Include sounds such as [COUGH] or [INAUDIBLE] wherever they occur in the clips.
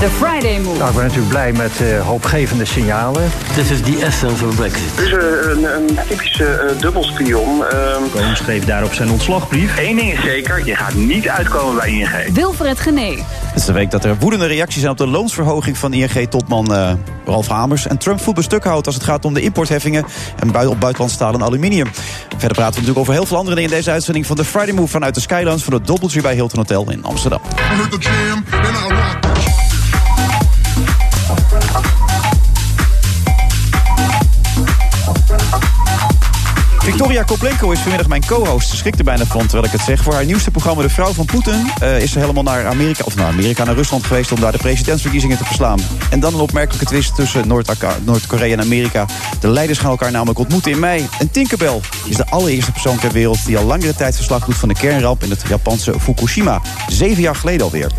The Friday Move. Nou, ik ben natuurlijk blij met uh, hoopgevende signalen. This is the essence of Brexit. Het is een, een typische uh, dubbelspion. Uh, Koon schreef daarop zijn ontslagbrief. Eén ding is zeker, je gaat niet uitkomen bij ING. Wilfred Gené. Het is de week dat er woedende reacties zijn op de loonsverhoging van ING-topman uh, Ralf Hamers. En Trump voet stuk houdt als het gaat om de importheffingen en bui op buitenlands staal en aluminium. Verder praten we natuurlijk over heel veel andere dingen in deze uitzending van de Friday Move vanuit de Skylands van het Doubletree bij Hilton Hotel in Amsterdam. Victoria Koplenko is vanmiddag mijn co-host. Ze schrikt er bijna van terwijl ik het zeg. Voor haar nieuwste programma De Vrouw van Poetin uh, is ze helemaal naar Amerika, of naar Amerika, naar Rusland geweest om daar de presidentsverkiezingen te verslaan. En dan een opmerkelijke twist tussen Noord-Korea en Amerika. De leiders gaan elkaar namelijk ontmoeten in mei. En Tinkerbell is de allereerste persoon ter wereld die al langere tijd verslag doet van de kernramp in het Japanse Fukushima. Zeven jaar geleden alweer.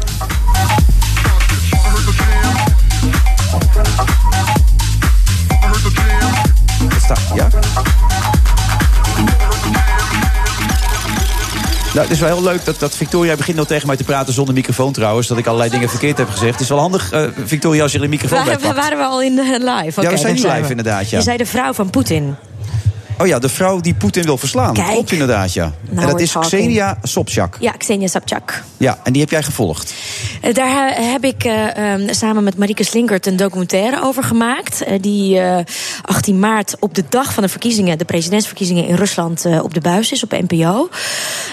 Nou, het is wel heel leuk dat, dat Victoria begint al tegen mij te praten zonder microfoon trouwens. Dat ik allerlei dingen verkeerd heb gezegd. Het is wel handig, uh, Victoria, als je een microfoon Waar, bij Waren we al in live? Okay, ja, we zijn live inderdaad. Ja. Je zei de vrouw van Poetin. Oh ja, de vrouw die Poetin wil verslaan. Kijk. Klopt inderdaad, ja. Nou, en dat is talking. Xenia Sobchak. Ja, Xenia Sobchak. Ja, en die heb jij gevolgd. Uh, daar heb ik uh, um, samen met Marieke Slinkert een documentaire over gemaakt. Uh, die 18 maart op de dag van de verkiezingen, de presidentsverkiezingen in Rusland, op de buis is, op NPO.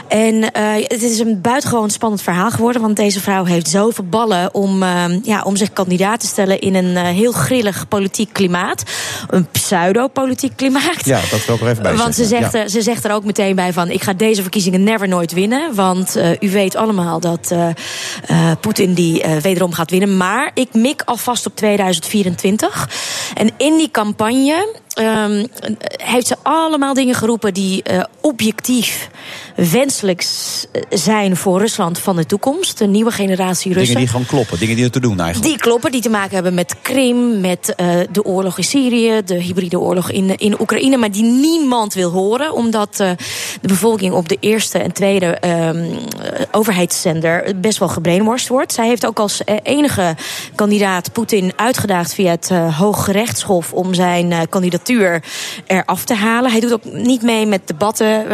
En het is een buitengewoon spannend verhaal geworden. Want deze vrouw heeft zoveel ballen om, ja, om zich kandidaat te stellen in een heel grillig politiek klimaat. Een pseudo-politiek klimaat. Ja, dat wil ik er even bij Want ze zegt, ja. ze zegt er ook meteen bij van... ik ga deze verkiezingen never nooit winnen. Want uh, u weet allemaal dat uh, uh, Poetin die wederom gaat winnen. Maar ik mik alvast op 2024. En in die campagne... Um, heeft ze allemaal dingen geroepen die objectief wenselijk zijn voor Rusland van de toekomst. De nieuwe generatie Russen. Dingen die gewoon kloppen, dingen die er te doen eigenlijk. Die kloppen, die te maken hebben met Krim, met uh, de oorlog in Syrië, de hybride oorlog in, in Oekraïne, maar die niemand wil horen, omdat uh, de bevolking op de eerste en tweede um, overheidszender best wel gebrainwashed wordt. Zij heeft ook als enige kandidaat Poetin uitgedaagd via het Hooggerechtshof om zijn kandidatuur eraf te halen. Hij doet ook niet mee met debatten.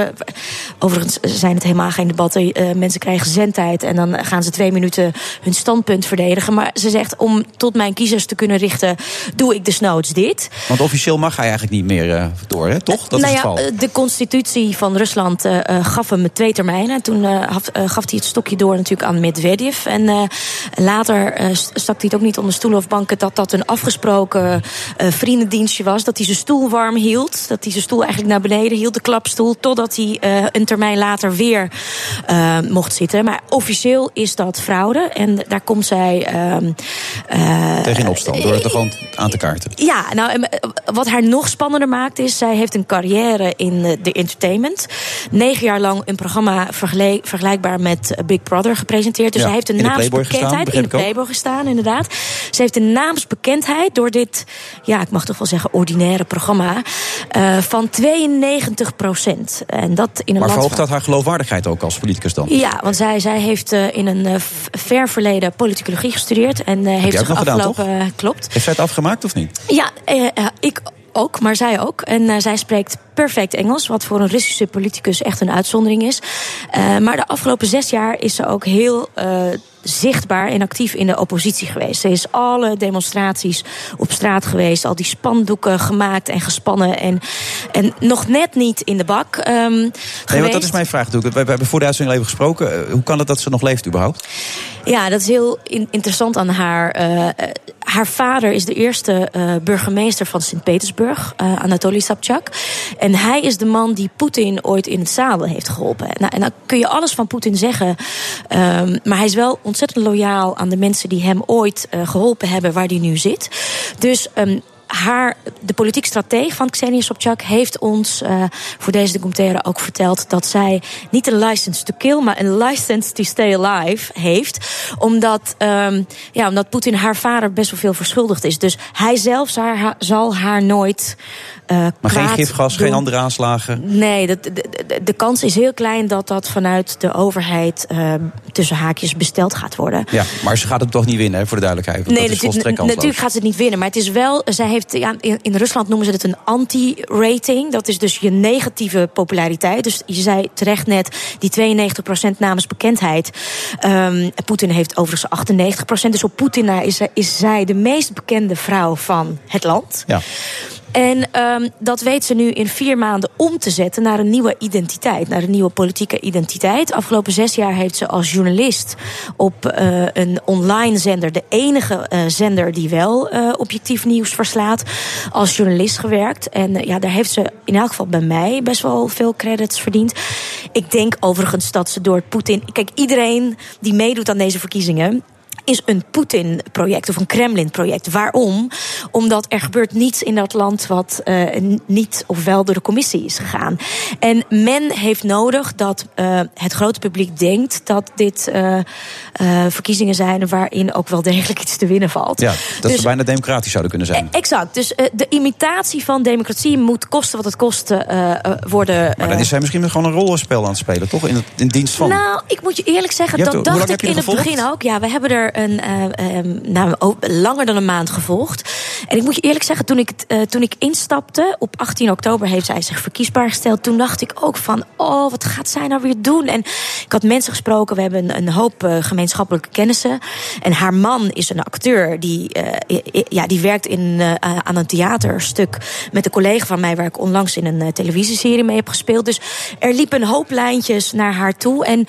Overigens zijn het helemaal geen debatten. Uh, mensen krijgen zendtijd en dan gaan ze twee minuten hun standpunt verdedigen. Maar ze zegt, om tot mijn kiezers te kunnen richten, doe ik desnoods dit. Want officieel mag hij eigenlijk niet meer door, hè? toch? Dat nou is het ja, geval. de constitutie van Rusland gaf hem twee termijnen. Toen gaf hij het stokje door natuurlijk aan Medvedev. En later stak hij het ook niet onder stoelen of banken dat dat een afgesproken vriendendienstje was. Dat hij zijn stoel warm hield. Dat hij zijn stoel eigenlijk naar beneden hield, de klapstoel, totdat hij een termijn later weer uh, mocht zitten. Maar officieel is dat fraude. En daar komt zij. Uh, Tegen in opstand, door het er gewoon aan te kaarten. Ja, nou, wat haar nog spannender maakt is. zij heeft een carrière in de entertainment. Negen jaar lang een programma vergelijkbaar met Big Brother gepresenteerd. Dus ja, zij heeft een naamsbekendheid. In de Playboy gestaan, inderdaad. Ze heeft een naamsbekendheid door dit. ja, ik mag toch wel zeggen, ordinaire programma. Uh, van 92 procent. En dat in een maar verhoogt dat haar geloofwaardigheid ook als politicus dan? Ja, want zij, zij heeft uh, in een uh, ver verleden politicologie gestudeerd. En uh, heeft zich afgelopen. Gedaan, klopt. Heeft zij het afgemaakt of niet? Ja, ik ook, maar zij ook. En zij spreekt perfect Engels, wat voor een Russische politicus echt een uitzondering is. maar de afgelopen zes jaar is ze ook heel zichtbaar en actief in de oppositie geweest. Ze is alle demonstraties op straat geweest, al die spandoeken gemaakt en gespannen en, en nog net niet in de bak um, nee, want dat is mijn vraag. We, we hebben voor de uitzending even gesproken. Hoe kan het dat ze nog leeft überhaupt? Ja, dat is heel in interessant aan haar. Uh, haar vader is de eerste uh, burgemeester van Sint-Petersburg, uh, Anatoly Sobchak. En hij is de man die Poetin ooit in het zadel heeft geholpen. Nou, en dan kun je alles van Poetin zeggen. Um, maar hij is wel ontzettend loyaal aan de mensen die hem ooit uh, geholpen hebben waar hij nu zit. Dus um, haar, de politiek strateeg van Xenia Sobchak heeft ons uh, voor deze documentaire ook verteld dat zij niet een license to kill, maar een license to stay alive heeft. Omdat, um, ja, omdat Poetin haar vader best wel veel verschuldigd is. Dus hij zelf haar, zal haar nooit. Uh, maar geen gifgas, doen. geen andere aanslagen? Nee, de, de, de, de, kans is heel klein dat dat vanuit de overheid uh, tussen haakjes besteld gaat worden. Ja, maar ze gaat het toch niet winnen, hè, voor de duidelijkheid. Nee, natuurlijk, natuurlijk gaat ze het niet winnen. Maar het is wel, zij heeft, ja, in, in Rusland noemen ze het een anti-rating. Dat is dus je negatieve populariteit. Dus je zei terecht net, die 92% namens bekendheid. Um, Poetin heeft overigens 98%. Dus op Poetin na is, is zij de meest bekende vrouw van het land. Ja. En um, dat weet ze nu in vier maanden om te zetten naar een nieuwe identiteit, naar een nieuwe politieke identiteit. Afgelopen zes jaar heeft ze als journalist op uh, een online zender, de enige uh, zender die wel uh, objectief nieuws verslaat, als journalist gewerkt. En ja, daar heeft ze in elk geval bij mij best wel veel credits verdiend. Ik denk overigens dat ze door Poetin. Kijk, iedereen die meedoet aan deze verkiezingen is een Poetin-project of een Kremlin-project. Waarom? Omdat er gebeurt niets in dat land wat uh, niet of wel door de commissie is gegaan. En men heeft nodig dat uh, het grote publiek denkt dat dit uh, verkiezingen zijn waarin ook wel degelijk iets te winnen valt. Ja, dat dus, ze bijna democratisch zouden kunnen zijn. Exact. Dus de imitatie van democratie moet kosten wat het kost worden. Maar dan is zij misschien gewoon een rollenspel aan het spelen, toch? In, het, in dienst van. Nou, ik moet je eerlijk zeggen, je dat dacht ik in het begin ook. Ja, we hebben er een, uh, um, langer dan een maand gevolgd. En ik moet je eerlijk zeggen, toen ik, uh, toen ik instapte, op 18 oktober heeft zij zich verkiesbaar gesteld. Toen dacht ik ook van, oh, wat gaat zij nou weer doen? En ik had mensen gesproken, we hebben een, een hoop uh, gemeenschappelijke kennissen. En haar man is een acteur, die, ja, die werkt in, aan een theaterstuk met een collega van mij, waar ik onlangs in een televisieserie mee heb gespeeld. Dus er liepen een hoop lijntjes naar haar toe. En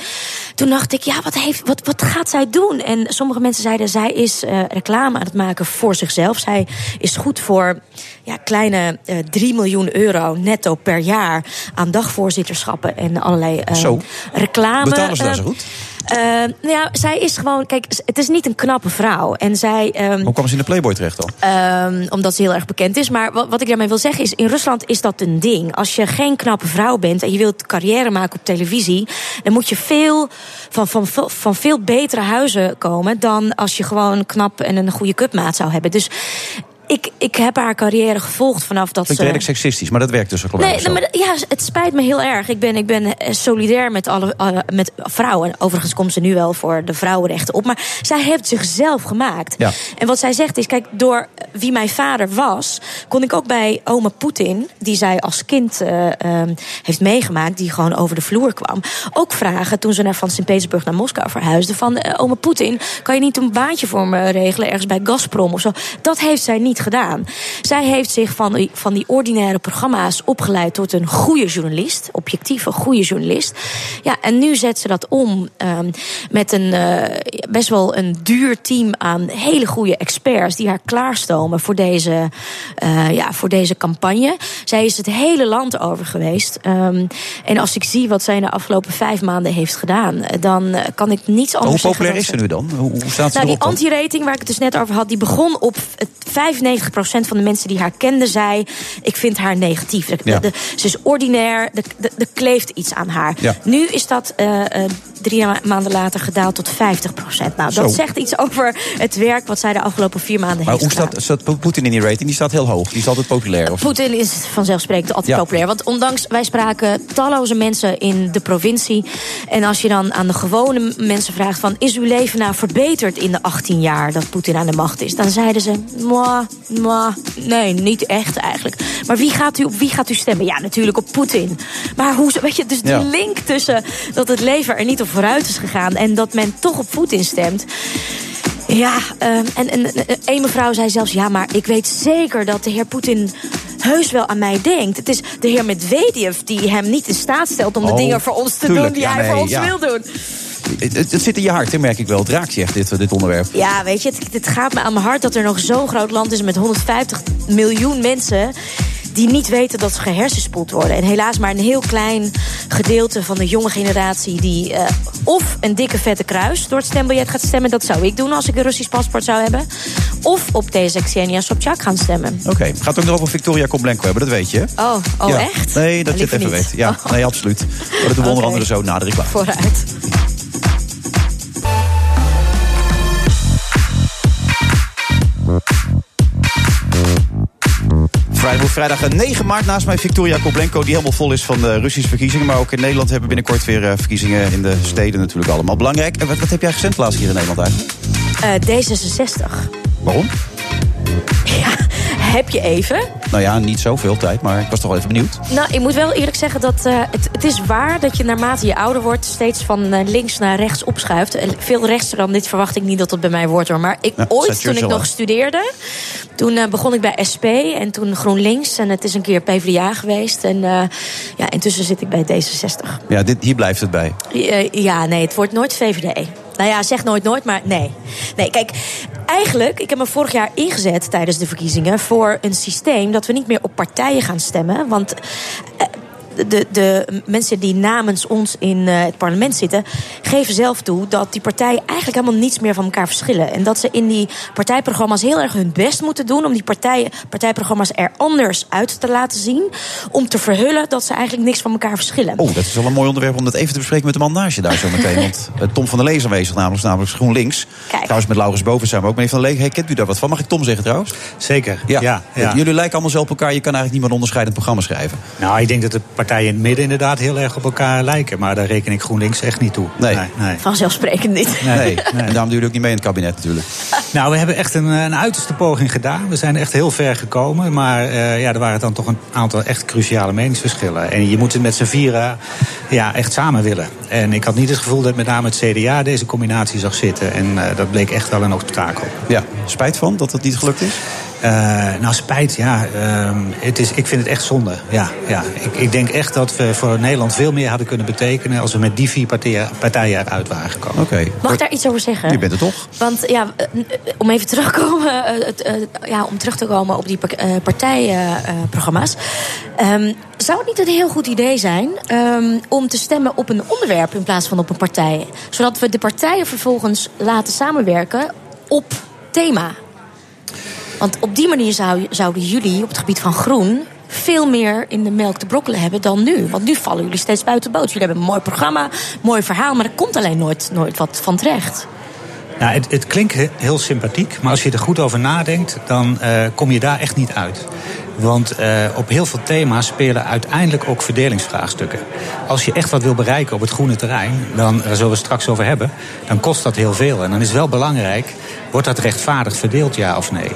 toen dacht ik, ja, wat, heeft, wat, wat gaat zij doen? En sommige mensen zeiden, zij is reclame aan het maken voor zichzelf. Zij is goed voor ja, kleine uh, eh, 3 miljoen euro netto per jaar aan dagvoorzitterschappen en allerlei uh, Zo. reclame. Betalen ze daar zo goed? Uh, nou ja, zij is gewoon. Kijk, het is niet een knappe vrouw. En zij. Um, Hoe kwam ze in de Playboy terecht dan? Um, omdat ze heel erg bekend is. Maar wat, wat, ik daarmee wil zeggen is: in Rusland is dat een ding. Als je geen knappe vrouw bent en je wilt carrière maken op televisie. dan moet je veel van, van, van veel betere huizen komen. dan als je gewoon knap en een goede cupmaat zou hebben. Dus ik, ik heb haar carrière gevolgd vanaf dat Klinkt ze... redelijk seksistisch, maar dat werkt dus ook nee, nee, maar Ja, het spijt me heel erg. Ik ben, ik ben eh, solidair met, alle, uh, met vrouwen. Overigens komt ze nu wel voor de vrouwenrechten op. Maar zij heeft zichzelf gemaakt. Ja. En wat zij zegt is, kijk, door wie mijn vader was... kon ik ook bij oma Poetin, die zij als kind uh, um, heeft meegemaakt... die gewoon over de vloer kwam, ook vragen... toen ze naar van Sint-Petersburg naar Moskou verhuisde... van uh, oma Poetin, kan je niet een baantje voor me regelen... ergens bij Gazprom of zo? Dat heeft zij niet gedaan. Zij heeft zich van die, van die ordinaire programma's opgeleid tot een goede journalist. Objectieve, goede journalist. Ja, en nu zet ze dat om um, met een uh, best wel een duur team aan hele goede experts die haar klaarstomen voor deze, uh, ja, voor deze campagne. Zij is het hele land over geweest. Um, en als ik zie wat zij in de afgelopen vijf maanden heeft gedaan, dan kan ik niets anders Hoe populair is ze nu dan? Hoe, hoe staat ze nou, die anti-rating waar ik het dus net over had, die begon op 5 95% van de mensen die haar kenden zei... ik vind haar negatief. De, Ja. de- ze is ordinair, er kleeft iets aan haar. Ja. Nu is dat eh, eh, drie ma- maanden later gedaald tot 50%. Nou, dat Zo. zegt iets over het werk wat zij de afgelopen vier maanden Maar heeft hoe gedaan. staat, staat Poetin in die rating? Die staat heel hoog. Die is altijd populair. Of... Poetin is vanzelfsprekend altijd Ja. populair. Want ondanks, wij spraken talloze mensen in de provincie. En als je dan aan de gewone mensen vraagt van... is uw leven nou verbeterd in de 18 jaar dat Poetin aan de macht is? Dan zeiden ze, moi, nee, niet echt eigenlijk. Maar wie gaat u, op wie gaat u stemmen? Ja, natuurlijk op Poetin. Maar hoe, weet je, dus die link tussen dat het leven er niet op vooruit is gegaan... en dat men toch op Poetin stemt... Ja, ehm, en, en, en een mevrouw zei zelfs... ja, maar ik weet zeker dat de heer Poetin heus wel aan mij denkt. Het is de heer Medvedev die hem niet in staat stelt... om de Oh, dingen voor ons te tuurlijk. doen die Ja, hij voor ons ja. wil doen. Het, het, het zit in je hart, hè, merk ik wel. Het raakt je echt, dit, dit onderwerp. Ja, weet je, het, het gaat me aan mijn hart dat er nog zo'n groot land is... met 150 miljoen mensen die niet weten dat ze gehersenspoeld worden. En helaas maar een heel klein gedeelte van de jonge generatie... die eh, of een dikke vette kruis door het stembiljet gaat stemmen. Dat zou ik doen als ik een Russisch paspoort zou hebben. Of op deze Xenia Sobchak gaan stemmen. Oké, gaat ook nog over Victoria Koblenko hebben, dat weet je. Oh, oh Ja. echt? Nee, dat je het even niet. weet. Ja, Oh. nee, absoluut. Maar dat doen we [LAUGHS] onder andere zo na de reclame. Vooruit. Vrijdag, vrijdag eh, 9 maart naast mij Victoria Koblenko... die helemaal vol is van de Russische verkiezingen. Maar ook in Nederland hebben we binnenkort weer eh, verkiezingen... in de steden natuurlijk allemaal belangrijk. En wat, wat heb jij gestemd laatst hier in Nederland eigenlijk? Eh, D66. Waarom? [LAUGHS] Ja, heb je even? Nou ja, niet zoveel tijd, maar ik was toch wel even benieuwd. Nou, ik moet wel eerlijk zeggen dat eh, het, het is waar dat je naarmate je ouder wordt steeds van eh, links naar rechts opschuift. En veel rechtser dan dit verwacht ik niet dat het bij mij wordt hoor. Maar ik, ooit toen ik nog studeerde, toen eh, begon ik bij SP en toen GroenLinks. En het is een keer PvdA geweest. En ja, intussen zit ik bij D66. Ja, dit, hier blijft het bij. Ja, nee, het wordt nooit VVD. Nou ja, zeg nooit nooit, maar nee. Nee, kijk, eigenlijk, ik heb me vorig jaar ingezet tijdens de verkiezingen voor een systeem dat we niet meer op partijen gaan stemmen. Want eh, de, de mensen die namens ons in eh, het parlement zitten, geven zelf toe dat die partijen eigenlijk helemaal niets meer van elkaar verschillen. En dat ze in die partijprogramma's heel erg hun best moeten doen om die partijen, partijprogramma's er anders uit te laten zien. Om te verhullen dat ze eigenlijk niks van elkaar verschillen. Oh, dat is wel een mooi onderwerp om dat even te bespreken met de man naast je daar zo meteen. Want [LAUGHS] eh, Tom van der Lee is aanwezig, namelijk, namelijk GroenLinks. Kijk. Trouwens met Laurens Boven samen ook. Meneer van der Lee, hey, kent u daar wat van? Mag ik Tom zeggen trouwens? Zeker, ja. ja, Jullie lijken allemaal zo op elkaar. Je kan eigenlijk niet meer een onderscheidend programma schrijven. Nou, ik denk dat de partijen in het midden inderdaad heel erg op elkaar lijken. Maar daar reken ik GroenLinks echt niet toe. Nee. nee. Vanzelfsprekend niet. Nee. Nee. Nee. En daarom doen jullie ook niet mee in het kabinet natuurlijk. [LAUGHS] Nou, we hebben echt een, een uiterste poging gedaan. We zijn echt heel ver gekomen. Maar eh, ja, er waren dan toch een aantal echt cruciale meningsverschillen. En je moet het met z'n vieren ja, echt samen willen. En ik had niet het gevoel dat met name het CDA deze combinatie zag zitten. En eh, dat bleek echt wel een obstakel. Ja, spijt van dat het niet gelukt is? Eh, nou, spijt, ja. ehm, het is, ik vind het echt zonde. Ja, ja. Ik, ik denk echt dat we voor Nederland veel meer hadden kunnen betekenen... als we met die vier partijen, partijen eruit waren gekomen. Oké. Mag ik daar iets over zeggen? Je bent er toch? Want ja, eh, eh, om even terugkomen, het, eh, ja, om terug te komen op die par- eh, partijprogramma's. Ehm, zou het niet een heel goed idee zijn ehm, om te stemmen op een onderwerp in plaats van op een partij? Zodat we de partijen vervolgens laten samenwerken op thema. Want op die manier zou, zouden jullie op het gebied van groen veel meer in de melk te brokkelen hebben dan nu. Want nu vallen jullie steeds buiten boot. Jullie hebben een mooi programma, mooi verhaal, maar er komt alleen nooit, nooit wat van terecht. Nou, het, het klinkt he- heel sympathiek, maar als je er goed over nadenkt, dan eh, kom je daar echt niet uit. Want eh, op heel veel thema's spelen uiteindelijk ook verdelingsvraagstukken. Als je echt wat wil bereiken op het groene terrein, dan daar zullen we het straks over hebben, dan kost dat heel veel. En dan is wel belangrijk, wordt dat rechtvaardig verdeeld, ja of nee?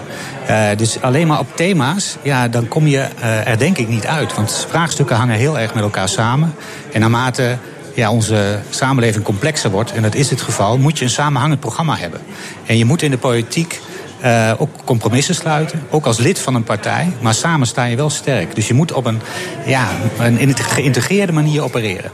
Eh, dus alleen maar op thema's, ja, dan kom je eh, er denk ik niet uit. Want vraagstukken hangen heel erg met elkaar samen. En naarmate ja, onze samenleving complexer wordt, en dat is het geval, moet je een samenhangend programma hebben. En je moet in de politiek eh, ook compromissen sluiten, ook als lid van een partij, maar samen sta je wel sterk. Dus je moet op een, ja, een geïntegreerde manier opereren.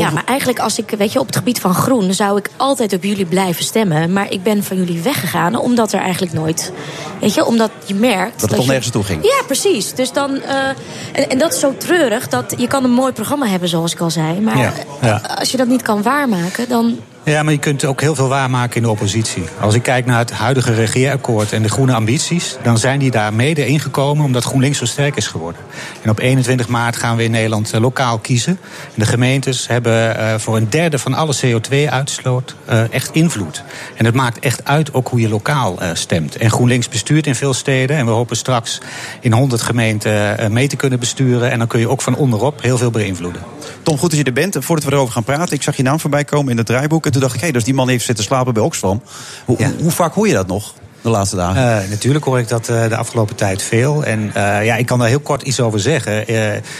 Ja, maar eigenlijk als ik, weet je, op het gebied van groen zou ik altijd op jullie blijven stemmen. Maar ik ben van jullie weggegaan omdat er eigenlijk nooit, weet je, omdat je merkt Dat het toch je- nergens toe ging. Ja, precies. Dus dan, eh, en, en dat is zo treurig dat je kan een mooi programma hebben, zoals ik al zei, maar Ja, ja. als je dat niet kan waarmaken, dan Ja, maar je kunt ook heel veel waarmaken in de oppositie. Als ik kijk naar het huidige regeerakkoord en de groene ambities... dan zijn die daar mede ingekomen omdat GroenLinks zo sterk is geworden. En op 21 maart gaan we in Nederland eh, lokaal kiezen. En de gemeentes hebben eh, voor een derde van alle CO2-uitstoot eh, echt invloed. En het maakt echt uit ook hoe je lokaal stemt. En GroenLinks bestuurt in veel steden. En we hopen straks in 100 gemeenten mee te kunnen besturen. En dan kun je ook van onderop heel veel beïnvloeden. Tom, goed dat je er bent. En voordat we erover gaan praten, ik zag je naam voorbij komen in het draaiboek. En toen dacht ik, hé, dus die man heeft zitten slapen bij Oxfam. Hoe, hoe, hoe vaak hoor je dat nog de laatste dagen? Eh, natuurlijk hoor ik dat eh, de afgelopen tijd veel. En eh, ja, ik kan daar heel kort iets over zeggen.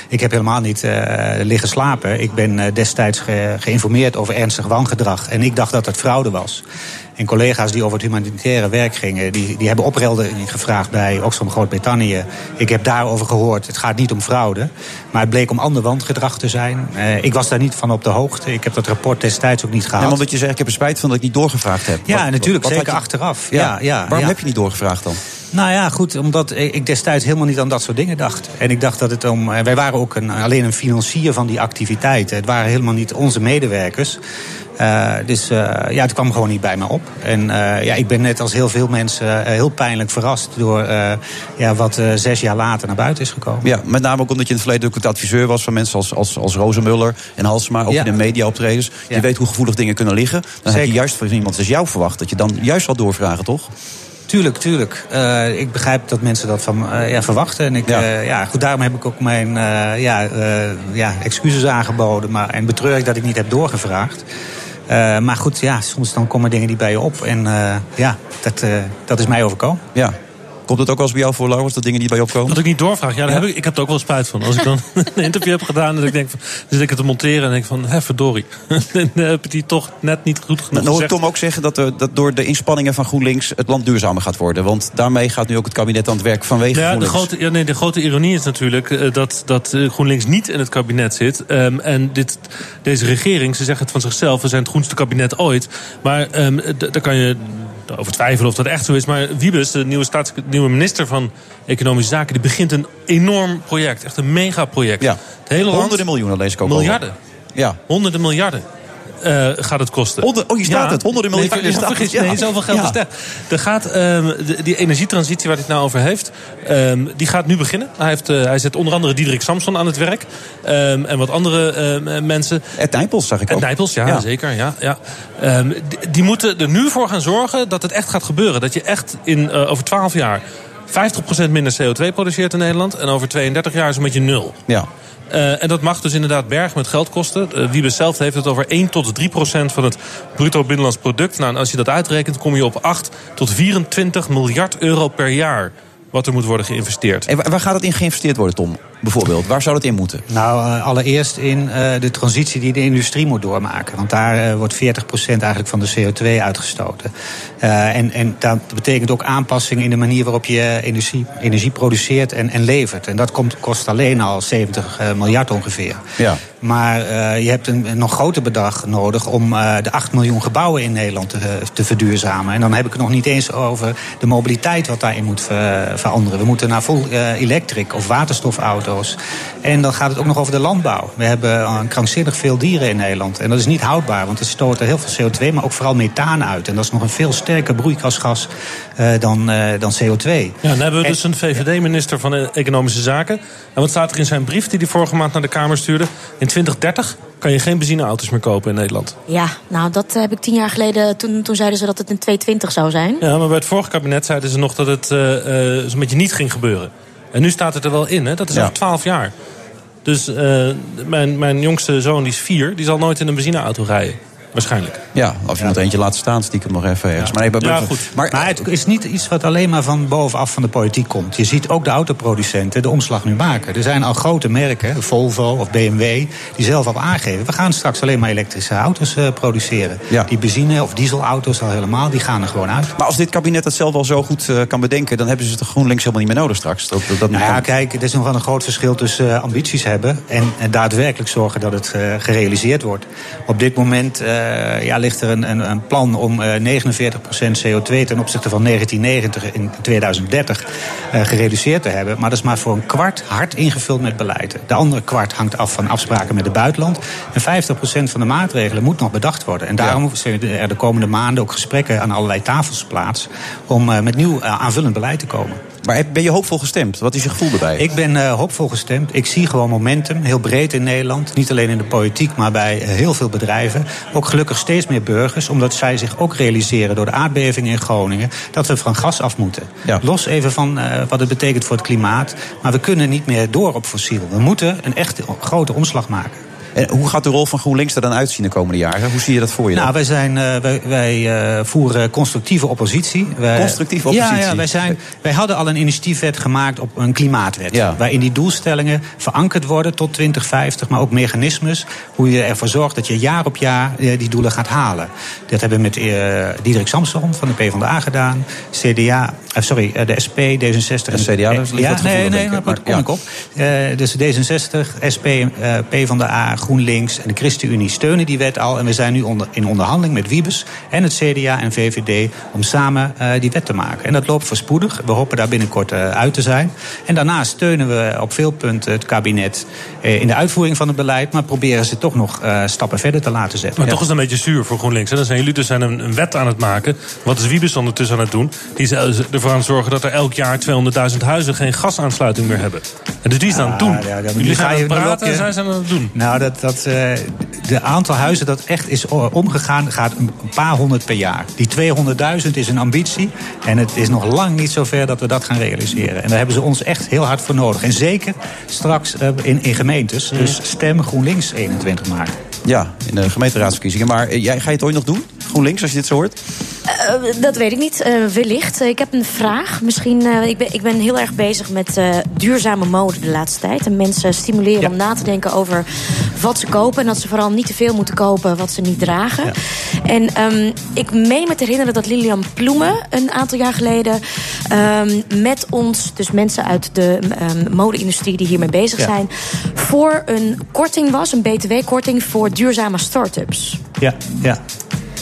Ik heb helemaal niet liggen slapen. Ik ben destijds ge- geïnformeerd over ernstig wangedrag. En ik dacht dat het fraude was. En collega's die over het humanitaire werk gingen, die, die hebben opheldering gevraagd bij Oxfam Groot-Brittannië. Ik heb daarover gehoord, het gaat niet om fraude. Maar het bleek om ander wangedrag te zijn. Eh, ik was daar niet van op de hoogte. Ik heb dat rapport destijds ook niet gehaald. omdat je zegt, ik heb er spijt van dat ik niet doorgevraagd heb. Ja, Wat- natuurlijk, wat zeker je- achteraf. Ja, Ja, ja, waarom ja. heb je niet doorgevraagd dan? Nou ja, goed, omdat ik destijds helemaal niet aan dat soort dingen dacht. En ik dacht dat het om. Wij waren ook een, alleen een financier van die activiteiten. Het waren helemaal niet onze medewerkers. Uh, dus uh, ja, het kwam gewoon niet bij me op. En uh, ja, ik ben net als heel veel mensen heel pijnlijk verrast door ja, wat zes jaar later naar buiten is gekomen. Ja, met name ook omdat je in het verleden ook het adviseur was van mensen als, als, als Rozenmuller en Halsema, ook ja. in de mediaoptredens. Je ja. weet hoe gevoelig dingen kunnen liggen. Dan Zeker. heb je juist van iemand als jou verwacht dat je dan juist wat doorvragen, toch? Tuurlijk, tuurlijk. Uh, ik begrijp dat mensen dat van uh, ja, verwachten. En ik, ja. Uh, ja, goed, daarom heb ik ook mijn ja, ja, excuses aangeboden. Maar, en betreur ik dat ik niet heb doorgevraagd. Uh, maar goed, ja, soms dan komen dingen die bij je op. En uh, ja, dat, uh, dat is mij overkomen. Ja, Komt het ook als bij jou voor, Laurens, dat dingen die bij je opkomen? Dat ik niet doorvraag. Ja, daar Heb ik, ik heb er ook wel spijt van. Als ik dan [LAUGHS] een interview heb gedaan en ik denk van, dan zit ik het te monteren en denk van, hè, verdorie. [LAUGHS] dan heb ik die toch net niet goed genoeg Dan hoor ik Tom ook zeggen dat, er, dat door de inspanningen van GroenLinks het land duurzamer gaat worden. Want daarmee gaat nu ook het kabinet aan het werk vanwege ja, GroenLinks. De grote, ja, nee, de grote ironie is natuurlijk uh, dat, dat uh, GroenLinks niet in het kabinet zit. Um, en dit, deze regering, ze zeggen het van zichzelf, we zijn het groenste kabinet ooit. Maar um, daar kan je over twijfelen of dat echt zo is. Maar Wiebes, de nieuwe, staats, nieuwe minister van Economische Zaken, die begint een enorm project. Echt een megaproject. Ja. Het hele land, Honderden miljoenen lees ik ook Miljarden. Ja. Honderden miljarden. Uh, gaat het kosten. Onder, oh, je staat ja. het. Honderden miljarden. Nee, vergis, ja. nee, zoveel geld ja. is er. Er gaat, um, de, die energietransitie waar hij het nou over heeft... Um, die gaat nu beginnen. Hij, heeft, uh, hij zet onder andere Diederik Samson aan het werk. Um, en wat andere uh, mensen. Ed Nijpels zag ik ook. Ed Nijpels, ja, zeker. Ja, ja. Die, die, moeten er nu voor gaan zorgen dat het echt gaat gebeuren. Dat je echt in, over 12 jaar 50% minder CO2 produceert in Nederland. En over 32 jaar is een beetje nul. Ja. Uh, en dat mag dus inderdaad berg met geld kosten. Uh, heeft het over 1 tot 3 procent van het bruto binnenlands product. Nou, en als je dat uitrekent, kom je op 8 tot 24 miljard euro per jaar wat er moet worden geïnvesteerd. En waar gaat het in geïnvesteerd worden, Tom? Bijvoorbeeld, waar zou dat in moeten? Nou, uh, allereerst in uh, de transitie die de industrie moet doormaken. Want daar uh, wordt 40% eigenlijk van de CO2 uitgestoten. en, en dat betekent ook aanpassingen in de manier waarop je energie, energie produceert en, en levert. En dat komt, kost alleen al 70 miljard ongeveer. Ja. Maar je hebt een, een, nog groter bedrag nodig om de 8 miljoen gebouwen in Nederland te, te, verduurzamen. En dan heb ik het nog niet eens over de mobiliteit wat daarin moet ver, veranderen. We moeten naar full electric of waterstofauto's. En dan gaat het ook nog over de landbouw. We hebben krankzinnig veel dieren in Nederland. En dat is niet houdbaar, want het stoot er heel veel CO2, maar ook vooral methaan uit. En dat is nog een veel sterker broeikasgas uh, dan, uh, dan CO2. Ja, dan hebben we dus een VVD-minister van Economische Zaken. En wat staat er in zijn brief die hij vorige maand naar de Kamer stuurde? In 2030 kan je geen benzineauto's meer kopen in Nederland. Ja, nou dat heb ik tien jaar geleden. Toen, toen zeiden ze dat het in 2020 zou zijn. Ja, maar bij het vorige kabinet zeiden ze nog dat het uh, uh, zo'n beetje niet ging gebeuren. En nu staat het er wel in, hè? dat is al 12 jaar. Dus uh, mijn, mijn jongste zoon, die is vier, die zal nooit in een benzineauto rijden. Waarschijnlijk. Ja, of je nog eentje laat staan, stiekem nog even ergens. Ja. Maar, nee, ja, goed. Maar, maar, het is niet iets wat alleen maar van bovenaf van de politiek komt. Je ziet ook de autoproducenten de omslag nu maken. Er zijn al grote merken, Volvo of BMW, die zelf al aangeven... we gaan straks alleen maar elektrische auto's uh, produceren. Ja. Die benzine- of dieselauto's al helemaal, die gaan er gewoon uit. Maar als dit kabinet het zelf al zo goed uh, kan bedenken... dan hebben ze het GroenLinks helemaal niet meer nodig straks. Dat, dat nou ja, kijk, er is nog wel een groot verschil tussen uh, ambities hebben... En, en, daadwerkelijk zorgen dat het gerealiseerd wordt. Op dit moment ja, ligt er een, een, een plan om uh, 49% CO2 ten opzichte van 1990 in 2030 uh, gereduceerd te hebben. Maar dat is maar voor een kwart hard ingevuld met beleid. De andere kwart hangt af van afspraken met het buitenland. En 50% van de maatregelen moet nog bedacht worden. En daarom ja. zijn er de komende maanden ook gesprekken aan allerlei tafels plaats om uh, met nieuw uh, aanvullend beleid te komen. Maar ben je hoopvol gestemd? Wat is je gevoel erbij? Ik ben uh, hoopvol gestemd. Ik zie gewoon momentum, heel breed in Nederland. Niet alleen in de politiek, maar bij heel veel bedrijven. Ook gelukkig steeds meer burgers, omdat zij zich ook realiseren door de aardbeving in Groningen dat we van gas af moeten. Ja. Los even van uh, wat het betekent voor het klimaat. Maar we kunnen niet meer door op fossiel. We moeten een echt grote omslag maken. En hoe gaat de rol van GroenLinks er dan uitzien de komende jaren? Hoe zie je dat voor je? Dan? Nou, wij, zijn, uh, wij, wij uh, voeren constructieve oppositie. Wij, constructieve oppositie? Ja, ja wij, zijn, wij hadden al een initiatiefwet gemaakt op een klimaatwet. Ja. Waarin die doelstellingen verankerd worden tot 2050. Maar ook mechanismes hoe je ervoor zorgt dat je jaar op jaar uh, die doelen gaat halen. Dat hebben we met Diederik Samson van de PvdA gedaan. CDA, sorry, de SP, D66 en CDA. Dus ja, nee, nee, daar kom ik op. dus D66, SP, PvdA, GroenLinks en de ChristenUnie steunen die wet al. En we zijn nu onder, in onderhandeling met Wiebes en het CDA en VVD om samen uh, die wet te maken. En dat loopt voorspoedig. We hopen daar binnenkort uh, uit te zijn. En daarnaast steunen we op veel punten het kabinet uh, in de uitvoering van het beleid, maar proberen ze toch nog stappen verder te laten zetten. Maar toch is het een beetje zuur voor GroenLinks. En dan zijn jullie dus zijn een, een, wet aan het maken. Wat is Wiebes ondertussen aan het doen? Die is ervoor aan het zorgen dat er elk jaar 200.000 huizen geen gasaansluiting meer hebben. En dus die is aan het doen. Ja, ja, jullie gaan praten en zij zijn aan het doen. Nou, dat, dat, de aantal huizen dat echt is omgegaan gaat een paar honderd per jaar. Die 200.000 is een ambitie. En het is nog lang niet zover dat we dat gaan realiseren. En daar hebben ze ons echt heel hard voor nodig. En zeker straks in, in gemeentes. Dus stem GroenLinks 21 maart. Ja, in de gemeenteraadsverkiezingen. Maar jij, ga je het ooit nog doen? GroenLinks, als je dit zo hoort? Uh, dat weet ik niet. Uh, wellicht. Uh, ik heb een vraag. Misschien, ik, ben, ik ben heel erg bezig met duurzame mode de laatste tijd. En mensen stimuleren ja. om na te denken over wat ze kopen. En dat ze vooral niet te veel moeten kopen wat ze niet dragen. Ja. En um, ik meen me te herinneren dat Lilian Ploemen een aantal jaar geleden... Um, met ons, dus mensen uit de um, mode-industrie die hiermee bezig ja. zijn... voor een korting was, een btw-korting voor duurzame start-ups. Ja, ja.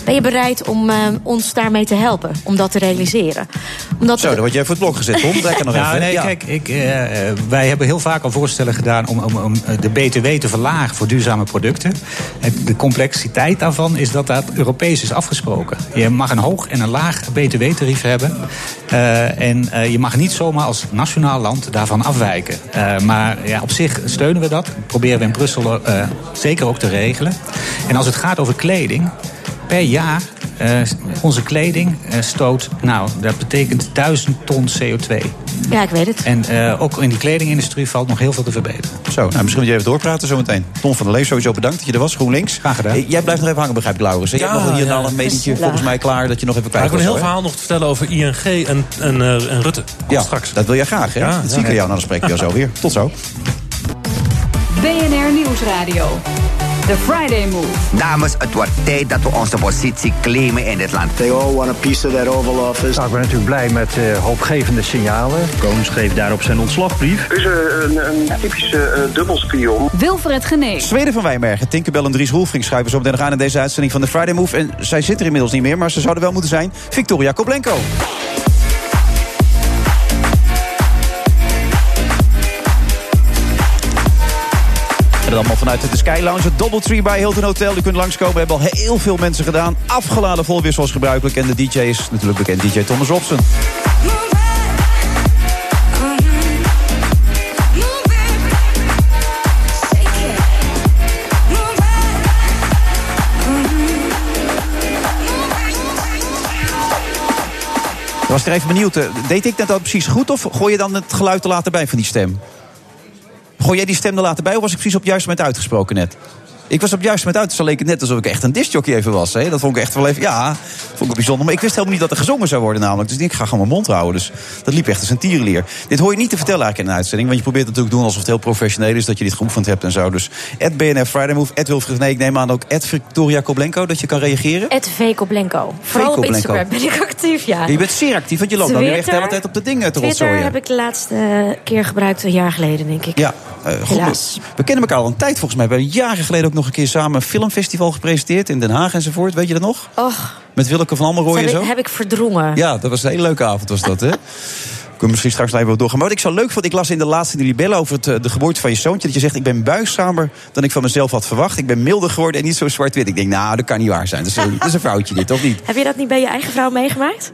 Ben je bereid om uh, ons daarmee te helpen, om dat te realiseren? Omdat Zo, dan word jij voor het blok gezet, Tom. Lekker nog [LAUGHS] nou, even. Nee, ja. kijk, ik, uh, wij hebben heel vaak al voorstellen gedaan om, om, om de BTW te verlagen voor duurzame producten. De complexiteit daarvan is dat dat Europees is afgesproken. Je mag een hoog en een laag BTW-tarief hebben. Uh, en je mag niet zomaar als nationaal land daarvan afwijken. maar ja, op zich steunen we dat. Proberen we in Brussel zeker ook te regelen. En als het gaat over kleding per jaar uh, onze kleding uh, stoot, nou, dat betekent 1000 ton CO2. Ja, ik weet het. En uh, ook in die kledingindustrie valt nog heel veel te verbeteren. Zo, nou, misschien moet je even doorpraten zometeen. Ton van der Leef, sowieso bedankt dat je er was, GroenLinks. Graag gedaan. jij blijft nog even hangen, begrijp ik, Laurens. Ja, je hebt nog hier ja. een meetingje volgens mij klaar dat je nog even kwijt Ik heb een heel verhaal nog te vertellen over ING en, en, en Rutte. Komt ja, straks. dat wil jij graag, hè? Ja, dat zie ik aan jou. Nou, dan spreken we jou zo weer. Tot zo. BNR Nieuwsradio. The Friday Move. Dames, het wordt tijd dat we onze positie claimen in dit land. They all want a piece of that Oval Office. Nou, ik ben natuurlijk blij met uh, hoopgevende signalen. Koon schreef daarop zijn ontslagbrief. Is een, een typische uh, dubbelspion. Wilfred Genee. Zweden van Wijnbergen, Tinkerbell en Dries Roelvink schuiven zo meteen nog aan in deze uitzending van de Friday Move. En zij zitten er inmiddels niet meer, maar ze zouden wel moeten zijn. Victoria Koblenko. Dat allemaal vanuit de Sky Lounge, het Doubletree bij Hilton Hotel. U kunt langskomen, we hebben al heel veel mensen gedaan. Afgeladen vol zoals gebruikelijk. En de DJ is natuurlijk bekend, DJ Thomas Robson. Ik was er even benieuwd, eh, deed ik dat precies goed of gooi je dan het geluid er later bij van die stem? Gooi jij die stem er later bij of was ik precies op het juiste moment uitgesproken net? Ik was op het juiste moment uit, dus leek het net alsof ik echt een discjockey even was. Hè? Dat vond ik echt wel even, ja, vond ik bijzonder. Maar ik wist helemaal niet dat er gezongen zou worden namelijk. Dus ik denk, ik ga gewoon mijn mond houden. Dus dat liep echt als een tierenleer. Dit hoor je niet te vertellen eigenlijk in een uitzending. Want je probeert natuurlijk te doen alsof het heel professioneel is. Dat je dit geoefend hebt en zo. Dus at BNF Friday Move, at Wilfried Nee, ik neem aan ook at Victoria Koblenko. Dat je kan reageren. At V Koblenko. Vooral op Instagram ben ik actief, ja. Je bent zeer actief, want je loopt Twitter, dan nu echt de hele tijd op de dingen te Twitter rotzooien. heb ik de laatste keer gebruikt, een jaar geleden denk ik. Ja, uh, goed. We kennen elkaar al een tijd volgens mij. We hebben jaren geleden ook nog een keer samen filmfestival gepresenteerd in Den Haag enzovoort. Weet je dat nog? Och. Met Willeke van Almeroy en zo? heb ik verdrongen. Ja, dat was een hele leuke avond was dat, hè? Kunnen misschien straks even doorgaan. Maar wat ik zo leuk vond, ik las in de laatste de Libelle over het, de geboorte van je zoontje. Dat je zegt, ik ben buigzamer dan ik van mezelf had verwacht. Ik ben milder geworden en niet zo zwart-wit. Ik denk, nou, dat kan niet waar zijn. Dat is, een, dat is een foutje dit, of niet? Heb je dat niet bij je eigen vrouw meegemaakt?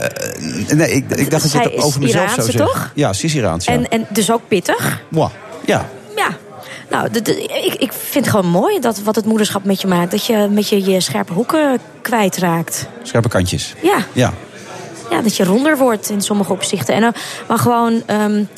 Uh, nee, ik, ik dacht dat je het over mezelf Iraanse, zou zeggen. toch? Ja, ze is Iraans, ja. En, en dus ook pittig? Moi, ja. Nou, de, de, ik, ik vind het gewoon mooi dat wat het moederschap met je maakt. Dat je met je, je scherpe hoeken kwijtraakt. Scherpe kantjes. Ja. Ja. Ja, dat je ronder wordt in sommige opzichten. En, uh, maar gewoon um,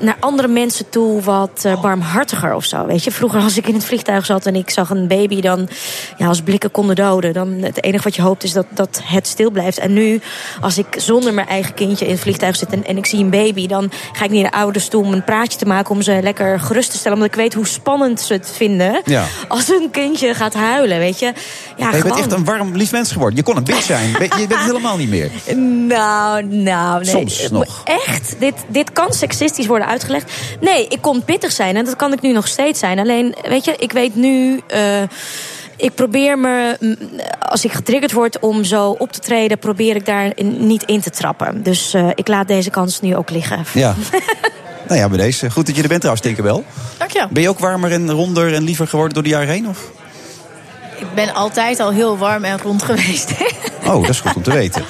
naar andere mensen toe wat uh, barmhartiger of zo. Weet je, vroeger als ik in het vliegtuig zat en ik zag een baby dan ja, als blikken konden doden. Dan het enige wat je hoopt is dat, dat het stil blijft. En nu, als ik zonder mijn eigen kindje in het vliegtuig zit en, en ik zie een baby, dan ga ik niet in de oude stoel om een praatje te maken om ze lekker gerust te stellen. Omdat ik weet hoe spannend ze het vinden Ja. als een kindje gaat huilen. Weet je, ja, je bent echt een warm, lief mens geworden. Je kon een bitch zijn. Je bent het helemaal niet meer. Nou, nou, nee. Soms nog. Echt, dit, dit kan seksistisch worden. Worden uitgelegd. Nee, ik kon pittig zijn en dat kan ik nu nog steeds zijn. Alleen, weet je, ik weet nu. Uh, ik probeer me, als ik getriggerd word om zo op te treden, probeer ik daar niet in te trappen. Dus uh, ik laat deze kans nu ook liggen. Ja. [LAUGHS] nou ja, bij deze. Goed dat je er bent trouwens, Tinkerbell. Dank je. Ben je ook warmer en ronder en liever geworden door de jaren heen? Of? Ik ben altijd al heel warm en rond geweest. Oh, dat is goed om te weten.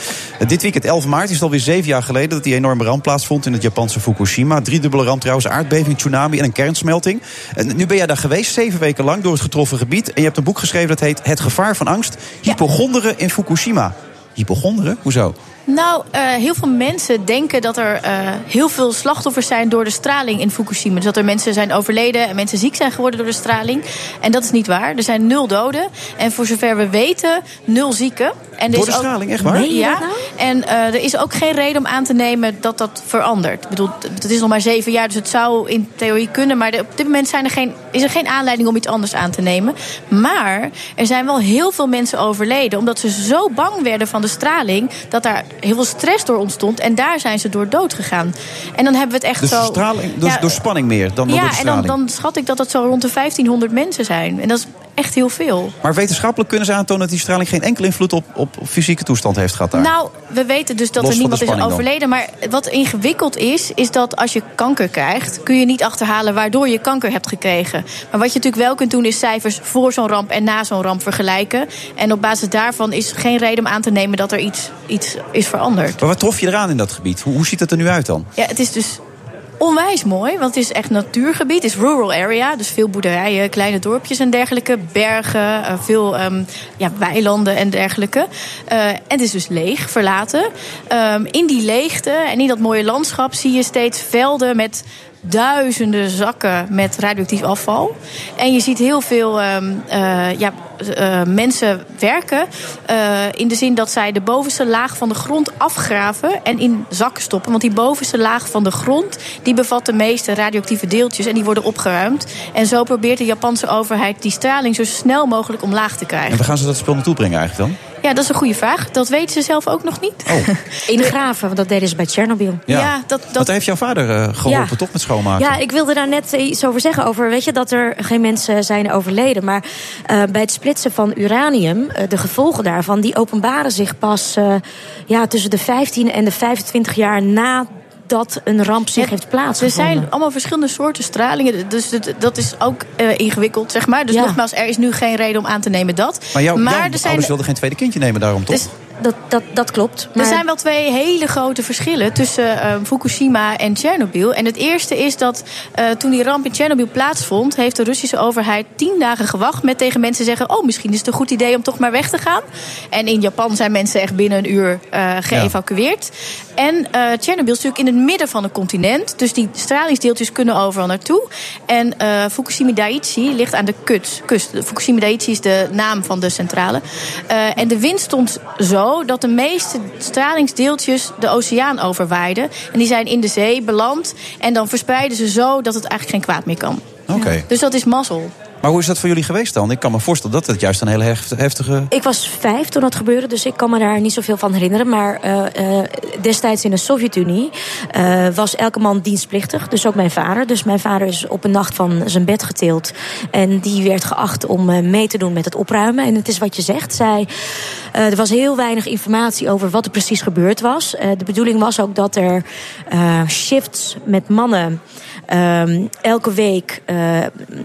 Dit weekend, 11 maart, is het alweer zeven jaar geleden... dat die enorme ramp plaatsvond in het Japanse Fukushima. Driedubbele ramp trouwens, aardbeving, tsunami en een kernsmelting. En nu ben jij daar geweest, zeven weken lang, door het getroffen gebied. En je hebt een boek geschreven dat heet Het gevaar van angst. Hypochonderen in Fukushima. Hypochonderen? Hoezo? Nou, uh, heel veel mensen denken dat er uh, heel veel slachtoffers zijn door de straling in Fukushima. Dus dat er mensen zijn overleden en mensen ziek zijn geworden door de straling. En dat is niet waar. Er zijn nul doden. En voor zover we weten, nul zieken. En door de straling, echt waar? Ja. En uh, er is ook geen reden om aan te nemen dat dat verandert. Ik bedoel, het is nog maar zeven jaar, dus het zou in theorie kunnen. Maar de, op dit moment zijn er geen, is er geen aanleiding om iets anders aan te nemen. Maar er zijn wel heel veel mensen overleden. Omdat ze zo bang werden van de straling. dat daar heel veel stress door ontstond. En daar zijn ze door dood gegaan. En dan hebben we het echt dus zo. Straling, dus ja, door spanning meer dan, ja, door straling. en dan, dan schat ik dat het zo rond de 1500 mensen zijn. En dat is echt heel veel. Maar wetenschappelijk kunnen ze aantonen dat die straling geen enkele invloed op, op fysieke toestand heeft gehad daar? Nou, we weten dus dat Los er niemand is dan. overleden. Maar wat ingewikkeld is, is dat als je kanker krijgt, kun je niet achterhalen waardoor je kanker hebt gekregen. Maar wat je natuurlijk wel kunt doen, is cijfers voor zo'n ramp en na zo'n ramp vergelijken. En op basis daarvan is geen reden om aan te nemen dat er iets, iets is veranderd. Maar wat trof je eraan in dat gebied? Hoe, hoe ziet het er nu uit dan? Ja, het is dus onwijs mooi, want het is echt natuurgebied. Het is rural area, dus veel boerderijen, kleine dorpjes en dergelijke. Bergen, veel um, ja, weilanden en dergelijke. Uh, en het is dus leeg, verlaten. Um, in die leegte en in dat mooie landschap zie je steeds velden met duizenden zakken met radioactief afval. En je ziet heel veel um, uh, ja, uh, mensen werken. Uh, in de zin dat zij de bovenste laag van de grond afgraven en in zakken stoppen. Want die bovenste laag van de grond die bevat de meeste radioactieve deeltjes en die worden opgeruimd. En zo probeert de Japanse overheid die straling zo snel mogelijk omlaag te krijgen. En waar gaan ze dat spul naartoe brengen eigenlijk dan? Ja, dat is een goede vraag. Dat weten ze zelf ook nog niet. Oh. [LAUGHS] Ingraven, want dat deden ze bij Tsjernobyl. Ja, ja dat, dat... Want heeft jouw vader uh, geholpen, ja. toch, met schoonmaken? Ja, ik wilde daar net iets over zeggen. Over, weet je, dat er geen mensen zijn overleden. Maar uh, bij het splitsen van uranium, uh, de gevolgen daarvan... die openbaren zich pas ja, tussen de 15 en de 25 jaar na dat een ramp zich heeft plaatsgevonden. Er zijn allemaal verschillende soorten stralingen. Dus dat is ook uh, ingewikkeld, zeg maar. Dus ja. nogmaals, er is nu geen reden om aan te nemen dat. Maar, jou, maar jouw er zijn... ouders wilden geen tweede kindje nemen daarom, toch? Dus dat, dat, dat klopt. Maar... Er zijn wel twee hele grote verschillen tussen uh, Fukushima en Tsjernobyl. En het eerste is dat uh, toen die ramp in Tsjernobyl plaatsvond... heeft de Russische overheid tien dagen gewacht met tegen mensen zeggen... oh, misschien is het een goed idee om toch maar weg te gaan. En in Japan zijn mensen echt binnen een uur uh, geëvacueerd. Ja. En Tsjernobyl is natuurlijk in het midden van een continent. Dus die stralingsdeeltjes kunnen overal naartoe. En Fukushima Daiichi ligt aan de kust. Fukushima Daiichi is de naam van de centrale. en de wind stond zo dat de meeste stralingsdeeltjes de oceaan overwaaiden. En die zijn in de zee beland. En dan verspreiden ze zo dat het eigenlijk geen kwaad meer kan. Oké. Okay. Dus dat is mazzel. Maar hoe is dat voor jullie geweest dan? Ik kan me voorstellen dat het juist een hele heftige. Ik was vijf toen dat gebeurde, dus ik kan me daar niet zoveel van herinneren. Maar uh, uh, destijds in de Sovjet-Unie uh, was elke man dienstplichtig. Dus ook mijn vader. Dus mijn vader is op een nacht van zijn bed geteeld. En die werd geacht om mee te doen met het opruimen. En het is wat je zegt. Zij, er was heel weinig informatie over wat er precies gebeurd was. de bedoeling was ook dat er shifts met mannen. Um, elke week uh,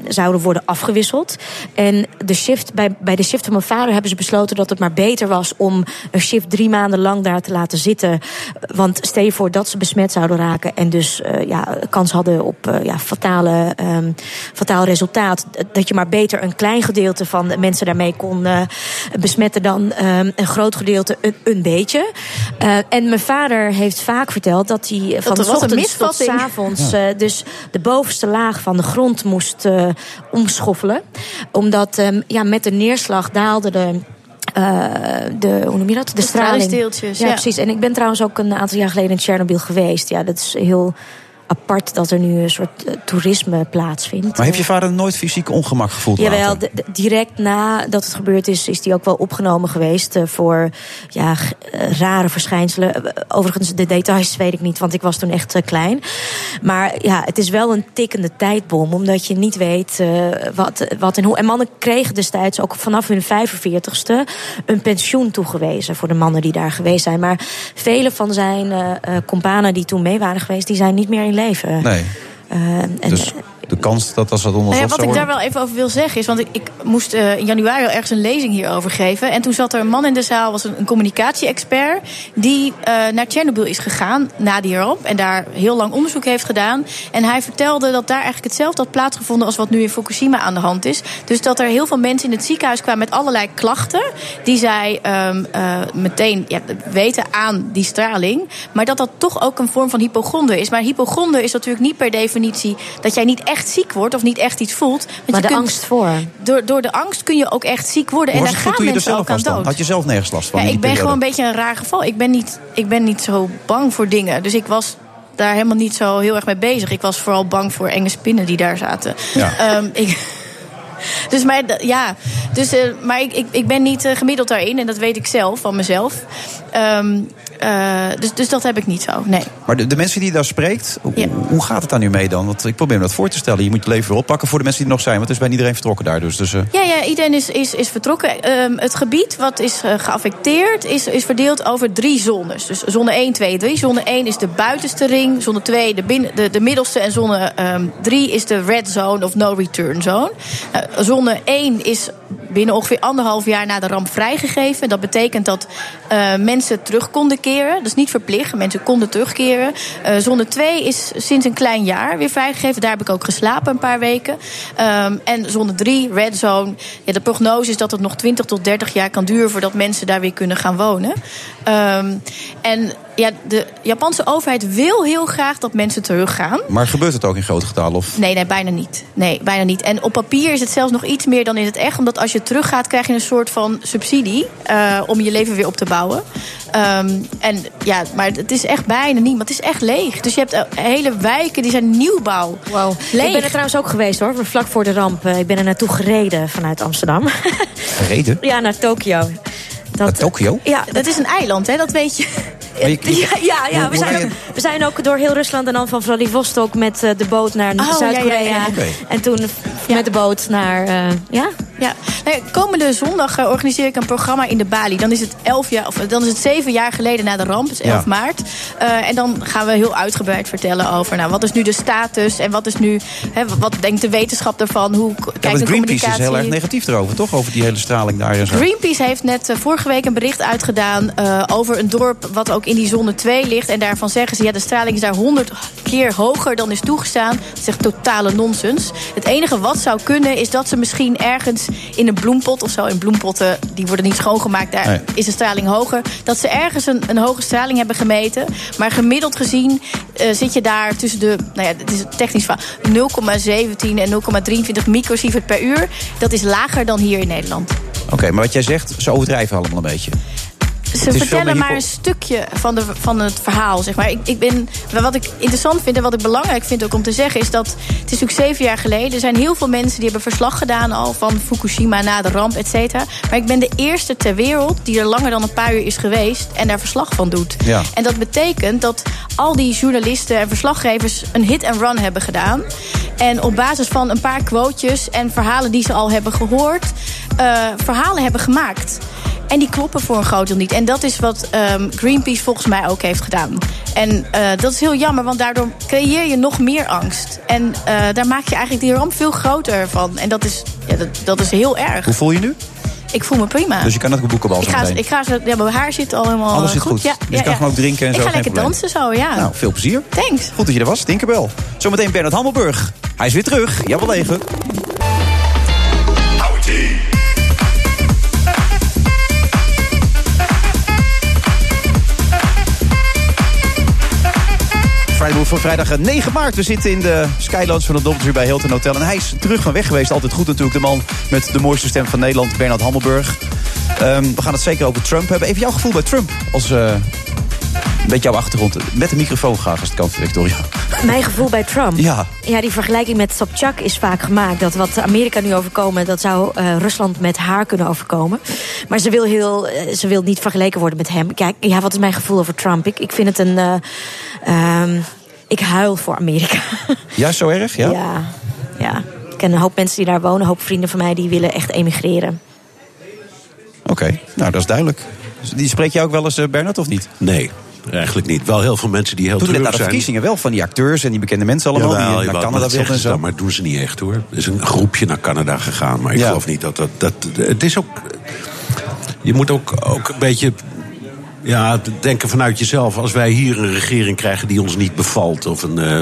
zouden worden afgewisseld. En de shift, bij, bij de shift van mijn vader hebben ze besloten dat het maar beter was om een shift drie maanden lang daar te laten zitten. Want stel je voor dat ze besmet zouden raken en dus uh, ja, kans hadden op uh, ja, fatale, um, fataal resultaat. Dat je maar beter een klein gedeelte van de mensen daarmee kon besmetten dan um, een groot gedeelte een, een beetje. en mijn vader heeft vaak verteld dat hij van dat de ochtends tot s avonds ja. dus de bovenste laag van de grond moest uh, omschoffelen. Omdat um, ja, met de neerslag daalde de. Uh, de, hoe noem je dat? De, de straling. Ja, ja, precies. En ik ben trouwens ook een aantal jaar geleden in Tsjernobyl geweest. Ja, dat is heel apart dat er nu een soort eh, toerisme plaatsvindt. Maar heeft je vader nooit fysiek ongemak gevoeld Jawel, direct nadat het gebeurd is, is die ook wel opgenomen geweest eh, voor ja, eh, rare verschijnselen. Overigens, de details weet ik niet, want ik was toen echt klein. Maar ja, het is wel een tikkende tijdbom, omdat je niet weet wat, wat en hoe. En mannen kregen destijds ook vanaf hun 45ste een pensioen toegewezen voor de mannen die daar geweest zijn. Maar vele van zijn eh, companen die toen mee waren geweest, die zijn niet meer in leven. Nee. Eh, en, Dus de kans dat als dat Nou ja, onderzocht wat ik daar wel even over wil zeggen is, want ik, ik moest eh, in januari al ergens een lezing hierover geven. En toen zat er een man in de zaal, was een, een communicatie-expert, die eh, naar Tsjernobyl is gegaan na die ramp. En daar heel lang onderzoek heeft gedaan. En hij vertelde dat daar eigenlijk hetzelfde had plaatsgevonden als wat nu in Fukushima aan de hand is. Dus dat er heel veel mensen in het ziekenhuis kwamen met allerlei klachten. Die zij ehm, eh, meteen ja, weten aan die straling. Maar dat dat toch ook een vorm van hypochonder is. Maar hypochonder is natuurlijk niet per definitie dat jij niet echt ziek wordt of niet echt iets voelt. Want maar je de kunt- angst voor. Door, door de angst kun je ook echt ziek worden. Hoe en daar gaan er mensen zelf ook aan dood. Had je zelf nergens last van Ja, ik ben gewoon een beetje een raar geval. Ik ben, niet, ik ben niet zo bang voor dingen. Dus ik was daar helemaal niet zo heel erg mee bezig. Ik was vooral bang voor enge spinnen die daar zaten. Ja. Ehm, ik, [LAUGHS] dus maar, ja, dus, eh, maar ik, ik, ik ben niet eh, gemiddeld daarin. En dat weet ik zelf, van mezelf. Ehm, eh, dus, dus dat heb ik niet zo, nee. Maar de, de mensen die je daar spreekt, hoe, hoe gaat het daar nu mee dan? Want ik probeer me dat voor te stellen. Je moet je leven weer oppakken voor de mensen die er nog zijn. Want het is bij iedereen vertrokken daar. Dus, dus, eh, Ja, ja iedereen is, is, is vertrokken. Ehm, het gebied wat is eh, geaffecteerd is, is verdeeld over drie zones. Dus zone 1, 2, 3. Zone 1 is de buitenste ring. Zone 2 de, binnen, de, de middelste. En zone ehm 3 is de red zone of no return zone. Zone 1 is binnen ongeveer anderhalf jaar na de ramp vrijgegeven. Dat betekent dat eh, mensen terug konden keren. Dat is niet verplicht, mensen konden terugkeren. Eh, zone 2 is sinds een klein jaar weer vrijgegeven. Daar heb ik ook geslapen een paar weken. Ehm, en zone 3, red zone. Ja, de prognose is dat het nog 20 tot 30 jaar kan duren voordat mensen daar weer kunnen gaan wonen. Ehm, en ja, de Japanse overheid wil heel graag dat mensen teruggaan. maar gebeurt het ook in grote getalen? Of? Nee, nee, bijna niet. Nee, bijna niet. En op papier is het zelfs nog iets meer dan in het echt. Omdat als je teruggaat, krijg je een soort van subsidie eh, om je leven weer op te bouwen. Ehm, en ja, maar het is echt bijna niet. Maar het is echt leeg. Dus je hebt eh, hele wijken die zijn nieuwbouw. Wow. Leeg. Ik ben er trouwens ook geweest hoor, vlak voor de ramp. Eh, Ik ben er naartoe gereden vanuit Amsterdam. [LAUGHS] Gereden? ja, naar Tokio. Dat, Tokio? Ja, dat is een eiland, hè? Dat weet je. Maar je- je- [LAUGHS] Ja, ja, We, zijn we zijn ook door heel Rusland en dan van Vladivostok met eh, de boot naar Oh, Zuid-Korea. ja, ja, ja. Oké. En toen met de boot naar. eh, ja? Ja, nou ja, komende zondag eh, organiseer ik een programma in de Bali. Dan is het elf jaar, of dan is het zeven jaar geleden na de ramp, dus 11 Ja. maart. Eh, en dan gaan we heel uitgebreid vertellen over nou, wat is nu de status en wat is nu, hè, wat denkt de wetenschap ervan, hoe Ja, kijkt want de Greenpeace communicatie. is heel erg negatief erover, toch? Over die hele straling daar. Greenpeace heeft net eh, vorige week een bericht uitgedaan over een dorp wat ook in die zone 2 ligt. En daarvan zeggen ze, ja, de straling is daar 100 keer hoger dan is toegestaan. Dat is echt totale nonsens. Het enige wat zou kunnen is dat ze misschien ergens in een bloempot of zo, in bloempotten, die worden niet schoongemaakt, daar Nee. is de straling hoger. Dat ze ergens een, een hoge straling hebben gemeten. Maar gemiddeld gezien eh, zit je daar tussen de, nou ja, het is technisch van 0,17 en 0,23 microsievert per uur. Dat is lager dan hier in Nederland. Oké, maar wat jij zegt, ze overdrijven allemaal een beetje. Ze vertellen maar een stukje van, de, van het verhaal, zeg maar. Ik, ik ben, wat ik interessant vind en wat ik belangrijk vind ook om te zeggen... is dat, het is natuurlijk zeven jaar geleden... er zijn heel veel mensen die hebben verslag gedaan al... van Fukushima na de ramp, et cetera. Maar ik ben de eerste ter wereld die er langer dan een paar uur is geweest... en daar verslag van doet. Ja. En dat betekent dat al die journalisten en verslaggevers... een hit and run hebben gedaan. En op basis van een paar quotejes en verhalen die ze al hebben gehoord... eh, verhalen hebben gemaakt... En die kloppen voor een groot deel niet. En dat is wat ehm, Greenpeace volgens mij ook heeft gedaan. En eh, dat is heel jammer, want daardoor creëer je nog meer angst. En eh, daar maak je eigenlijk die ramp veel groter van. En dat is, ja, dat, dat is heel erg. Hoe voel je nu? Ik voel me prima. Dus je kan het boekenbal ik ga, meteen. ik ga zo, ja, mijn haar zit al helemaal Alles eh, zit goed. Ja, Dus je kan gewoon ook drinken en ik zo, ga geen lekker probleem. dansen zo, ja. Nou, veel plezier. Thanks. Goed dat je er was, Tinkerbell. Zometeen Bernard Hammelburg. Hij is weer terug. Jawel even. Move van vrijdag eh, 9 maart. We zitten in de Skylands van het Dobbeltje bij Hilton Hotel. En hij is terug van weg geweest. Altijd goed natuurlijk. De man met de mooiste stem van Nederland, Bernard Hammelburg. Ehm, we gaan het zeker over Trump hebben. Even jouw gevoel bij Trump als eh, beetje jouw achtergrond. Met de microfoon graag als het kan, Victoria. Mijn gevoel bij Trump. Ja. Ja, die vergelijking met Sobchak is vaak gemaakt. Dat wat Amerika nu overkomen, dat zou eh, Rusland met haar kunnen overkomen. Maar ze wil, heel, eh, ze wil niet vergeleken worden met hem. Kijk, ja, wat is mijn gevoel over Trump? Ik, ik vind het een... eh, ehm, ik huil voor Amerika. Ja, zo erg? Ja? ja, ja. Ik ken een hoop mensen die daar wonen. Een hoop vrienden van mij die willen echt emigreren. Oké, nou dat is duidelijk. Die spreek je ook wel eens, eh, Bernard, of niet? Nee, eigenlijk niet. Wel heel veel mensen die heel Toen net terug na de zijn. verkiezingen wel van die acteurs en die bekende mensen allemaal Jawel, die jawel, naar Canada dat wilden zeggen en ze zo. dan, maar doen ze niet echt hoor. Er is een groepje naar Canada gegaan, maar ik Ja. geloof niet dat dat, dat. Het is ook. Je moet ook, ook een beetje. Ja, denken vanuit jezelf. Als wij hier een regering krijgen die ons niet bevalt. of een, eh,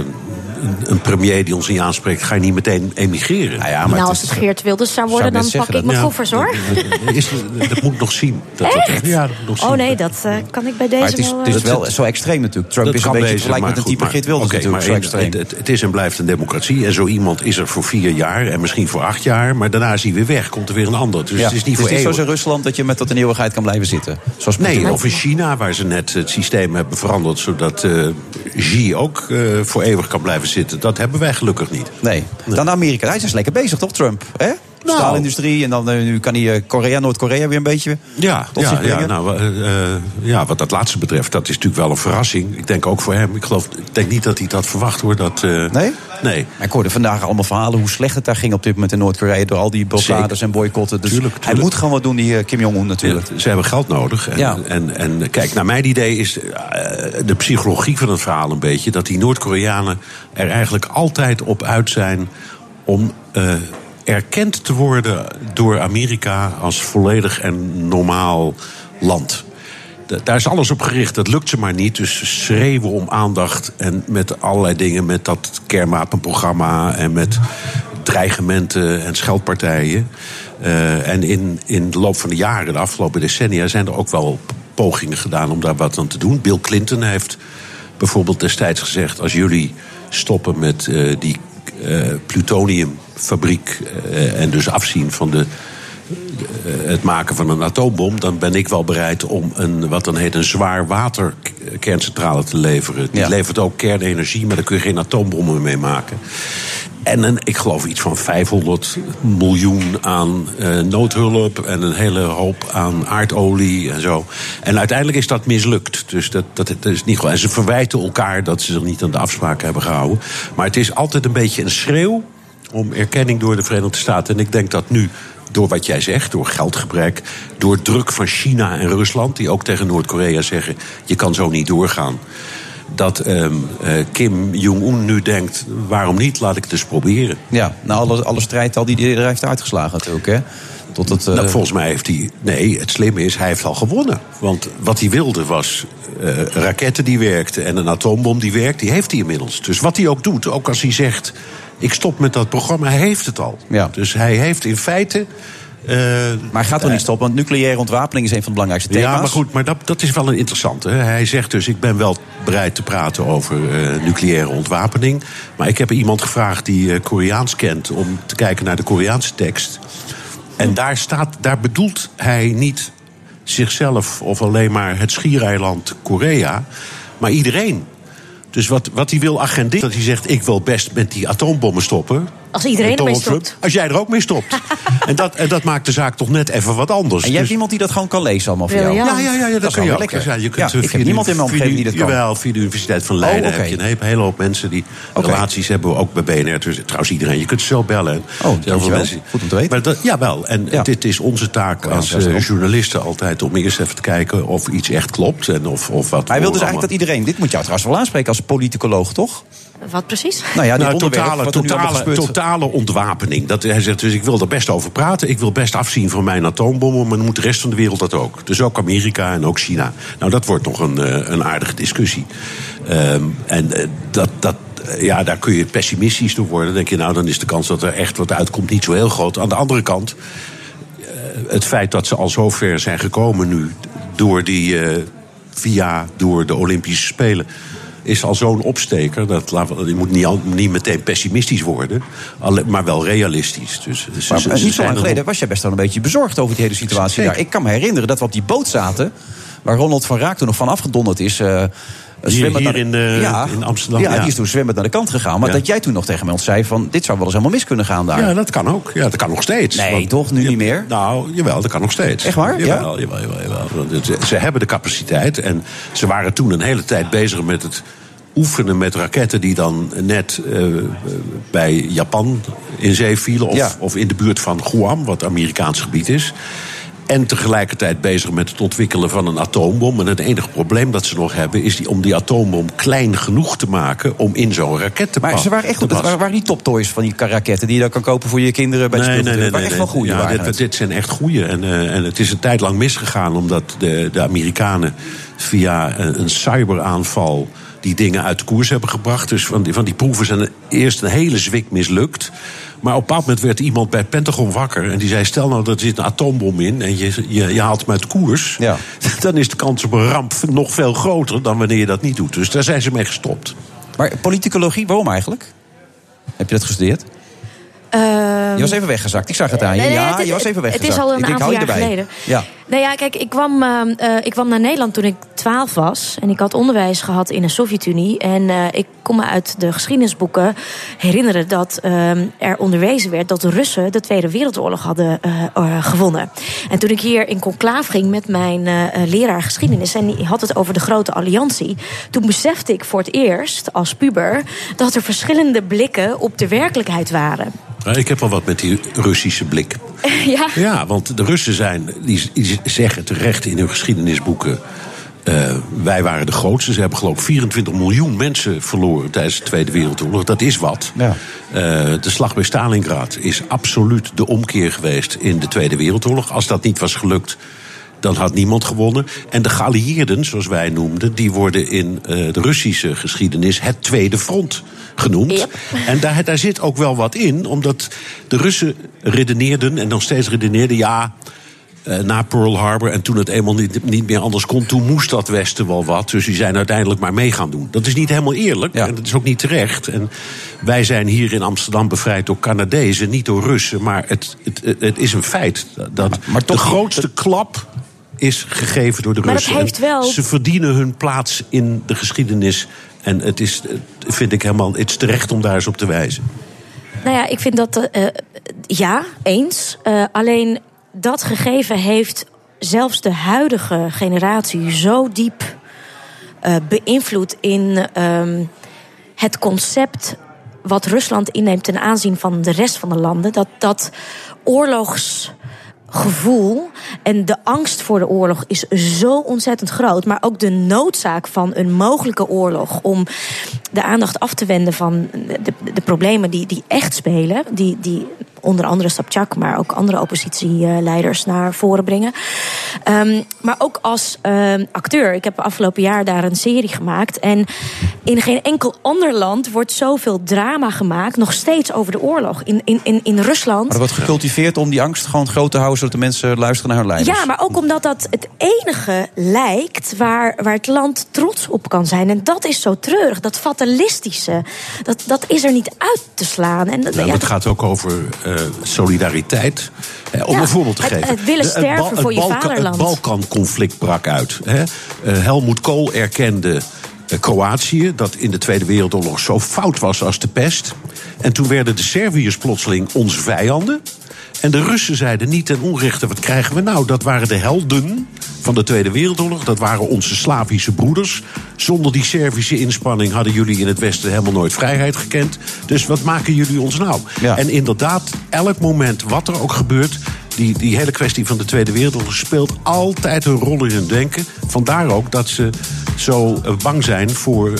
een, een premier die ons niet aanspreekt. ga je niet meteen emigreren. Nou, ja, nou, als het Geert Wilders zou worden, dan pak ik mijn koffers, hoor. Is, dat moet nog zien. Dat dat- Echt? ja, dat moet nog zien. Oh nee, dat eh, kan ik bij deze Maar het is, wel... het is eh, wel zo extreem natuurlijk. Trump Dat is een beetje wezen, vergelijk met maar een type Geert Wilders natuurlijk. Zo maar extreem. Het, is en blijft een democratie. En zo iemand is er voor vier jaar en misschien voor acht jaar. Maar daarna is hij weer weg. Komt er weer een ander. Dus Ja, het is niet voor zoals in Rusland dat je met tot een eeuwigheid kan blijven zitten. Zoals. Nee, of in China, waar ze net het systeem hebben veranderd... zodat eh Xi ook eh, voor eeuwig kan blijven zitten. Dat hebben wij gelukkig niet. Nee. Dan Amerika. Hij is lekker bezig, toch, Trump? Hè? Nou. Staalindustrie en dan eh, nu kan hij eh, Korea, Noord-Korea weer een beetje Ja, tot ja, ja, nou, eh, ja, wat dat laatste betreft, dat is natuurlijk wel een verrassing. Ik denk ook voor hem. Ik, geloof, ik denk niet dat hij dat verwacht hoor. Dat, Nee? Nee. Ik hoorde vandaag allemaal verhalen hoe slecht het daar ging op dit moment in Noord-Korea. Door al die blokkades en boycotten. Dus Tuurlijk, hij moet gewoon wat doen, die Kim Jong-un natuurlijk. Ze hebben geld nodig. En, Ja. en, en kijk, naar mijn idee is de psychologie van het verhaal een beetje... dat die Noord-Koreanen er eigenlijk altijd op uit zijn... om erkend te worden door Amerika als volledig en normaal land. Da- Daar is alles op gericht. Dat lukt ze maar niet. Dus ze schreeuwen om aandacht. En met allerlei dingen. Met dat kernwapenprogramma. En met dreigementen en scheldpartijen. Eh, en in, in de loop van de jaren, de afgelopen decennia, zijn er ook wel pogingen gedaan om daar wat aan te doen. Bill Clinton heeft bijvoorbeeld destijds gezegd: als jullie stoppen met eh, die eh, plutoniumfabriek eh, en dus afzien van de, eh, het maken van een atoombom, dan ben ik wel bereid om een, wat dan heet een zwaar waterkerncentrale te leveren. Die Ja. levert ook kernenergie, maar daar kun je geen atoombommen mee maken. En een, ik geloof iets van 500 miljoen aan eh, noodhulp en een hele hoop aan aardolie en zo. En uiteindelijk is dat mislukt. Dus dat, dat, dat is niet goed. En ze verwijten elkaar dat ze zich niet aan de afspraken hebben gehouden. Maar het is altijd een beetje een schreeuw om erkenning door de Verenigde Staten. En ik denk dat nu door wat jij zegt, door geldgebrek, door druk van China en Rusland, die ook tegen Noord-Korea zeggen: je kan zo niet doorgaan. Dat ehm, eh, Kim Jong-un nu denkt: waarom niet? Laat ik het eens proberen. Ja, nou, alle, alle strijd al die hij heeft uitgeslagen natuurlijk, hè? Tot het, eh, Nou, volgens mij heeft hij. Nee, het slimme is, hij heeft al gewonnen. Want wat hij wilde was eh, raketten die werkten en een atoombom die werkt, die heeft hij inmiddels. Dus wat hij ook doet, ook als hij zegt: ik stop met dat programma, hij heeft het al. Dus hij heeft in feite. eh, maar hij gaat toch niet stoppen, want nucleaire ontwapening is een van de belangrijkste thema's. Ja, maar goed, maar dat, dat is wel een interessante. Hij zegt dus, ik ben wel bereid te praten over eh, nucleaire ontwapening. Maar ik heb iemand gevraagd die eh, Koreaans kent... om te kijken naar de Koreaanse tekst. En daar, staat, daar bedoelt hij niet zichzelf of alleen maar het schiereiland Korea... maar iedereen. Dus wat, wat hij wil agenderen, dat hij zegt... ik wil best met die atoombommen stoppen... Als iedereen ermee stopt. Trump, als jij er ook mee stopt. [LAUGHS] en, dat, en dat maakt de zaak toch net even wat anders. En jij hebt Dus- iemand die dat gewoon kan lezen allemaal voor jou? ja, ja, ja, ja, dat, is kun je ook. lekker. Ja, je kunt Ja, ik heb niemand in mijn omgeving die dat kan. Jawel, via de Universiteit van Leiden Oh, oké. heb je een hele, hoop mensen die relaties hebben. Ook bij BNR. Dus, trouwens, iedereen. Je kunt ze zo bellen. En heel veel dankjewel. mensen. Goed om te weten. Maar dat, jawel. En dit is onze taak ja, als eh, journalisten altijd om eerst even te kijken of iets echt klopt. En of, of wat Hij wil dus eigenlijk dat iedereen... Dit moet jou trouwens wel aanspreken als politicoloog, toch? Wat precies? Nou ja, Nou, onderwerp, totale, totale, totale ontwapening. Dat, hij zegt dus, ik wil er best over praten. Ik wil best afzien van mijn atoombommen. Maar dan moet de rest van de wereld dat ook. Dus ook Amerika en ook China. Nou, dat wordt nog een, eh, een aardige discussie. Ehm, en eh, dat... dat eh, ja, daar kun je pessimistisch door worden. Dan denk je, nou, dan is de kans dat er echt wat uitkomt niet zo heel groot. Aan de andere kant, eh, het feit dat ze al zo ver zijn gekomen nu... door die, eh, via, door de Olympische Spelen is al zo'n opsteker. Dat, je moet niet, al- niet meteen pessimistisch worden, maar wel realistisch. Dus, ze- Maar ze- eh, niet zo lang geleden was jij best wel een beetje bezorgd over die hele situatie Zeker. daar. Ik kan me herinneren dat we op die boot zaten... waar Ronald van Raak toen nog van afgedonderd is. eh, Hier, hier naar- in, eh, ja, in Amsterdam. Ja, die is toen zwembad naar de kant gegaan. Maar Ja. dat jij toen nog tegen ons zei van... dit zou wel eens helemaal mis kunnen gaan daar. Ja, dat kan ook. Ja, dat kan nog steeds. Nee, Want- toch? Nu niet meer? Nou, jawel, dat kan nog steeds. Echt waar? Jawel, jawel, jawel. Ze, ze hebben de capaciteit. En ze waren toen een hele tijd bezig met het oefenen met raketten... die dan net eh, bij Japan in zee vielen. Of, Ja. of in de buurt van Guam, wat Amerikaans gebied is. En tegelijkertijd bezig met het ontwikkelen van een atoombom. En het enige probleem dat ze nog hebben... is die, om die atoombom klein genoeg te maken... om in zo'n raket te Maar passen. ze waren echt goed. Waren, waren niet toptoys van die raketten... die je dan kan kopen voor je kinderen bij de Nee, nee, nee. Nee, echt wel goede Ja, dit, dit zijn echt goede. En, eh, en het is een tijd lang misgegaan omdat de, de Amerikanen via een, een cyberaanval die dingen uit koers hebben gebracht. Dus van die, van die proeven zijn eerst een hele zwik mislukt. Maar op een bepaald moment werd iemand bij het Pentagon wakker. En die zei: Stel nou, er zit een atoombom in. en je, je, je haalt hem uit koers. [LAUGHS] dan is de kans op een ramp nog veel groter dan wanneer je dat niet doet. Dus daar zijn ze mee gestopt. Maar politicologie, waarom eigenlijk? Heb je dat gestudeerd? Je was even weggezakt. Ik zag het aan je. Nee, nee, ja, het- je was even het is weggezakt. al een Ik aantal jaar geleden. Ja. Nou ja, kijk, ik kwam, eh, eh, ik kwam naar Nederland toen ik 12 was. En ik had onderwijs gehad in de Sovjet-Unie. En eh, ik kon me uit de geschiedenisboeken herinneren dat eh, er onderwezen werd dat de Russen de Tweede Wereldoorlog hadden eh, eh, gewonnen. En toen ik hier in conclaaf ging met mijn eh, leraar geschiedenis en die had het over de grote alliantie, toen besefte ik voor het eerst als puber dat er verschillende blikken op de werkelijkheid waren. Ik heb wel wat met die Russische blik. [LAUGHS] ja. Ja, want de Russen zijn, die zeggen terecht in hun geschiedenisboeken. Eh, wij waren de grootste. Ze hebben geloof ik 24 miljoen mensen verloren tijdens de Tweede Wereldoorlog. Dat is wat. Ja. Eh, de slag bij Stalingrad is absoluut de omkeer geweest in de Tweede Wereldoorlog. Als dat niet was gelukt, dan had niemand gewonnen. En de geallieerden, zoals wij noemden, die worden in eh, de Russische geschiedenis het Tweede Front genoemd. En daar, daar zit ook wel wat in, omdat de Russen redeneerden en nog steeds redeneerden, ja. Eh, na Pearl Harbor en toen het eenmaal niet, niet meer anders kon, toen moest dat Westen wel wat. Dus die zijn uiteindelijk maar mee gaan doen. Dat is niet helemaal eerlijk en dat is ook niet terecht. En wij zijn hier in Amsterdam bevrijd door Canadezen, niet door Russen. Maar het, het, het, het is een feit dat de grootste klap is gegeven door de Maar dat Russen. heeft En wel- Ze verdienen hun plaats in de geschiedenis. En het is, eh, vind ik helemaal, het is terecht om daar eens op te wijzen. Nou ja, ik vind dat. eh, ja, eens. Eh, alleen dat gegeven heeft zelfs de huidige generatie zo diep eh, beïnvloed in ehm, het concept wat Rusland inneemt ten aanzien van de rest van de landen. Dat dat oorlogsgevoel en de angst voor de oorlog is zo ontzettend groot. Maar ook de noodzaak van een mogelijke oorlog om de aandacht af te wenden van de, de problemen die, die echt spelen. Die, die onder andere Sabchak, maar ook andere oppositieleiders naar voren brengen. Ehm, maar ook als ehm, acteur. Ik heb afgelopen jaar daar een serie gemaakt. En in geen enkel ander land wordt zoveel drama gemaakt. nog steeds over de oorlog. In, in, in, in Rusland. Maar er wordt gecultiveerd om die angst gewoon groot te houden... zodat de mensen luisteren naar hun leiders. Ja, maar ook omdat dat het enige lijkt waar, waar het land trots op kan zijn. En dat is zo treurig. Dat fatalistische, dat, dat is er niet uit te slaan. En dat, Nou, ja, het gaat ook over eh, solidariteit. Hè, om Ja, een voorbeeld te het- geven. het willen De- sterven Bal- voor je vaderland. Het Balkan-conflict brak uit. Hè. Eh, Helmoet Kool erkende eh, Kroatië, dat in de Tweede Wereldoorlog zo fout was als de pest. En toen werden de Serviërs plotseling onze vijanden. En de Russen zeiden niet ten onrechte, wat krijgen we nou? Dat waren de helden van de Tweede Wereldoorlog. Dat waren onze Slavische broeders. Zonder die Servische inspanning hadden jullie in het Westen helemaal nooit vrijheid gekend. Dus wat maken jullie ons nou? En inderdaad, elk moment wat er ook gebeurt... Die, die hele kwestie van de Tweede Wereldoorlog speelt altijd een rol in hun denken. Vandaar ook dat ze zo eh, bang zijn voor eh,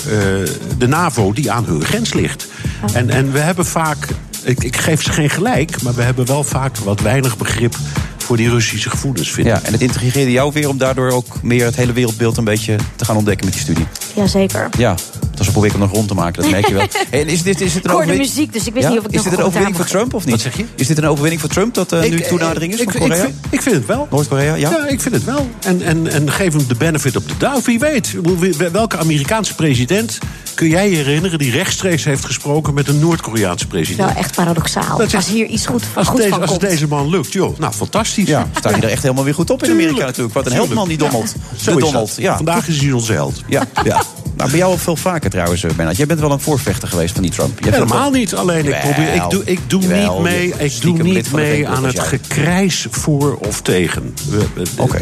de NAVO die aan hun grens ligt. En, en we hebben vaak, ik, ik geef ze geen gelijk... maar we hebben wel vaak wat weinig begrip voor die Russische gevoelens, vind ik. Ja, en het intrigeerde jou weer om daardoor ook meer het hele wereldbeeld een beetje te gaan ontdekken met die studie. Jazeker. Ja. Dus probeer ik hem nog rond te maken, dat merk je wel. [LAUGHS] En is dit, is dit een Ik hoorde overwinning- muziek, dus ik wist Ja? niet of ik Is nog dit een overwinning voor Trump of niet? Wat zeg je? Is dit een overwinning voor Trump dat eh, nu Ik- toenadering is ik, van ik, Korea? vind, ik vind het wel. Noord-Korea, ja? Ja, ik vind het wel. En, en, en geef hem de benefit op de doubt. Wie weet. Ik Welke Amerikaanse president kun jij je herinneren... die rechtstreeks heeft gesproken met een Noord-Koreaanse president? Wel echt paradoxaal. Dat is- Als hier iets goed, Als, goed deze, van als komt. het deze man lukt, joh. Nou, fantastisch. Ja, staat hij er echt helemaal weer goed op in. Amerika natuurlijk. Wat een heldman die. Ja, de zo is Donald, dat. ja. Vandaag is hij onze held. Ja, ja. Maar bij jou ook veel vaker trouwens, eh, Bernard. Jij bent wel een voorvechter geweest van die Trump. Je hebt Helemaal wel- niet. Alleen ik, probeer, ik doe, ik doe Jawel, niet mee, ik doe niet mee aan het gekrijs voor of tegen.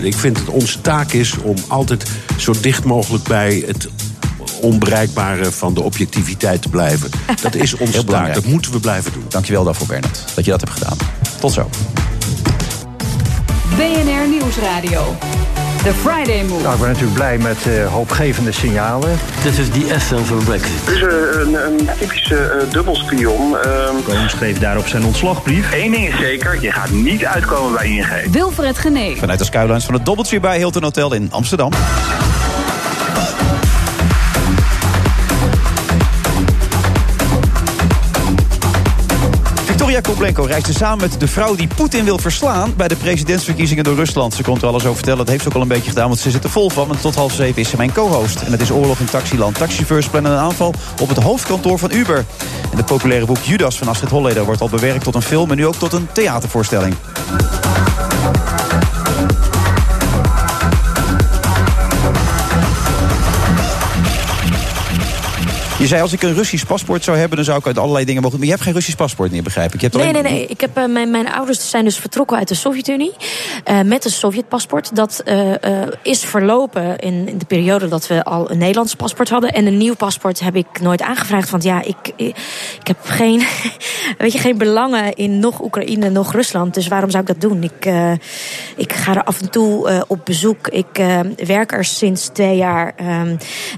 Ik vind het onze taak is om altijd zo dicht mogelijk bij het onbereikbare van de objectiviteit te blijven. [LAUGHS] Dat is onze taak. belangrijk. Dat moeten we blijven doen. Dankjewel daarvoor, Bernard, dat je dat hebt gedaan. Tot zo. BNR Nieuwsradio. The Friday Move. Nou, ik ben natuurlijk blij met eh, hoopgevende signalen. Dit is die essence van Brexit. Het is een, een, een typische eh, dubbelspion. ehm. Koon schreef daarop zijn ontslagbrief. Eén ding is zeker, je gaat niet uitkomen bij ING. Wilfred Genee. Vanuit de skylines van het Doubletree bij Hilton Hotel in Amsterdam. Victoria Koblenko reisde samen met de vrouw die Poetin wil verslaan... bij de presidentsverkiezingen door Rusland. Ze komt er alles over vertellen. Dat heeft ze ook al een beetje gedaan, want ze zit er vol van. En tot half zeven is ze mijn co-host. En het is oorlog in taxiland. Taxichauffeurs plannen een aanval op het hoofdkantoor van Uber. En het populaire boek Judas van Astrid Holleder... wordt al bewerkt tot een film en nu ook tot een theatervoorstelling. Je zei, als ik een Russisch paspoort zou hebben... dan zou ik uit allerlei dingen mogen... Maar je hebt geen Russisch paspoort meer, begrijp ik. Je hebt Nee, nee, alleen- nee. Ik heb, eh, mijn, mijn ouders zijn dus vertrokken uit de Sovjet-Unie. eh, met een Sovjet-paspoort. Dat eh, is verlopen in, in de periode dat we al een Nederlands paspoort hadden. En een nieuw paspoort heb ik nooit aangevraagd. Want ja, ik, ik, ik heb geen, [LAUGHS] weet je, geen belangen in nog Oekraïne, nog Rusland. Dus waarom zou ik dat doen? Ik, ik ga er af en toe op bezoek. Ik werk er sinds twee jaar. ehm,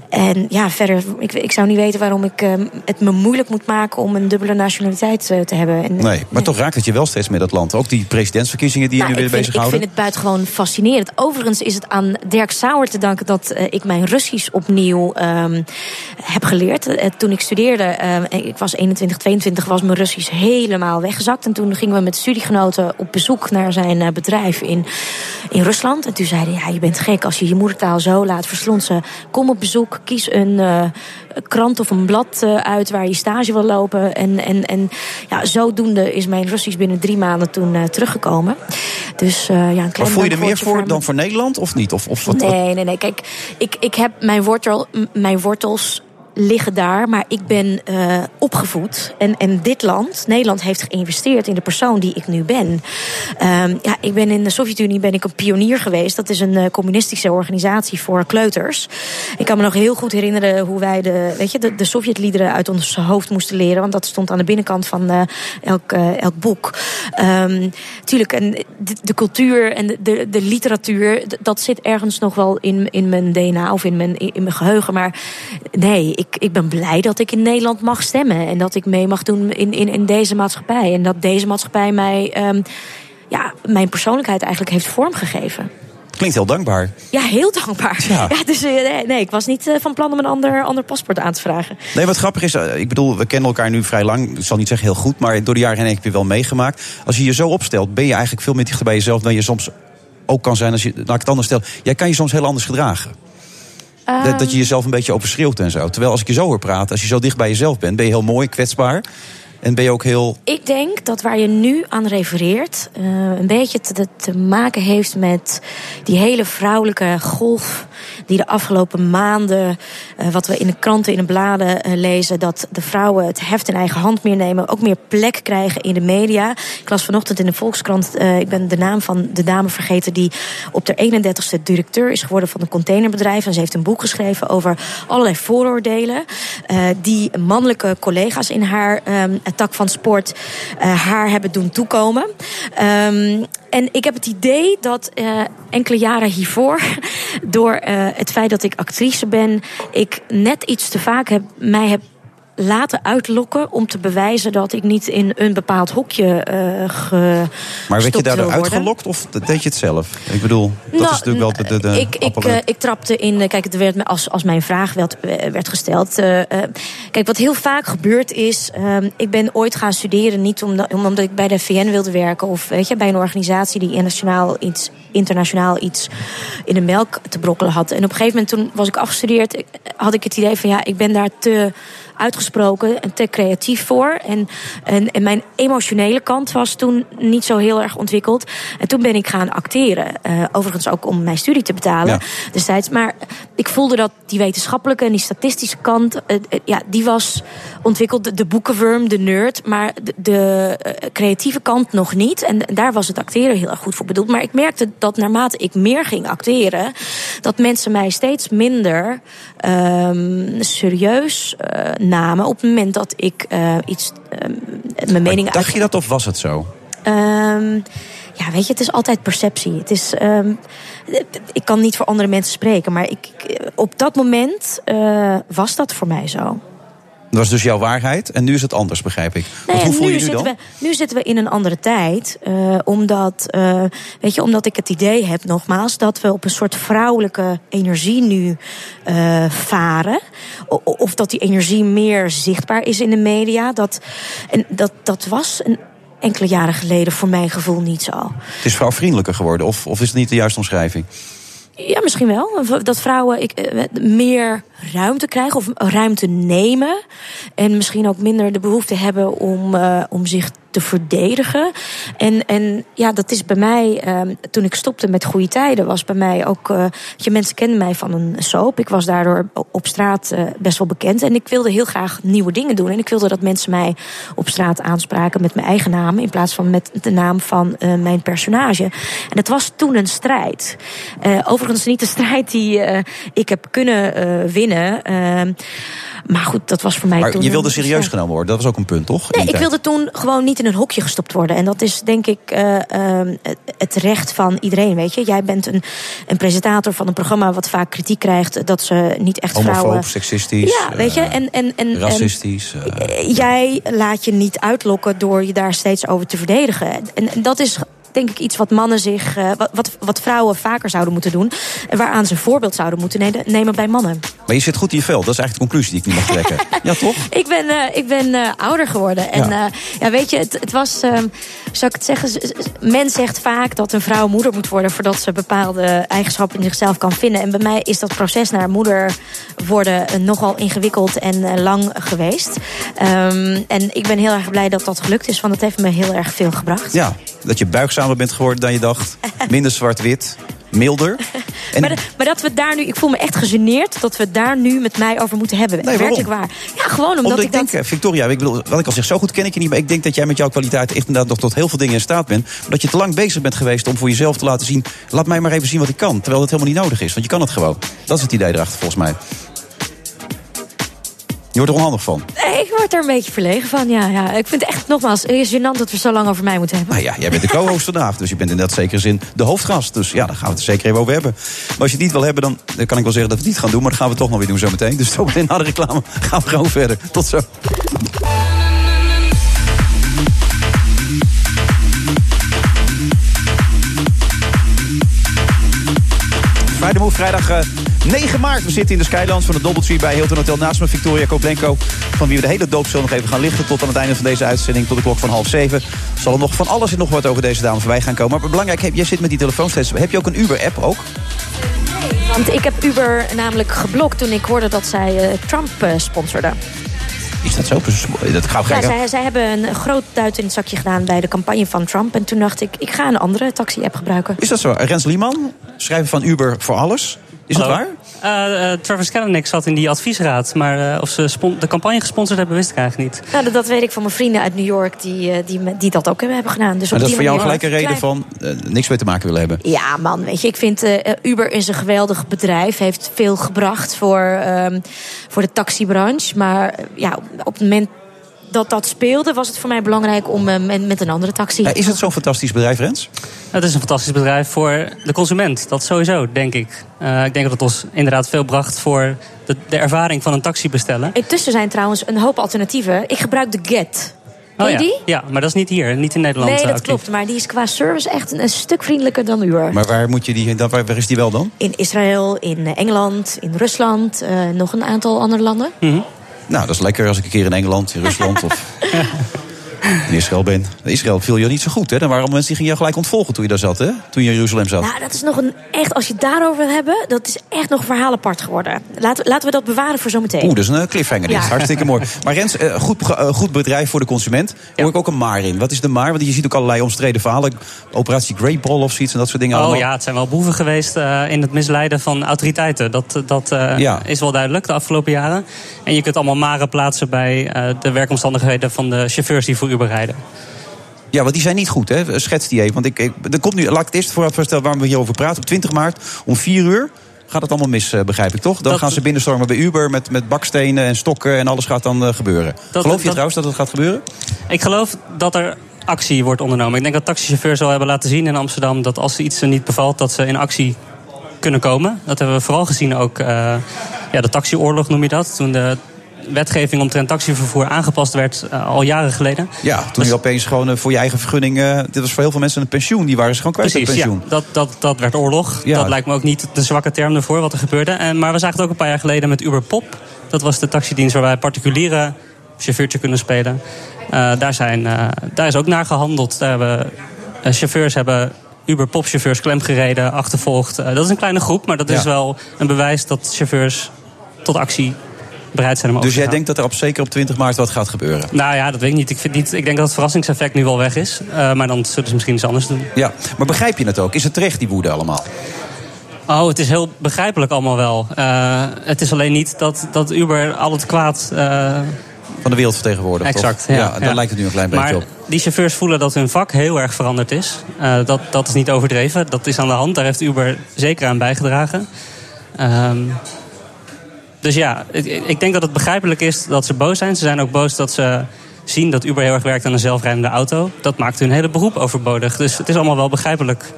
en ja, verder, ik, ik zou niet weten waarom ik eh, het me moeilijk moet maken om een dubbele nationaliteit eh, te hebben. En, Nee, maar toch raakt het je wel steeds met dat land. Ook die presidentsverkiezingen die je nou, nu ik, weer vind, ik bezighouden. vind het buitengewoon fascinerend. Overigens is het aan Dirk Sauer te danken dat eh, ik mijn Russisch opnieuw ehm, heb geleerd. Eh, toen ik studeerde, ik was 21, 22, was mijn Russisch helemaal weggezakt. En toen gingen we met studiegenoten op bezoek naar zijn bedrijf in, in Rusland. En toen zeiden ja, je bent gek als je je moedertaal zo laat verslonsen. Kom op bezoek, kies een krant of een blad eh, uit waar je stage wil lopen. En, en, en ja, zodoende is mijn Russisch binnen drie maanden toen eh, teruggekomen. Dus eh, ja, een klein Maar voel je er meer voor dan voor Nederland of niet? Of, of wat, Nee, nee, nee. Kijk, ik, ik heb mijn, wortel, mijn wortels liggen daar, maar ik ben eh, opgevoed. En, en dit land, Nederland, heeft geïnvesteerd in de persoon die ik nu ben. Ehm, ja, ik ben in de Sovjet-Unie ben ik een pionier geweest. Dat is een eh, communistische organisatie voor kleuters. Ik kan me nog heel goed herinneren hoe wij de, weet je, de, de Sovjetliederen uit ons hoofd moesten leren. Want dat stond aan de binnenkant van eh, elk, elk boek. Ehm, tuurlijk, en de, cultuur en de, de, de literatuur, dat zit ergens nog wel in, in mijn DNA of in mijn, in mijn geheugen. Maar nee, ik, ik ben blij dat ik in Nederland mag stemmen. En dat ik mee mag doen in, in, in deze maatschappij. En dat deze maatschappij mij ehm, ja, mijn persoonlijkheid eigenlijk heeft vormgegeven. Klinkt heel dankbaar. Ja, heel dankbaar. [LAUGHS] Ja. dus, eh, nee, nee, ik was niet eh, van plan om een ander, ander paspoort aan te vragen. Nee, wat grappig is, eh, ik bedoel, we kennen elkaar nu vrij lang. Ik zal niet zeggen heel goed, maar door de jaren heen heb je wel meegemaakt. Als je je zo opstelt, ben je eigenlijk veel meer dichter bij jezelf dan je soms ook kan zijn. Als je, laat ik het anders stellen, jij kan je soms heel anders gedragen. Dat, dat je jezelf een beetje overschreeuwt en zo. Terwijl als ik je zo hoor praten, als je zo dicht bij jezelf bent, ben je heel mooi, kwetsbaar. En ben je ook heel. Ik denk dat waar je nu aan refereert, eh, een beetje te, te maken heeft met die hele vrouwelijke golf. die de afgelopen maanden, eh, wat we in de kranten, in de bladen eh, lezen. dat de vrouwen het heft in eigen hand meer nemen. ook meer plek krijgen in de media. Ik las vanochtend in de Volkskrant, ik ben de naam van de dame vergeten. die op de 31ste directeur is geworden van een containerbedrijf. En ze heeft een boek geschreven over allerlei vooroordelen. die mannelijke collega's in haar ehm, tak van sport eh, haar hebben doen toekomen. Ehm, en ik heb het idee dat eh, enkele jaren hiervoor, [LAUGHS] door eh, het feit dat ik actrice ben, ik net iets te vaak heb, mij heb laten uitlokken om te bewijzen dat ik niet in een bepaald hokje uh, ge. Maar werd je daardoor uitgelokt of deed je het zelf? Ik bedoel, dat Nou, is natuurlijk wel de, de, de ik, ik, eh, ik trapte in. eh, Kijk, het werd me als, als mijn vraag werd, werd gesteld. kijk, wat heel vaak gebeurt is. ehm, ik ben ooit gaan studeren niet omdat, omdat ik bij de VN wilde werken. of weet je, bij een organisatie die internationaal iets, internationaal iets in de melk te brokkelen had. En op een gegeven moment toen was ik afgestudeerd. had ik het idee van ja, ik ben daar te uitgesproken en te creatief voor. En, en, en mijn emotionele kant was toen niet zo heel erg ontwikkeld. En toen ben ik gaan acteren. Eh, overigens ook om mijn studie te betalen Ja. destijds. Maar ik voelde dat die wetenschappelijke en die statistische kant... eh, eh, ja, die was ontwikkeld. De, boekenworm, de nerd. Maar de, de eh, creatieve kant nog niet. En daar was het acteren heel erg goed voor bedoeld. Maar ik merkte dat naarmate ik meer ging acteren... dat mensen mij steeds minder ehm, serieus eh, namen... op het moment dat ik eh, iets... ehm, mijn mening Dacht je dat of was het zo? Ehm, ja, weet je, het is altijd perceptie. Het is, ik kan niet voor andere mensen spreken, maar ik, op dat moment was dat voor mij zo. Dat was dus jouw waarheid en nu is het anders, begrijp ik. Nee, hoe voel je je nu zitten dan? We, nu zitten we in een andere tijd. eh, omdat, eh, weet je, omdat ik het idee heb, nogmaals, dat we op een soort vrouwelijke energie nu eh, varen. O- of dat die energie meer zichtbaar is in de media. Dat, en dat, dat was een enkele jaren geleden voor mijn gevoel niet zo. Het is vrouwvriendelijker geworden of, of is het niet de juiste omschrijving? Ja, misschien wel. Dat vrouwen ik, meer ruimte krijgen of ruimte nemen. En misschien ook minder de behoefte hebben om, eh, om zich te verdedigen. En, en ja, dat is bij mij, eh, toen ik stopte met goede tijden, was bij mij ook. eh, je mensen kenden mij van een soap. Ik was daardoor op straat eh, best wel bekend. En ik wilde heel graag nieuwe dingen doen. En ik wilde dat mensen mij op straat aanspraken met mijn eigen naam. In plaats van met de naam van mijn personage. En het was toen een strijd. Overigens niet de strijd die ik heb kunnen winnen. Eh, maar goed, dat was voor mij Maar toen. je wilde serieus genomen worden, dat was ook een punt, toch? Nee, ik wilde toen gewoon niet in een hokje gestopt worden. En dat is denk ik eh, ehm, het- recht van iedereen, weet je. Jij bent een, een presentator van een programma wat vaak kritiek krijgt... dat ze niet echt Homofoob, vrouwen... seksistisch, Ja, weet je. En, en, en, en, racistisch. eh, jij laat je niet uitlokken door je daar steeds over te verdedigen. En, en dat is denk ik iets wat mannen zich, eh, wat, wat, vrouwen vaker zouden moeten doen. En waaraan ze een voorbeeld zouden moeten ne- nemen bij mannen. maar je zit goed in je vel, dat is eigenlijk de conclusie die ik nu mag trekken. [LAUGHS] ja, toch? Ik ben, eh, ik ben eh, ouder geworden. En Ja. ja. weet je, het, het was, zou ik het zeggen, men zegt vaak dat een vrouw moeder moet worden voordat ze bepaalde eigenschappen in zichzelf kan vinden. En bij mij is dat proces naar moeder worden nogal ingewikkeld en lang geweest. Ehm, en ik ben heel erg blij dat dat gelukt is, want het heeft me heel erg veel gebracht. Ja, dat je buigzamer bent geworden dan je dacht. [LAUGHS] Minder zwart-wit, milder. [LAUGHS] En Maar, de- maar dat we daar nu, ik voel me echt gegeneerd dat we het daar nu met mij over moeten hebben. Nee? Werkelijk waar. Ja, gewoon omdat, Omdat ik dat. denk, eh, Victoria, ik bedoel, wat ik al zeg, zo goed ken ik je niet. Maar ik denk dat jij met jouw kwaliteit echt inderdaad nog tot heel veel dingen in staat bent. Dat je te lang bezig bent geweest om voor jezelf te laten zien. Laat mij maar even zien wat ik kan. Terwijl het helemaal niet nodig is. Want je kan het gewoon. Dat is het idee erachter volgens mij. Je wordt er onhandig van. Nee, ik word er een beetje verlegen van. Ja, ja. Ik vind het echt, nogmaals, het is gênant dat we zo lang over mij moeten hebben. Nou ja, jij bent de co-host vandaag. Dus je bent in dat zekere zin de hoofdgast. Dus ja, daar gaan we het er zeker even over hebben. Maar als je het niet wil hebben, dan, dan kan ik wel zeggen dat we het niet gaan doen. Maar dat gaan we toch nog weer doen zometeen. Dus zometeen na de reclame gaan we gewoon verder. Tot zo. Friday Move, vrijdag eh, 9 maart. We zitten in de Skylands van de Doubletree bij Hilton Hotel naast me. Victoria Koblenko, van wie we de hele doopshow nog even gaan lichten... tot aan het einde van deze uitzending, tot de klok van half zeven. Zal er nog van alles en nog wat over deze dame voorbij gaan komen. Maar belangrijk, jij zit met die telefoon steeds. Heb je ook een Uber-app ook? Want ik heb Uber namelijk geblokt toen ik hoorde dat zij eh, Trump eh, sponsorde. Is dat zo? Dat ga ik Ja, zij, zij hebben een groot duit in het zakje gedaan bij de campagne van Trump. En toen dacht ik, ik ga een andere taxi-app gebruiken. Is dat zo? Rens Lieman, schrijver van Uber voor alles. Is dat waar? Eh, eh, Travis Kalanick zat in die adviesraad. Maar eh, of ze de campagne gesponsord hebben, wist ik eigenlijk niet. Nou, dat, dat weet ik van mijn vrienden uit New York die, eh, die, die dat ook hebben gedaan. Dus op dat is die voor jou gelijk een reden van niks mee te maken willen hebben. Ja, man, weet je, ik vind eh, Uber is een geweldig bedrijf. Heeft veel gebracht voor, ehm, voor de taxibranche. Maar ja, op het moment dat dat speelde, was het voor mij belangrijk om eh, met, met een andere taxi. Ja, is het zo'n fantastisch bedrijf, Rens? Het is een fantastisch bedrijf voor de consument. Dat sowieso, denk ik. Eh, ik denk dat het ons inderdaad veel bracht voor de, de ervaring van een taxi bestellen. Intussen zijn trouwens een hoop alternatieven. Ik gebruik de Get. Oh je ja. die? ja, maar dat is niet hier, niet in Nederland. Nee, eh, dat actief. klopt. Maar die is qua service echt een, een stuk vriendelijker dan Uber. Maar waar, moet je die, dan- waar, waar is die wel dan? In Israël, in eh, Engeland, in Rusland, eh, nog een aantal andere landen. Nou, dat is lekker als ik een keer in Engeland, in Rusland of [LAUGHS] in Israël ben. Israël viel je niet zo goed, hè? Er waren mensen die gingen jou gelijk ontvolgen toen je daar zat, hè? Toen je in Jeruzalem zat. Nou, dat is nog een echt, als je het daarover wil hebben, dat is echt nog een verhaal apart geworden. Laten, we- laten we dat bewaren voor zometeen. Oeh, dat is een cliffhanger dit. Ja. Hartstikke mooi. Maar Rens, eh, goed, eh, goed bedrijf voor de consument. Hoor ik ook een maar in. Wat is de maar? Want je ziet ook allerlei omstreden verhalen. Operatie Great Ball of zoiets en dat soort dingen Oh allemaal. ja, het zijn wel boeven geweest eh, in het misleiden van autoriteiten. Dat, dat eh, Ja. is wel duidelijk de afgelopen jaren. En je kunt allemaal maren plaatsen bij eh, de werkomstandigheden van de chauffeurs die voor Uber Ja, want die zijn niet goed, hè? Schets die even. Want ik, ik, er komt nu, laat ik het eerst vooraf vertellen waarom we hierover praten. Op 20 maart om 4 uur gaat het allemaal mis, eh, begrijp ik toch? Dan gaan ze binnenstormen bij Uber met, met bakstenen en stokken en alles gaat dan eh, gebeuren. Dat- Geloof je dat- trouwens dat het gaat gebeuren? Ik geloof dat er actie wordt ondernomen. Ik denk dat taxichauffeurs al hebben laten zien in Amsterdam... dat als iets er niet bevalt, dat ze in actie kunnen komen. Dat hebben we vooral gezien ook... eh, ja, de taxioorlog noem je dat. Toen de wetgeving omtrent taxivervoer aangepast werd eh, al jaren geleden. Ja, toen je opeens gewoon eh, voor je eigen vergunning... eh, dit was voor heel veel mensen een pensioen. Die waren ze gewoon kwijt Precies, ja. pensioen. Dat, dat, dat werd oorlog. Ja. Dat lijkt me ook niet de zwakke term ervoor wat er gebeurde. En, maar we zagen het ook een paar jaar geleden met Uber Pop. Dat was de taxidienst waarbij particulieren chauffeurtje kunnen spelen. Daar, zijn, daar is ook naar gehandeld. Daar hebben, chauffeurs hebben Uber Pop chauffeurs klemgereden, achtervolgd. Dat is een kleine groep, maar dat Ja. is wel een bewijs dat chauffeurs tot actie bereid zijn om over Dus te jij gaan. denkt dat er op zeker op 20 maart wat gaat gebeuren? Nou ja, dat weet ik niet. Ik, vind niet, ik denk dat het verrassingseffect nu wel weg is. Eh, maar dan zullen ze misschien iets anders doen. Ja, maar begrijp je het ook? Is het terecht, die woede allemaal? Oh, het is heel begrijpelijk allemaal wel. Eh, het is alleen niet dat, dat Uber al het kwaad... eh, Van de wereld vertegenwoordigt? Exact, ja, daar ja. lijkt het nu een klein beetje maar op. die chauffeurs voelen dat hun vak heel erg veranderd is. Dat, dat is niet overdreven. Dat is aan de hand. Daar heeft Uber zeker aan bijgedragen. Ehm, dus ja, ik, ik denk dat het begrijpelijk is dat ze boos zijn. Ze zijn ook boos dat ze zien dat Uber heel erg werkt aan een zelfrijdende auto. Dat maakt hun hele beroep overbodig. Dus het is allemaal wel begrijpelijk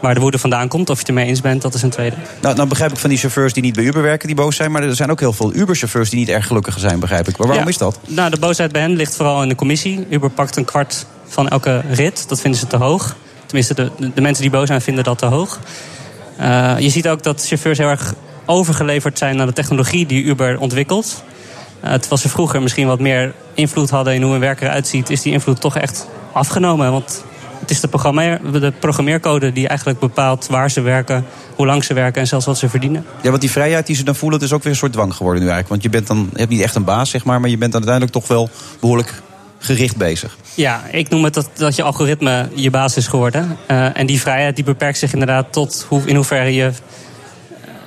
waar de woede vandaan komt. Of je het ermee eens bent, dat is een tweede. Nou, dan begrijp ik van die chauffeurs die niet bij Uber werken, die boos zijn. Maar er zijn ook heel veel Uber-chauffeurs die niet erg gelukkig zijn, begrijp ik. Maar waarom Ja. is dat? Nou, de boosheid bij hen ligt vooral in de commissie. Uber pakt een kwart van elke rit. Dat vinden ze te hoog. Tenminste, de, de mensen die boos zijn vinden dat te hoog. Eh, je ziet ook dat chauffeurs heel erg overgeleverd zijn naar de technologie die Uber ontwikkelt. Eh, terwijl ze vroeger misschien wat meer invloed hadden in hoe een werker eruit ziet, is die invloed toch echt afgenomen. Want het is de, programmeer, de programmeercode die eigenlijk bepaalt waar ze werken, hoe lang ze werken en zelfs wat ze verdienen. Ja, want die vrijheid die ze dan voelen, dat is ook weer een soort dwang geworden nu eigenlijk. Want je bent dan, je hebt niet echt een baas, zeg maar, maar je bent dan uiteindelijk toch wel behoorlijk gericht bezig. Ja, ik noem het dat, dat je algoritme je baas is geworden. Eh, en die vrijheid die beperkt zich inderdaad tot hoe, in hoeverre je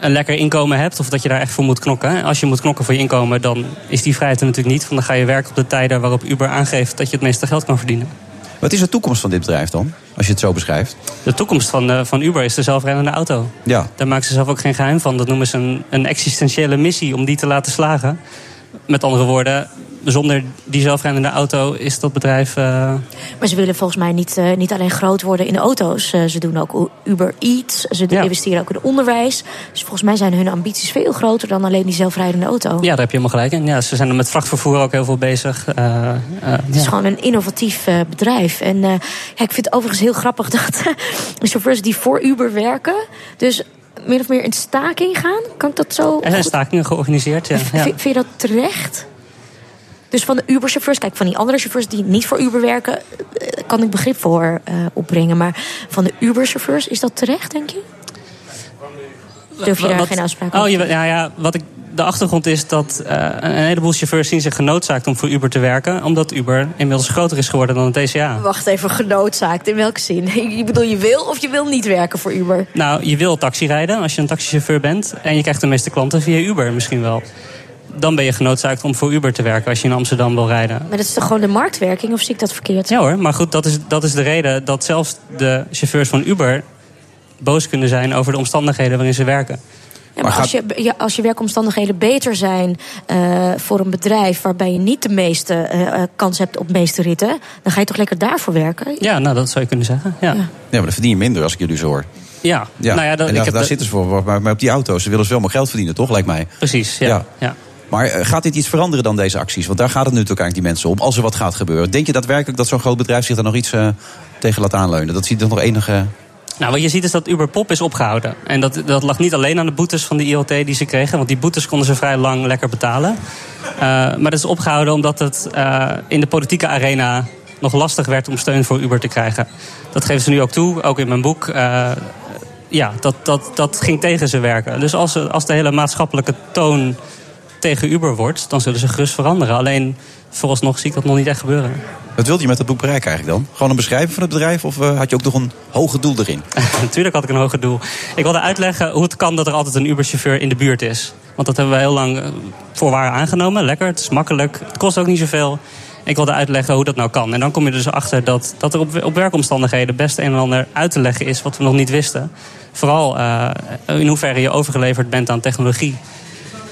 een lekker inkomen hebt. Of dat je daar echt voor moet knokken. Als je moet knokken voor je inkomen, dan is die vrijheid er natuurlijk niet. Want dan ga je werken op de tijden waarop Uber aangeeft dat je het meeste geld kan verdienen. Wat is de toekomst van dit bedrijf dan, als je het zo beschrijft? De toekomst van, eh, van Uber is de zelfrijdende auto. Ja. Daar maken ze zelf ook geen geheim van. Dat noemen ze een, een existentiële missie om die te laten slagen. Met andere woorden, zonder die zelfrijdende auto is dat bedrijf. eh, Maar ze willen volgens mij niet, eh, niet alleen groot worden in de auto's. Eh, ze doen ook Uber Eats. Ze investeren ook in het onderwijs. Dus volgens mij zijn hun ambities veel groter dan alleen die zelfrijdende auto. Ja, daar heb je helemaal gelijk in. Ja, ze zijn er met vrachtvervoer ook heel veel bezig. Het is gewoon een innovatief bedrijf. En ja, ik vind het overigens heel grappig [LAUGHS] dat chauffeurs die voor Uber werken, dus min of meer in staking gaan. Kan ik dat zo? Er zijn stakingen georganiseerd. Ja. Vind je dat terecht? Dus van de Uber-chauffeurs, kijk, van die andere chauffeurs die niet voor Uber werken, eh, kan ik begrip voor eh, opbrengen. Maar van de Uber-chauffeurs, is dat terecht, denk je? Durf je daar Wat- geen uitspraak Oh, over? je, ja, ja, wat ik, de achtergrond is dat eh, een heleboel chauffeurs zien zich genoodzaakt om voor Uber te werken. Omdat Uber inmiddels groter is geworden dan het TCA. Wacht even, genoodzaakt. In welke zin? [LAUGHS] Ik bedoel, je wil of je wil niet werken voor Uber? Nou, je wil taxi rijden als je een taxichauffeur bent. En je krijgt de meeste klanten via Uber misschien wel. Dan ben je genoodzaakt om voor Uber te werken als je in Amsterdam wil rijden. Maar dat is toch gewoon de marktwerking, of zie ik dat verkeerd? Ja hoor, maar goed, dat is, dat is de reden dat zelfs de chauffeurs van Uber boos kunnen zijn over de omstandigheden waarin ze werken. Ja, maar als je, ja, als je werkomstandigheden beter zijn eh, voor een bedrijf waarbij je niet de meeste eh, eh, kans hebt op meeste ritten, dan ga je toch lekker daarvoor werken? Ja, nou dat zou je kunnen zeggen. Ja. Ja, maar dan verdien je minder als ik jullie zo hoor. Ja, Ja, Nou ja, dat, en ik daar, heb daar de- zitten ze voor. Maar, maar op die auto's, ze willen ze wel maar geld verdienen, toch? Lijkt mij. Precies, ja. ja. Maar eh, gaat dit iets veranderen dan, deze acties? Want daar gaat het natuurlijk eigenlijk die mensen om. Als er wat gaat gebeuren. Denk je daadwerkelijk dat zo'n groot bedrijf zich daar nog iets eh, tegen laat aanleunen? Dat ziet er nog enige... Nou, wat je ziet is dat Uber Pop is opgehouden. En dat, dat lag niet alleen aan de boetes van de ILT die ze kregen. Want die boetes konden ze vrij lang lekker betalen. Eh, maar dat is opgehouden omdat het in de politieke arena nog lastig werd om steun voor Uber te krijgen. Dat geven ze nu ook toe, ook in mijn boek. Ja, dat, dat, dat ging tegen ze werken. Dus als, als de hele maatschappelijke toon tegen Uber wordt, dan zullen ze gerust veranderen. Alleen vooralsnog zie ik dat nog niet echt gebeuren. Wat wilde je met dat boek bereiken eigenlijk dan? Gewoon een beschrijving van het bedrijf? Of eh, had je ook nog een hoger doel erin? [LAUGHS] Natuurlijk had ik een hoger doel. Ik wilde uitleggen hoe het kan dat er altijd een Uber-chauffeur in de buurt is. Want dat hebben we heel lang eh, voor waar aangenomen. Lekker, het is makkelijk, het kost ook niet zoveel. Ik wilde uitleggen hoe dat nou kan. En dan kom je er dus achter dat, dat er op, op werkomstandigheden best een en ander uit te leggen is wat we nog niet wisten. Vooral eh, in hoeverre je overgeleverd bent aan technologie.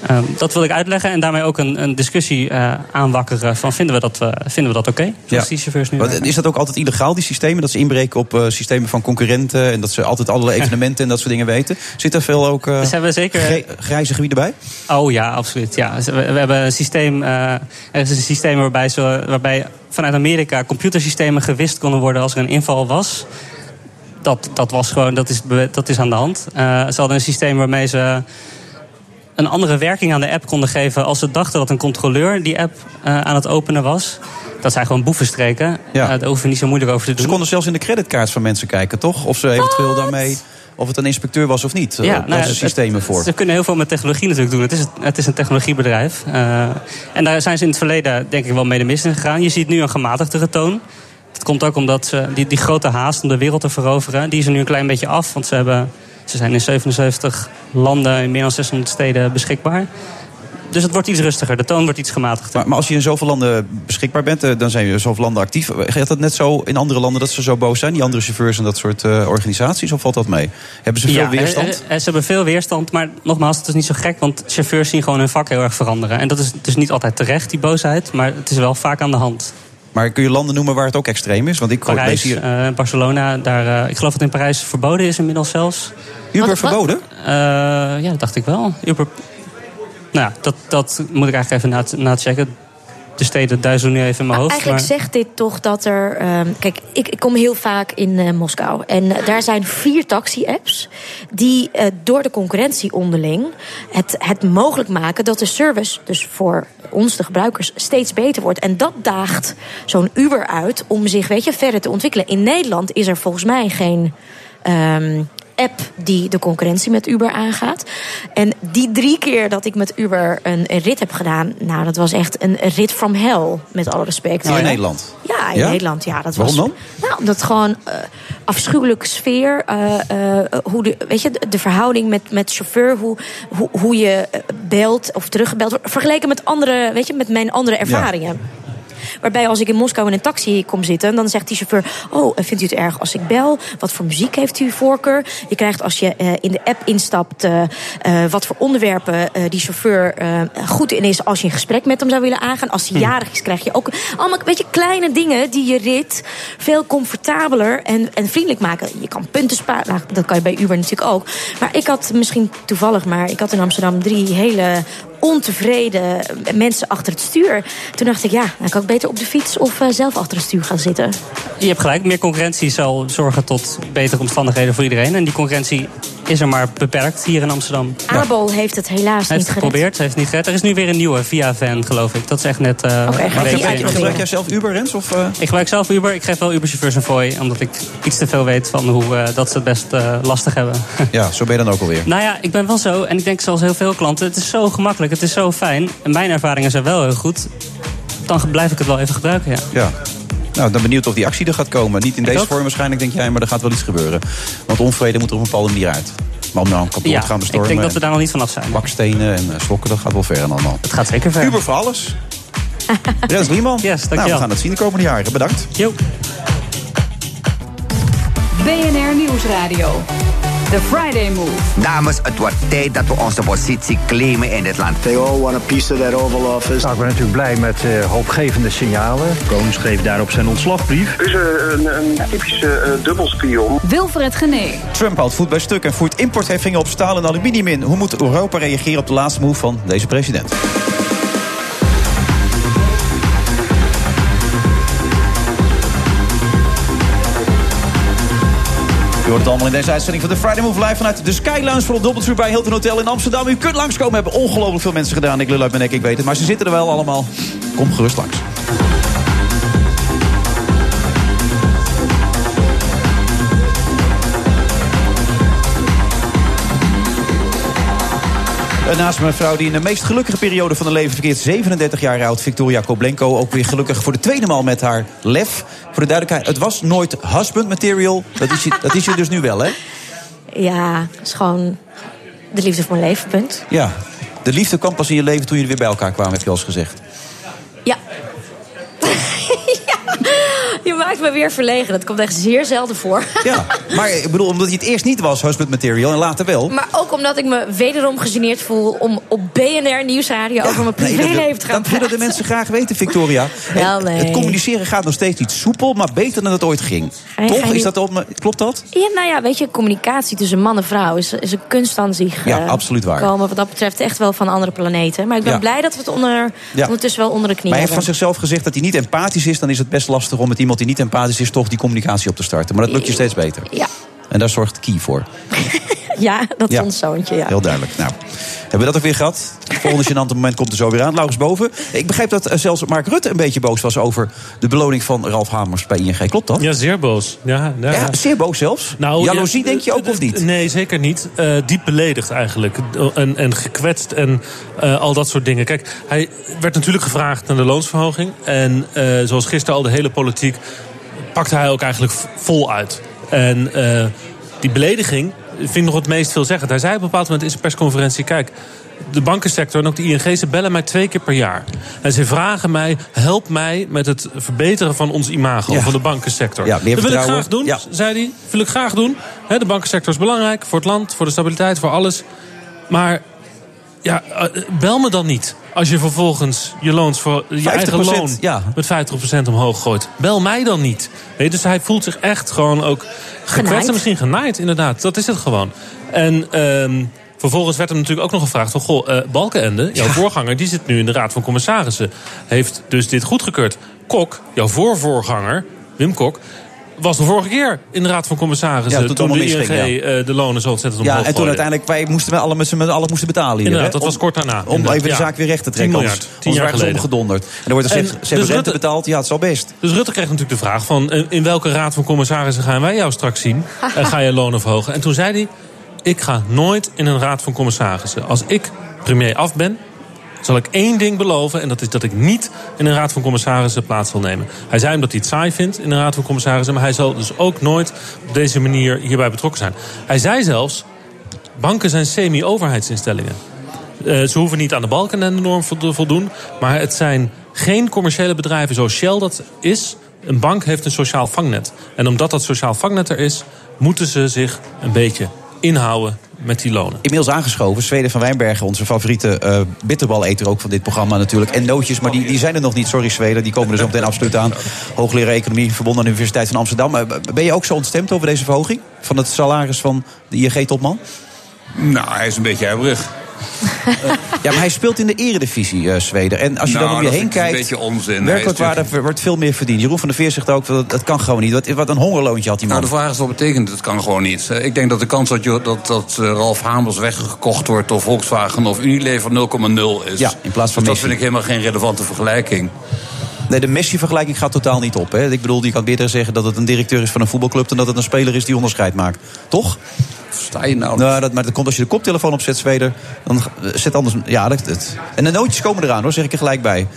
Ehm, dat wil ik uitleggen en daarmee ook een, een discussie eh, aanwakkeren van vinden we dat, eh, vinden we dat oké? Zoals die chauffeurs nu Want werken. is dat ook altijd illegaal, die systemen? Dat ze inbreken op eh, systemen van concurrenten... en dat ze altijd allerlei [LAUGHS] evenementen en dat soort dingen weten? Zit er veel ook Dus we zeker- grijze gebieden bij? Oh ja, absoluut. Ja. We, we hebben een systeem, er is een systeem waarbij, ze, waarbij vanuit Amerika computersystemen gewist konden worden als er een inval was. Dat, dat, was gewoon, dat, is, dat is aan de hand. Ze hadden een systeem waarmee ze een andere werking aan de app konden geven als ze dachten dat een controleur die app eh, aan het openen was. Dat zijn gewoon boevenstreken. Ja. Eh, daar hoeven we niet zo moeilijk over te doen. Ze konden zelfs in de creditcards van mensen kijken, toch? Of ze eventueel daarmee... of het een inspecteur was of niet. Ja, nou daar ja, zijn systemen het- voor. Ze kunnen heel veel met technologie natuurlijk doen. Het is, het is een technologiebedrijf. Eh, en daar zijn ze in het verleden denk ik wel mee de mis in gegaan. Je ziet nu een gematigdere toon. Dat komt ook omdat ze die, die grote haast om de wereld te veroveren... die is er nu een klein beetje af. Want ze, hebben, ze zijn in 77 landen in meer dan 600 steden beschikbaar. Dus het wordt iets rustiger. De toon wordt iets gematigder. Maar, maar als je in zoveel landen beschikbaar bent, eh, dan zijn je in zoveel landen actief. Gaat dat net zo in andere landen dat ze zo boos zijn, die andere chauffeurs en dat soort eh, organisaties? Of valt dat mee? Hebben ze veel Ja, weerstand? eh, eh, ze hebben veel weerstand, maar nogmaals, het is niet zo gek... want chauffeurs zien gewoon hun vak heel erg veranderen. En dat is dus niet altijd terecht, die boosheid... maar het is wel vaak aan de hand. Maar kun je landen noemen waar het ook extreem is? Want ik lees Parijs, hier... eh, Barcelona, daar, eh, ik geloof dat in Parijs verboden is inmiddels zelfs. Uber Wat- verboden? Eh, ja, dat dacht ik wel. Uber... Nou ja, dat, dat moet ik eigenlijk even na, nachecken. De steden duizelen nu even in mijn hoofd. Eigenlijk maar... zegt dit toch dat er. ehm, kijk, ik, ik kom heel vaak in eh, Moskou. En eh, daar zijn vier taxi-apps. die eh, door de concurrentie onderling. Het, het mogelijk maken dat de service, dus voor ons, de gebruikers, steeds beter wordt. En dat daagt zo'n Uber uit om zich, weet je, verder te ontwikkelen. In Nederland is er volgens mij geen. ehm, app die de concurrentie met Uber aangaat. En die drie keer dat ik met Uber een, een rit heb gedaan... nou, dat was echt een, rit from hell, met alle respect. Hier in Nederland? Ja, in Ja? Nederland, ja. Dat Waarom was, dan? Nou, omdat gewoon eh, afschuwelijke sfeer. eh, eh, hoe de, weet je, de, verhouding met, met chauffeur, hoe, hoe, hoe je belt of teruggebeld wordt. Vergeleken met andere, weet je, met mijn andere ervaringen. Waarbij als ik in Moskou in een taxi kom zitten, dan zegt die chauffeur: Oh, eh, vindt u het erg als ik bel? Wat voor muziek heeft u voorkeur? Je krijgt als je eh, in de app instapt eh, wat voor onderwerpen die chauffeur goed in is als je een gesprek met hem zou willen aangaan. Als hij jarig is, krijg je ook allemaal weet je, kleine dingen die je rit veel comfortabeler en, en vriendelijk maken. Je kan punten sparen, nou, dat kan je bij Uber natuurlijk ook. Maar ik had misschien toevallig, maar ik had in Amsterdam drie hele ontevreden mensen achter het stuur. Toen dacht ik, ja, dan kan ik beter op de fiets of eh, zelf achter het stuur gaan zitten. Je hebt gelijk, meer concurrentie zal zorgen tot betere omstandigheden voor iedereen. En die concurrentie is er maar beperkt hier in Amsterdam. Abel heeft het helaas niet gered. geprobeerd, hij heeft het niet gered. Er is nu weer een nieuwe via Van, geloof ik. Dat is echt net. eh, week die geleden. Gebruik jij zelf Uber, Rens? Of, eh? Ik gebruik zelf Uber. Ik geef wel Uberchauffeurs een fooi. Omdat ik iets te veel weet van hoe eh, dat ze het best lastig hebben. Ja, zo ben je dan ook alweer. nou ja, ik ben wel zo. En ik denk zoals heel veel klanten. Het is zo gemakkelijk. Het is zo fijn. En mijn ervaringen zijn wel heel goed. Dan blijf ik het wel even gebruiken, ja. Ja. Nou, dan benieuwd of die actie er gaat komen. Niet in Ik deze ook. vorm waarschijnlijk, denk jij, maar er gaat wel iets gebeuren. Want onvrede moet er op een bepaalde manier uit. Maar om nou een kantoor Ja, te gaan ik bestormen... denk dat we daar nog niet vanaf zijn. Bakstenen en eh, slokken, dat gaat wel ver en allemaal. Het gaat zeker ver. Uber voor alles. [LAUGHS] Rens Lieman. Yes, dankjewel. nou, we gaan het zien de komende jaren. Bedankt. Jo. BNR Nieuwsradio. The Friday Move. Dames, het wordt tijd dat we onze positie claimen in dit land. They all want a piece of that Oval Office. Nou, ik ben natuurlijk blij met uh, hoopgevende signalen. Koon schreef daarop zijn ontslagbrief. Dus uh, een, een, typische uh, dubbelspion. Wilfred Genee. Trump houdt voet bij stuk en voert importheffingen op staal en aluminium in. Hoe moet Europa reageren op de laatste move van deze president? Hoort het allemaal in deze uitzending van de Friday Move Live vanuit de Sky Lounge voor Doubletree bij Hilton Hotel in Amsterdam. U kunt langskomen, hebben ongelooflijk veel mensen gedaan. Ik lul uit mijn nek, ik weet het. Maar ze zitten er wel allemaal. Kom gerust langs. Naast mijn vrouw die in de meest gelukkige periode van haar leven verkeert... 37 jaar oud, Victoria Koblenko. Ook weer gelukkig voor de tweede maal met haar lef. Voor de duidelijkheid, het was nooit husband material. Dat is je, dat is je dus nu wel, hè? Ja, het is gewoon de liefde voor mijn leven, punt. Ja, de liefde kwam pas in je leven toen jullie weer bij elkaar kwamen, heb je al eens gezegd. Ja. Maakt me weer verlegen. Dat komt echt zeer zelden voor. [LAUGHS] Ja, maar ik bedoel, omdat je het eerst niet was, husband material, en later wel. Maar ook omdat ik me wederom gegeneerd voel om op BNR Nieuwsradio over mijn privéleven nee, te gaan Dat willen de mensen graag weten, Victoria. [LAUGHS] Wel, nee. Het communiceren gaat nog steeds niet soepel, maar beter dan het ooit ging. Toch? Is dat op, klopt dat? Ja, nou ja, weet je, communicatie tussen man en vrouw is, is een kunst aan zich. Ja, eh, absoluut waar. Komen wat dat betreft echt wel van andere planeten. Maar ik ben Ja. blij dat we het onder, Ja. ondertussen wel onder de knie Maar hij heeft van hebben. zichzelf gezegd dat hij niet empathisch is. Dan is het best lastig om met iemand die niet empathisch is... toch die communicatie op te starten. Maar dat lukt je steeds beter. Ja, En daar zorgt Key voor. [LAUGHS] ja dat is Ja. ons zoontje, ja. Heel duidelijk. Nou, hebben we dat ook weer gehad? Het volgende gênante moment komt er zo weer aan. Laurens Boven. Ik begrijp dat eh, zelfs Mark Rutte een beetje boos was... over de beloning van Ralf Hamers bij ING. Klopt dat? Ja, zeer boos. Ja, ja, Ja, zeer boos zelfs. Nou, Jaloezie ja, denk je ook of niet? Nee, zeker niet. Eh, diep beledigd eigenlijk. En, en gekwetst en eh, al dat soort dingen. Kijk, hij werd natuurlijk gevraagd naar de loonsverhoging. En eh, zoals gisteren al de hele politiek... pakte hij ook eigenlijk vol uit. En eh, die belediging vind ik nog het meest veelzeggend. Hij zei op een bepaald moment in zijn persconferentie... kijk, de bankensector en ook de ING, ze bellen mij twee keer per jaar. En ze vragen mij, help mij met het verbeteren van ons imago... Ja. van de bankensector. Ja, dat wil ik graag doen, Ja. zei hij. Wil ik graag doen. De bankensector is belangrijk voor het land, voor de stabiliteit, voor alles. Maar ja, eh, bel me dan niet. Als je vervolgens je loons voor je 50%, eigen loon ja. met 50% omhoog gooit. Bel mij dan niet. Weet, je, dus hij voelt zich echt gewoon ook gekwetst en misschien genaaid, inderdaad. Dat is het gewoon. En ehm, vervolgens werd hem natuurlijk ook nog gevraagd van... goh, eh, Balkenende, jouw voorganger, die zit nu in de Raad van Commissarissen. Heeft dus dit goedgekeurd. Kok, jouw voorvoorganger, Wim Kok... was de vorige keer in de Raad van Commissarissen... Ja, toen de ING eh, de lonen zo ontzettend omhoog Ja, en toen gooide. uiteindelijk, wij moesten met alle, met z'n allen moesten betalen hier. Inderdaad, hè? dat was kort daarna. Om Inderdaad, even de ja. zaak weer recht te 10 trekken. miljard, Anders, 10 anders jaar geleden. omgedonderd. En dan wordt er En gezegd, ze hebben dus rente Rutte- betaald. Ja, het is al best. Dus Rutte kreeg natuurlijk de vraag van... eh, in welke raad van commissarissen gaan wij jou straks zien? [LAUGHS] En ga je lonen verhogen? En toen zei hij... ik ga nooit in een raad van commissarissen. Als ik premier af ben, zal ik één ding beloven... en dat is dat ik niet in een raad van commissarissen plaats zal nemen. Hij zei omdat hij het saai vindt in een raad van commissarissen... maar hij zal dus ook nooit op deze manier hierbij betrokken zijn. Hij zei zelfs... banken zijn semi-overheidsinstellingen. Eh, ze hoeven niet aan de balken en de norm vo- voldoen. Maar het zijn geen commerciële bedrijven zoals Shell dat is. Een bank heeft een sociaal vangnet. En omdat dat sociaal vangnet er is, moeten ze zich een beetje inhouden met die lonen. Inmiddels aangeschoven, Zweden van Wijnbergen, onze favoriete eh bitterbal-eter ook van dit programma natuurlijk. En nootjes, maar die, die zijn er nog niet. Sorry Zweden, die komen er zo meteen absoluut aan. Hoogleraar Economie, verbonden aan de Universiteit van Amsterdam. Eh, Ben je ook zo ontstemd over deze verhoging? Van het salaris van de ING-topman? Nou, hij is een beetje Ja, maar hij speelt in de eredivisie, eh, Zweden. En als je Nou, dan om je heen ik een kijkt... beetje onzin. Werkelijk waar, natuurlijk- er wordt veel meer verdiend. Jeroen van der Veer zegt ook, dat, dat kan gewoon niet. Wat, wat een hongerloontje had die man. Nou, de vraag is wat betekent het kan gewoon niet. Eh, Ik denk dat de kans dat, je, dat, dat eh, Ralf Hamers weggekocht wordt door Volkswagen of Unilever 0,0 is. Ja, in plaats van dus dat Messi. vind ik helemaal geen relevante vergelijking. Nee, de Messi-vergelijking gaat totaal niet op. Hè? Ik bedoel, je kan beter zeggen dat het een directeur is van een voetbalclub... dan dat het een speler is die onderscheid maakt. Toch? Sta je nou? Nou, dat, maar dat komt als je de koptelefoon opzet, Zweder. Dan eh, zet anders. Ja, dat, dat. En de nootjes komen eraan, hoor, zeg ik er gelijk bij.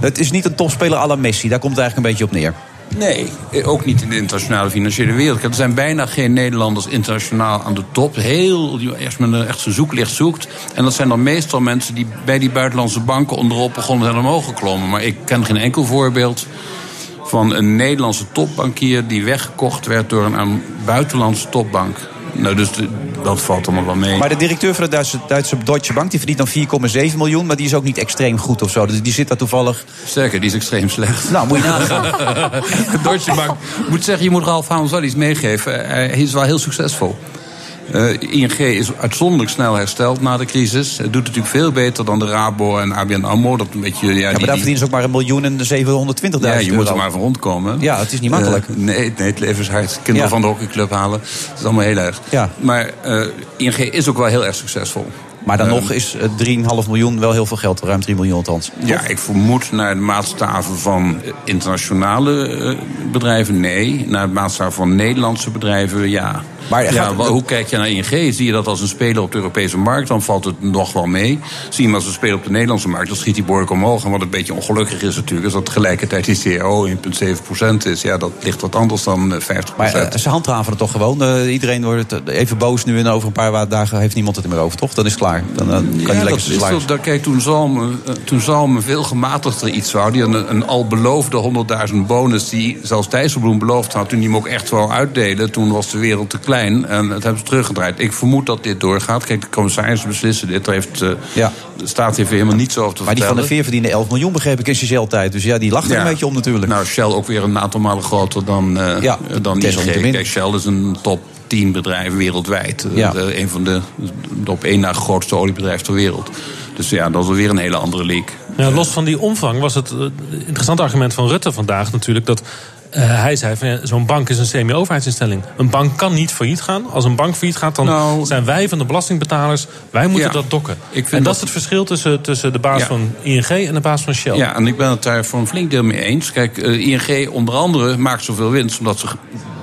Het is niet een topspeler à la Messi. Daar komt het eigenlijk een beetje op neer. Nee, eh, ook niet in de internationale financiële wereld. Er zijn bijna geen Nederlanders internationaal aan de top. Heel, die eerst met een echt zijn zoeklicht zoekt. En dat zijn dan meestal mensen die bij die buitenlandse banken onderop begonnen zijn omhoog geklommen. Maar ik ken geen enkel voorbeeld van een Nederlandse topbankier die weggekocht werd door een buitenlandse topbank. Nou, dus dat valt allemaal wel mee. Maar de directeur van de Duitse, Duitse Deutsche Bank die verdient dan 4,7 miljoen. Maar die is ook niet extreem goed of zo. Dus die zit daar toevallig. Sterker, die is extreem slecht. Nou, moet je nagaan. [LAUGHS] de Deutsche Bank. Ik moet zeggen, je moet Ralf Hamels wel iets meegeven. Hij is wel heel succesvol. Eh, ING is uitzonderlijk snel hersteld na de crisis. Het doet natuurlijk veel beter dan de Rabo en ABN AMRO. Dat een beetje, ja, Ja, maar die- daar die- verdienen ze ook maar een miljoen en 720.000 ja, euro. je moet er maar van rondkomen. Ja, het is niet makkelijk. Eh, nee, nee, het leven is hard. Kinderen Ja. van de hockeyclub halen. Dat is allemaal heel erg. Ja. Maar eh, ING is ook wel heel erg succesvol. Maar dan Ehm, nog is eh, 3,5 miljoen wel heel veel geld. Ruim 3 miljoen althans. Ja, ik vermoed naar de maatstaven van internationale eh, bedrijven, nee. Naar de maatstaven van Nederlandse bedrijven, ja. Maar ja, gaat- hoe kijk je naar ING? Zie je dat als een speler op de Europese markt, dan valt het nog wel mee. Zie je hem als een speler op de Nederlandse markt, dan schiet hij behoorlijk omhoog. En wat een beetje ongelukkig is natuurlijk, is dat tegelijkertijd die CAO 1,7% is. Ja, dat ligt wat anders dan eh, 50%. Maar eh, ze handhaven het toch gewoon. Eh, iedereen wordt eh, even boos nu en over een paar dagen heeft niemand het er meer over, toch? Dan is het klaar. Dan, eh, kan je Ja, lekker dat is dat, kijk, toen Zalm, eh, toen veel gematigder iets wou... die een, een al beloofde 100.000 bonus die zelfs Dijsselbloem beloofd had... toen hij hem ook echt wel uitdelen, toen was de wereld te klein. En dat hebben ze teruggedraaid. Ik vermoed dat dit doorgaat. Kijk, de commissarissen beslissen dit. Daar heeft, eh, De staat heeft er helemaal niets over te Maar die van de vertellen. Veer verdiende 11 miljoen, begreep ik, in zijn tijd. Dus ja, die lacht er Ja. een beetje om natuurlijk. Nou, Shell ook weer een aantal malen groter dan, eh Ja, dan. ING. Kijk, Shell is een top 10 bedrijf wereldwijd. Ja. De- een van de, de op één na grootste oliebedrijven ter wereld. Dus ja, dat is weer een hele andere. Ja, los van die omvang was het eh, interessant argument van Rutte vandaag natuurlijk dat. eh, hij zei van ja, zo'n bank is een semi-overheidsinstelling. Een bank kan niet failliet gaan. Als een bank failliet gaat, dan zijn wij van de belastingbetalers. Wij moeten Nou- Ja. dat dokken. Ik vind en dat, dat- is het verschil tussen, tussen de baas Ja. van ING en de baas van Shell. Ja, en ik ben het daar voor een flink deel mee eens. Kijk, eh, ING onder andere maakt zoveel winst omdat ze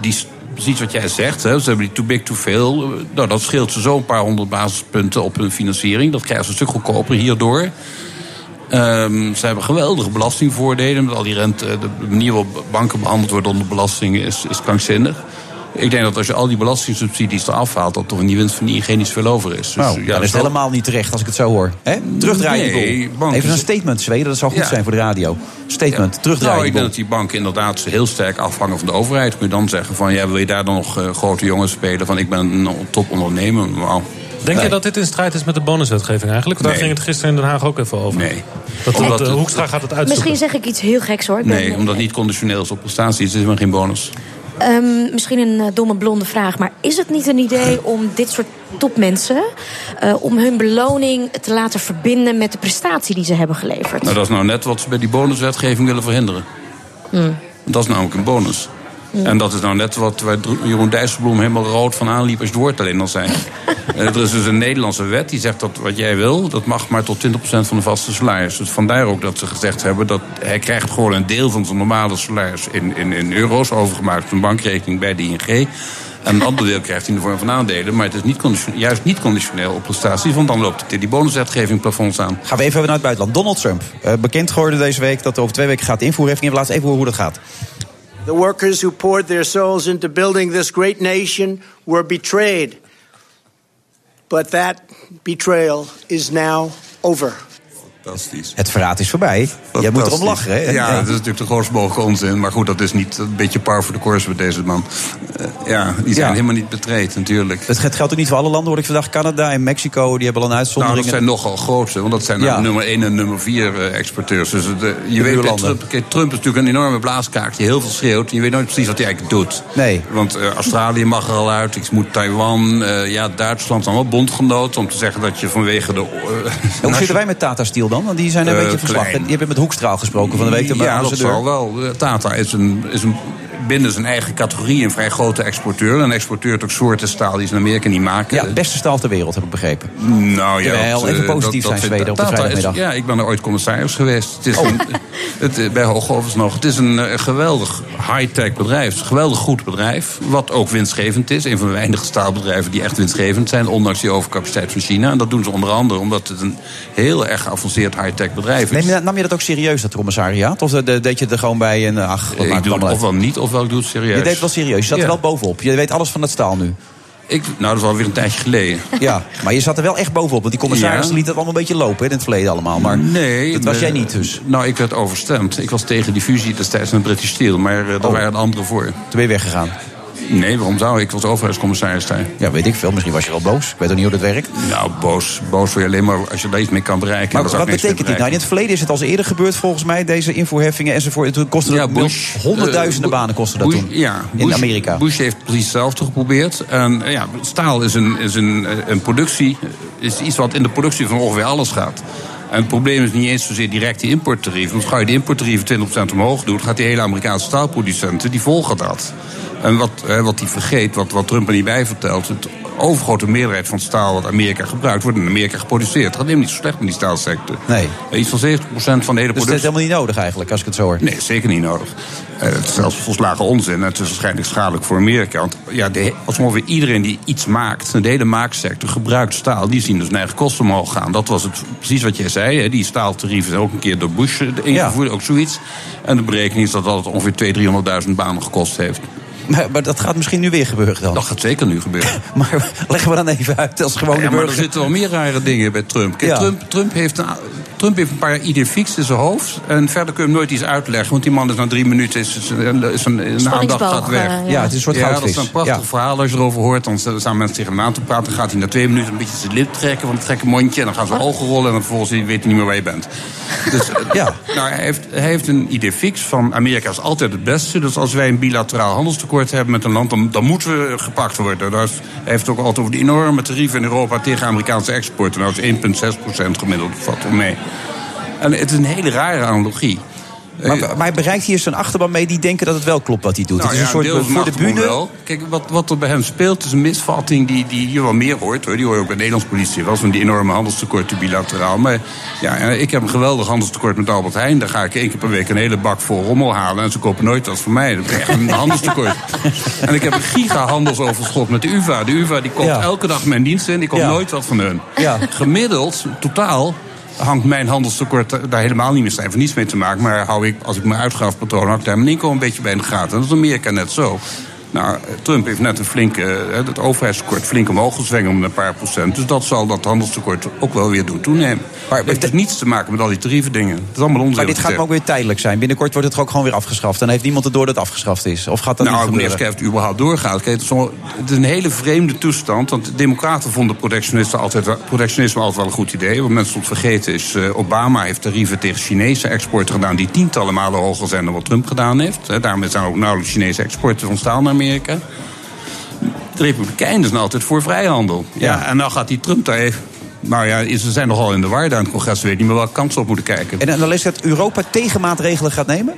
die precies wat jij zegt, hè, ze hebben die too big to fail. Eh, Nou, dat scheelt ze zo'n paar honderd basispunten op hun financiering. Dat krijgen ze een stuk goedkoper hierdoor. Ehm, ze hebben geweldige belastingvoordelen. Met al die rente, de manier waarop banken behandeld worden onder belasting is, is krankzinnig. Ik denk dat als je al die belastingsubsidies eraf haalt, dat toch in die winst van ING niet zoveel over is. Dus, Nou, ja, dan is het dat- helemaal niet terecht als ik het zo hoor. Hè? Terugdraaien Nee, die bank Even een statement, Zweden, dat zou goed Ja. zijn voor de radio. Statement, Nou, terugdraaien ik die denk dat die banken inderdaad heel sterk afhangen van de overheid. Kun je dan zeggen van, ja, wil je daar dan nog eh, grote jongens spelen? Van, ik ben een topondernemer. Nou, Denk nee. je dat dit in strijd is met de bonuswetgeving eigenlijk? Daar Nee. ging het gisteren in Den Haag ook even over. Nee. Dat, dat, Omdat Hoekstra gaat het uitzoeken. Misschien zeg ik iets heel geks hoor. Ik ben- Nee, omdat het niet conditioneel is op prestaties. Het is helemaal geen bonus. Ehm, misschien een eh, domme blonde vraag, maar is het niet een idee [LAUGHS] om dit soort topmensen... eh, om hun beloning te laten verbinden met de prestatie die ze hebben geleverd? Nou, dat is nou net wat ze bij die bonuswetgeving willen verhinderen. Hmm. Dat is namelijk een bonus. En dat is nou net wat waar Jeroen Dijsselbloem helemaal rood van aanliep als je het woord alleen al zei. [LAUGHS] Eh, er is dus een Nederlandse wet die zegt dat wat jij wil, dat mag maar tot 20% van de vaste salaris. Dus vandaar ook dat ze gezegd hebben dat hij krijgt gewoon een deel van zijn normale salaris in, in, in euro's overgemaakt op een bankrekening bij de ING. En een ander deel krijgt hij in de vorm van aandelen. Maar het is niet juist niet conditioneel op prestaties, want dan loopt het die bonuswetgeving plafonds aan. Gaan we even naar het buitenland. Donald Trump, eh, bekend geworden deze week dat hij over twee weken gaat invoeren. Heeft laatst even horen hoe dat gaat. The workers who poured their souls into building this great nation were betrayed. But that betrayal is now over. Fantastisch. Het verraad is voorbij. Jij moet erom lachen, hè? Ja, dat is natuurlijk de grootst mogelijke onzin. Maar goed, dat is niet een beetje par voor de course met deze man. Eh, ja, die zijn Ja. helemaal niet betreed natuurlijk. Het geldt ook niet voor alle landen, hoor ik vandaag. Canada en Mexico, die hebben al een Nou, uitzondering. dat zijn nogal grootste, want dat zijn Ja. nummer 1 en nummer 4 exporteurs. Dus eh, je weet. Trump, Trump is natuurlijk een enorme blaaskaak die heel veel schreeuwt. Je weet nooit precies wat hij eigenlijk doet. Nee. Want eh, Australië mag er al uit, ik moet Taiwan, eh, ja, Duitsland allemaal bondgenoten. Om te zeggen dat je vanwege de... eh, hoe zitten [LAUGHS] wij met Tata Steel dan? Want die zijn een Eh, beetje verslag. Die hebben met Hoekstraal gesproken van de week. de Ja, dat zal wel. Eh, Tata is, een, is een, binnen zijn eigen categorie een vrij grote exporteur. Een exporteurt ook soorten staal die ze in Amerika niet maken. Ja, beste staal ter wereld, heb ik begrepen. Nou ja, dat, even eh, positief zijn, Zweden, op de is- vrijdagmiddag. Ja, ik ben er ooit commissaris geweest. Het is Oh. een, het, eh, bij Hooghovens nog. Het is een eh, geweldig high-tech bedrijf. Een geweldig goed bedrijf. Wat ook winstgevend is. Een van de weinige staalbedrijven die echt winstgevend zijn. Ondanks die overcapaciteit van China. En dat doen ze onder andere omdat het een heel erg geavanceerd high-tech bedrijf is. Neem je, nam je dat ook serieus, dat commissariaat? Of de- de- deed je er gewoon bij en ach, wat ik maakt doe het ofwel niet, ofwel ik doe het serieus. Je deed het wel serieus, je zat er wel bovenop. Je weet alles van het staal nu. Ik, nou, dat is alweer een tijdje geleden. [LAUGHS] Ja, maar je zat er wel echt bovenop. Want die commissaris Ja. liet het allemaal een beetje lopen hè, in het verleden allemaal. Maar nee, dat was jij niet dus. Nou, ik werd overstemd. Ik was tegen die fusie destijds met British Steel, maar eh, daar Oh. waren anderen voor. Toen ben je weggegaan. Nee, waarom zou ik? Ik was overheidscommissaris daar. Ja, weet ik veel. Misschien was je wel boos. Ik weet ook niet hoe dat werkt. Nou, boos, boos voor je alleen maar als je daar iets mee kan bereiken. Maar wat betekent dit nou? In het verleden is het al eerder gebeurd volgens mij, deze invoerheffingen enzovoort. Toen kostte Ja, dat Bush, honderdduizenden eh, banen kostte dat Bush- toen. Ja, in Bush- Amerika. Bush heeft precies hetzelfde geprobeerd. En eh, ja, staal is, een, is een, eh, een productie, is iets wat in de productie van ongeveer alles gaat. En het probleem is niet eens zozeer direct die importtarieven. Want ga je de importtarieven 20% omhoog doen, gaat die hele Amerikaanse staalproducenten, die volgen dat. En wat, hè, wat die vergeet, wat, wat Trump er niet bij vertelt, het overgrote meerderheid van het staal wat Amerika gebruikt, wordt in Amerika geproduceerd. Het gaat helemaal niet zo slecht met die staalsector. Nee. Iets van 70% van de hele Dus dat is productie. helemaal niet nodig eigenlijk, als ik het zo hoor. Nee, zeker niet nodig. Eh, het is zelfs volslagen onzin. en Het is waarschijnlijk schadelijk voor Amerika. Want ja, de, als ongeveer iedereen die iets maakt, de hele maaksector gebruikt staal, die zien dus hun eigen kosten omhoog gaan. Dat was het, precies wat jij zei. Hè. Die staaltarieven zijn ook een keer door Bush eh, ingevoerd, ook zoiets. En de berekening is dat dat ongeveer 200.000, 300.000 banen gekost heeft. Maar, maar dat gaat misschien nu weer gebeuren dan. Dat gaat zeker nu gebeuren. [LAUGHS] Maar leggen we dan even uit als gewone Ja, maar er burger. zitten wel meer rare dingen bij Trump. Kijk. Trump, Trump, heeft een, Trump heeft een paar ideeën fix in zijn hoofd. En verder kun je hem nooit iets uitleggen. Want die man is na drie minuten is, is, is een, een aandacht gaat weg. eh, ja. Ja, het is een soort Ja, dat is een prachtig Ja. verhaal als je erover hoort. Dan staan mensen tegen hem aan te praten. Dan gaat hij na twee minuten een beetje zijn lip trekken van het gekke mondje. En dan gaan zijn ogen rollen. En dan vervolgens weet hij niet meer waar je bent. Dus [LAUGHS] ja. nou, hij, heeft, hij heeft een idee fix van Amerika is altijd het beste. Dus als wij een bilateraal handelstekort hebben met een land, dan, dan moeten we gepakt worden. Hij heeft het ook altijd over die enorme tarieven in Europa tegen Amerikaanse export. Nou, dat is 1,6% gemiddeld, valt wel mee. En het is een hele rare analogie. Maar, maar hij bereikt hier zijn achterban mee die denken dat het wel klopt wat hij doet. Nou het is een ja, soort voor de bühne. Wel. Kijk, wat, wat er bij hem speelt is een misvatting die, die je wel meer hoort. Hoor. Die hoor je ook bij de Nederlandse politie. Wel van die enorme handelstekorten bilateraal. Maar ja, ik heb een geweldig handelstekort met Albert Heijn. Daar ga ik één keer per week een hele bak vol rommel halen. En ze kopen nooit wat van mij. Dat is echt een [LAUGHS] handelstekort. en ik heb een giga handelsoverschot met de UvA. De UvA die Ja. elke dag mijn diensten in. Koopt Ja. nooit wat van hun. Ja. Gemiddeld, totaal hangt mijn handelstekort daar helemaal niet meer van niets mee te maken. Maar hou ik, als ik mijn uitgavenpatroon hou, ik daar mijn inkomen een beetje bij in de gaten. En dat is Amerika net zo. Nou, Trump heeft net een flinke, eh, het overheidstekort flink omhoog gezwengen om een paar procent. Dus dat zal dat handelstekort ook wel weer doen toenemen. Maar het heeft dus niets te maken met al die tarieven dingen. Het is allemaal onzin. Maar dit gaat ook weer tijdelijk zijn. Binnenkort wordt het toch ook gewoon weer afgeschaft. En heeft niemand het door dat het afgeschaft is? Of gaat dat nou, niet gebeuren? Skijf, het überhaupt doorgaat. Kijk, het, is zo- het is een hele vreemde toestand. Want de Democraten vonden protectionisme altijd, wel- protectionisme altijd wel een goed idee. Wat mensen soms vergeten is... eh, Obama heeft tarieven tegen Chinese exporten gedaan... die tientallen malen hoger zijn dan wat Trump gedaan heeft. Daarom zijn ook nauwelijks Chinese exporten naar Amerika. De Republikeinen zijn altijd voor vrijhandel. Ja, en nou gaat die Trump daar even... Nou ja, ze zijn nogal in de war daar in het congres. Ze weten niet meer welke kant ze op moeten kijken. En dan lees dat Europa tegenmaatregelen gaat nemen?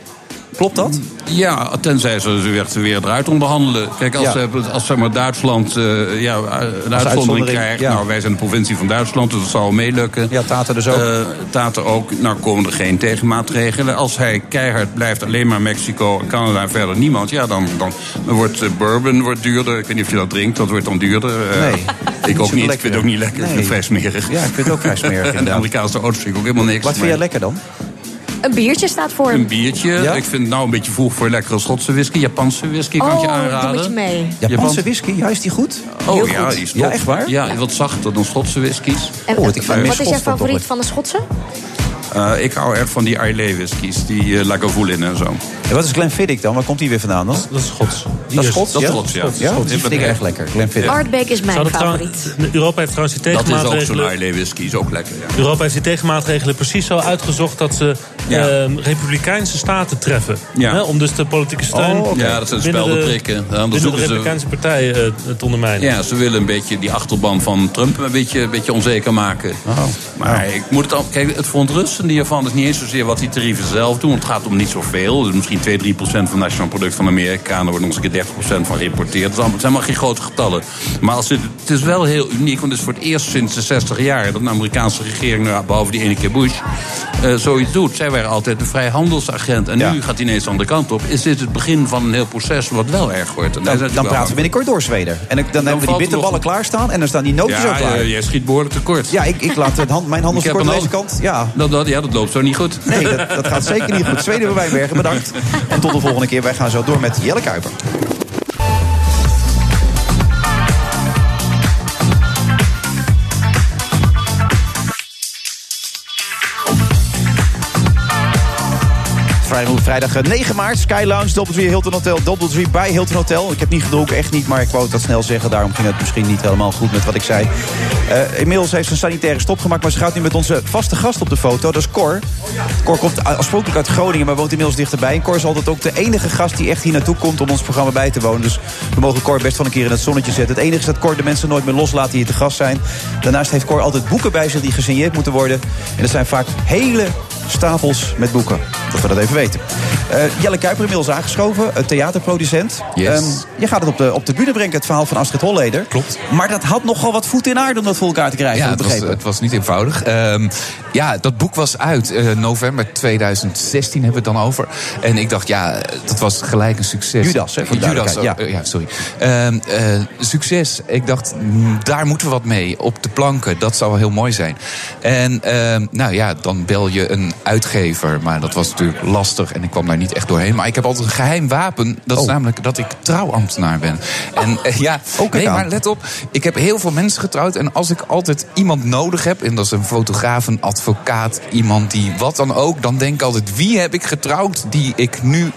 Klopt dat? Ja, tenzij ze weer, weer eruit onderhandelen. Kijk, als, Ja. als zeg maar, Duitsland eh, ja, een uitzondering uitzondering, krijgt... ja. Nou, wij zijn de provincie van Duitsland, dus dat zal meelukken. Ja, Taten dus ook. Eh, Taten ook. Nou, komen er geen tegenmaatregelen. Als hij keihard blijft, alleen maar Mexico Canada en verder niemand... ja, dan, dan, wordt eh, bourbon wordt duurder. Ik weet niet of je dat drinkt, dat wordt dan duurder. Nee. Ik ook niet, ik vind het ook niet lekker. Ik vind het vrij smerig. Ja, ik vind het ook vrij smerig, en [LAUGHS] de. Amerikaanse auto's vind ik ook helemaal niks. Wat vind jij lekker dan? Een biertje staat voor Een biertje. Ja? Ik vind het nou een beetje vroeg voor lekkere Schotse whisky. Japanse whisky kan ik je Oh, aanraden. doe met je mee. Japanse whisky, ja, is die goed? Oh Heel ja, goed. die is Ja, top. echt waar? Ja, wat zachter dan Schotse whiskies. En, Oh, wat ik wat is jouw favoriet van de Schotse? Eh, ik hou echt van die Islay whiskies. Die uh, Lagavulin en zo. En wat is Glenfiddich dan? Waar komt die weer vandaan dan? Dat is Schots. Dat is Schots, Dat is ja? Schots, ja. Ja, die vind ik echt lekker. Glenfiddich. Ardbeg is mijn favoriet. Europa heeft trouwens die Dat is ook zo'n tegenmaatregelen... Islay whisky. Is ook lekker, ja. Europa heeft die tegenmaatregelen precies zo uitgezocht dat ze Ja. ehm, republikeinse staten treffen. Ja. Hè, om dus de politieke steun Oh. Ja, dat zijn binnen de, speldenprikken. Dan binnen de zoeken ze... republikeinse partij eh, te ondermijnen. Ja, ze willen een beetje die achterban van Trump een beetje, een beetje onzeker maken. Oh. Maar ik moet het al. Kijk, het verontrustende hiervan is niet eens zozeer wat die tarieven zelf doen. Het gaat om niet zoveel. Dus misschien 2, 3 procent van het nationaal product van Amerika. En er wordt nog eens een keer 30 procent van geïmporteerd. Het zijn maar geen grote getallen. Maar als het, het is wel heel uniek, want het is voor het eerst sinds de 60 jaar dat een Amerikaanse regering, nou, behalve die ene keer Bush, eh, zoiets doet. Zij waren altijd een vrijhandelsagent. En Ja. nu gaat hij ineens de andere kant op. Is dit het begin van een heel proces wat wel erg wordt? En Dan, dan praten we binnenkort door Zweden. En dan, dan, hebben we die er bitterballen nog- klaarstaan en dan staan die nootjes ook Ja, klaar. eh, jij schiet behoorlijk tekort. Ja, ik, ik laat het hand, mijn handelstekort Ik aan deze kant. Ja, Dat, dat, ja, dat loopt zo niet goed. nee, dat, dat gaat zeker niet goed. Zweden bij Wijnbergen, bedankt. En tot de volgende keer. Wij gaan zo door met Jelle Kuiper. Vrijdag, vrijdag eh, 9 maart, Sky Lounge, Doubletree Hilton Hotel, Doubletree bij Hilton Hotel. Ik heb niet gedronken, echt niet, maar ik wou dat snel zeggen. Daarom ging het misschien niet helemaal goed met wat ik zei. Eh, inmiddels heeft ze een sanitaire stop gemaakt, maar ze gaat nu met onze vaste gast op de foto. Dat is Cor. Cor komt oorspronkelijk uit Groningen, maar woont inmiddels dichterbij. En Cor is altijd ook de enige gast die echt hier naartoe komt om ons programma bij te wonen. Dus we mogen Cor best wel een keer in het zonnetje zetten. Het enige is dat Cor de mensen nooit meer loslaat die hier te gast zijn. Daarnaast heeft Cor altijd boeken bij zich die gesigneerd moeten worden. En dat zijn vaak hele stapels met boeken. Dat we dat even weten. Eh, Jelle Kuiper inmiddels aangeschoven, eh, theaterproducent. Yes. Ehm, je gaat het op de, op de bühne brengen, het verhaal van Astrid Holleder. Klopt. Maar dat had nogal wat voet in aarde om dat voor elkaar te krijgen. Ja, het was, het was niet eenvoudig. Ehm, ja, dat boek was uit eh, november 2016, hebben we het dan over. En ik dacht, ja, dat was gelijk een succes. Judas, hè, Judas, oh, ja. sorry. Ehm, eh, succes. Ik dacht, mm, daar moeten we wat mee. Op de planken, dat zou wel heel mooi zijn. En nou ja, dan bel je een uitgever. Maar dat was natuurlijk lastig en ik kwam daar niet echt doorheen. Maar ik heb altijd een geheim wapen. Dat is namelijk dat ik trouwambtenaar ben. En eh, ja, nee, maar let op. Ik heb heel veel mensen getrouwd. En als ik altijd iemand nodig heb, en dat is een fotograaf, een advocaat, iemand die wat dan ook, dan denk ik altijd: wie heb ik getrouwd die ik nu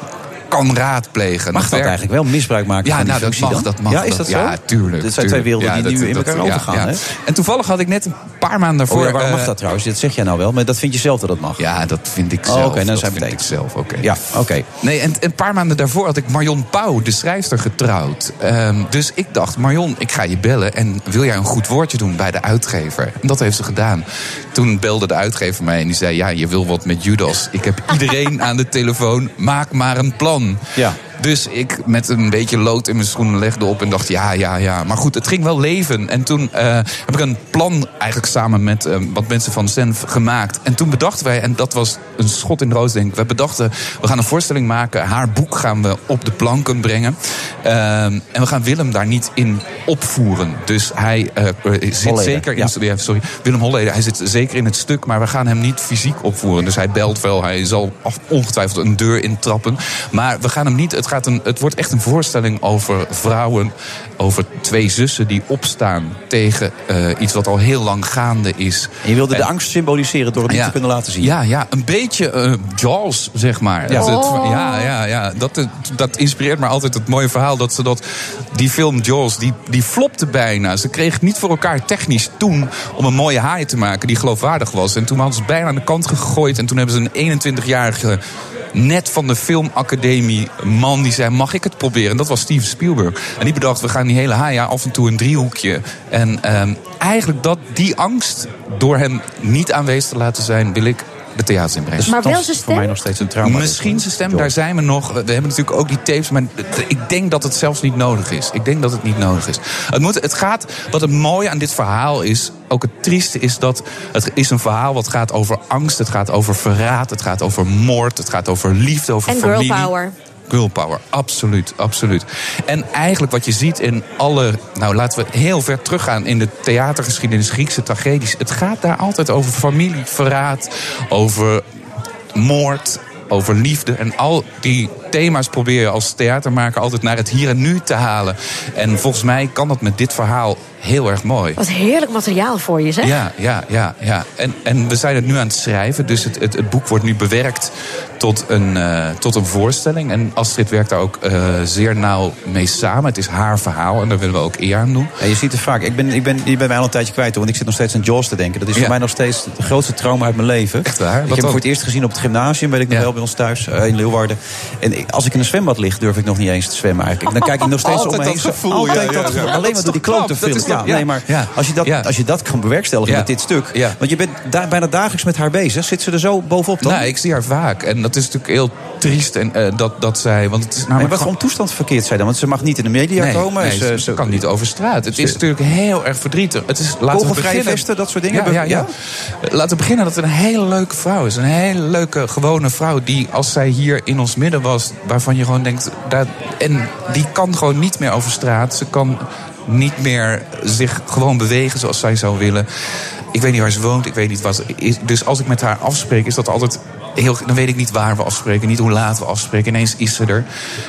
kan raadplegen? Mag dat eigenlijk wel misbruik maken ja, van die nou, dat mag, dan? dat mag. Ja, is dat zo? Ja, tuurlijk. Dit zijn twee werelden die Ja, nu in dat- elkaar dat- ja, overgaan, ja. hè? En toevallig had ik net een paar maanden daarvoor... Oh ja, waarom mag eh, dat trouwens? Dat zeg jij nou wel, maar dat vind je zelf dat dat mag. Ja, dat vind ik Oh, zelf. oké, dan dat zijn we vind het ik zelf, oké. Ja, oké. Nee, en een paar maanden daarvoor had ik Marion Pauw, de schrijfster, getrouwd. Ehm, dus ik dacht, Marion, ik ga je bellen en wil jij een goed woordje doen bij de uitgever? En dat heeft ze gedaan. Toen belde de uitgever mij en die zei, ja, je wil wat met Judas. Ik heb iedereen [LAUGHS] aan de telefoon, maak maar een plan. Ja. Dus ik met een beetje lood in mijn schoenen legde op en dacht, ja, ja, ja. Maar goed, het ging wel leven. En toen eh, heb ik een plan eigenlijk samen met eh, wat mensen van Senf gemaakt. En toen bedachten wij, en dat was een schot in de roos, denk ik. We bedachten, we gaan een voorstelling maken. Haar boek gaan we op de planken brengen. Ehm, en we gaan Willem daar niet in opvoeren. Dus hij eh, eh, zit Holleder, zeker in... ja. Sorry, Willem Holleder. Hij zit zeker in het stuk, maar we gaan hem niet fysiek opvoeren. Dus hij belt wel, hij zal ongetwijfeld een deur intrappen. Maar we gaan hem niet... Het, gaat een, het wordt echt een voorstelling over vrouwen... over twee zussen die opstaan tegen eh, iets wat al heel lang gaande is. En je wilde de angst symboliseren door het niet te kunnen laten zien. Ja, ja een beetje eh, Jaws, zeg maar. Ja. Oh. ja, ja, ja. Dat, dat inspireert me altijd het mooie verhaal. Dat ze dat, die film Jaws, die, die flopte bijna. Ze kregen het niet voor elkaar technisch toen om een mooie haai te maken die geloofwaardig was. En toen hadden ze het bijna aan de kant gegooid. En toen hebben ze een 21-jarige net van de filmacademie man die zei: Mag ik het proberen? En dat was Steven Spielberg. En die bedacht: We gaan die hele haai af en toe een driehoekje. En ehm, eigenlijk dat, die angst, door hem niet aanwezig te laten zijn, wil ik de theaters inbrengen. Maar wel zijn voor stem? mij nog steeds een trauma. Misschien zijn stem, daar zijn we nog. We hebben natuurlijk ook die tapes, maar ik denk dat het zelfs niet nodig is. Ik denk dat het niet nodig is. Het, moet, het gaat, wat het mooie aan dit verhaal is, ook het trieste is dat het is een verhaal wat gaat over angst, het gaat over verraad, het gaat over moord, het gaat over liefde, over En girl familie. power. Girl power, absoluut, absoluut. En eigenlijk wat je ziet in alle... Nou, laten we heel ver teruggaan in de theatergeschiedenis, Griekse tragedies. Het gaat daar altijd over familie, verraad, over moord, over liefde. En al die thema's probeer je als theatermaker altijd naar het hier en nu te halen. En volgens mij kan dat met dit verhaal heel erg mooi. Wat heerlijk materiaal voor je, zeg. Ja, ja, ja, ja. En, en we zijn het nu aan het schrijven. Dus het, het, het boek wordt nu bewerkt tot een, eh, tot een voorstelling. En Astrid werkt daar ook eh, zeer nauw mee samen. Het is haar verhaal en daar willen we ook eer aan doen. Ja, je ziet het vaak. Ik ben, ik ben, je bent mij al een tijdje kwijt, hoor, want ik zit nog steeds aan Jaws te denken. Dat is Ja. voor mij nog steeds het grootste trauma uit mijn leven. Echt waar? Ik Wat heb hem voor het eerst gezien op het gymnasium, weet ik nog wel, bij ons thuis eh, in Leeuwarden. En als ik in een zwembad lig, durf ik nog niet eens te zwemmen eigenlijk. Dan kijk ik nog steeds [LAUGHS] Altijd om me heen. dat gevoel, Altijd ja, ja, dat ja. gevoel. Ja, Alleen maar door die klote film. Ja, ja. nee, maar Ja. als, je dat, Ja. als je dat kan bewerkstelligen Ja. met dit stuk. Ja. Want je bent daar bijna dagelijks met haar bezig. Zit ze er zo bovenop dan? Nou, ik zie haar vaak. En dat is natuurlijk heel triest en, eh, dat, dat zij... Want het is maar namelijk wat voor toestand verkeert zij dan? Want ze mag niet in de media Nee, komen. nee, Ze- ze, ze- kan niet over straat. Het is natuurlijk heel erg verdrietig. Het is, laten we Kogelvrije beginnen. vesten, dat soort dingen? Ja, ja, ja. Laten we beginnen dat het een hele leuke vrouw is. Een hele leuke, gewone vrouw die, als zij hier in ons midden was... waarvan je gewoon denkt... Dat, en die kan gewoon niet meer over straat. Ze kan niet meer zich gewoon bewegen zoals zij zou willen. Ik weet niet waar ze woont, ik weet niet wat... Dus als ik met haar afspreek, is dat altijd... Heel, dan weet ik niet waar we afspreken, niet hoe laat we afspreken. Ineens is ze er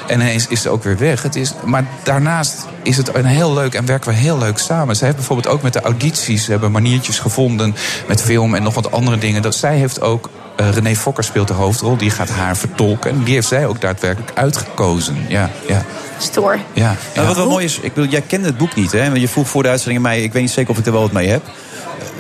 en ineens is ze ook weer weg. Het is, maar daarnaast is het een heel leuk en werken we heel leuk samen. Zij heeft bijvoorbeeld ook met de audities... hebben maniertjes gevonden met film en nog wat andere dingen. Dat zij heeft ook Eh, René Fokker speelt de hoofdrol, die gaat haar vertolken. En die heeft zij ook daadwerkelijk uitgekozen. Ja, ja. Stoor. Ja, Nou, wat wel mooi is, ik bedoel, jij kende het boek niet, hè? Want je vroeg voor de uitzending aan mij, ik weet niet zeker of ik er wel wat mee heb.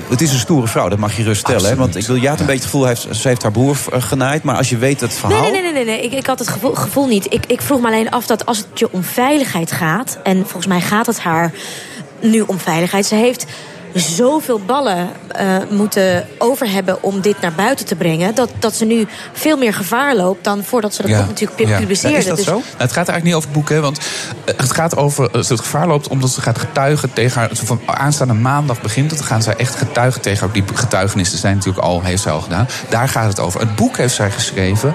Het is een stoere vrouw, dat mag je rust stellen. Hè? Want ik wil, jij had een beetje het gevoel, heeft, ze heeft haar broer eh, genaaid. Maar als je weet het verhaal... Nee, nee, nee, nee, nee. Ik, ik had het gevoel, gevoel niet. Ik, ik vroeg me alleen af dat als het je om veiligheid gaat... en volgens mij gaat het haar nu om veiligheid... ze heeft zoveel ballen eh, moeten over hebben om dit naar buiten te brengen... Dat, dat ze nu veel meer gevaar loopt dan voordat ze dat boek natuurlijk Ja. publiceerde. Ja, is dat Dus- zo? Nou, het gaat eigenlijk niet over het boek, hè, want eh, het gaat over dat ze het gevaar loopt omdat ze gaat getuigen tegen haar. Van aanstaande maandag begint het. Dan gaan zij echt getuigen tegen haar. Die getuigenissen zijn natuurlijk al, heeft zij al gedaan. Daar gaat het over. Het boek heeft zij geschreven.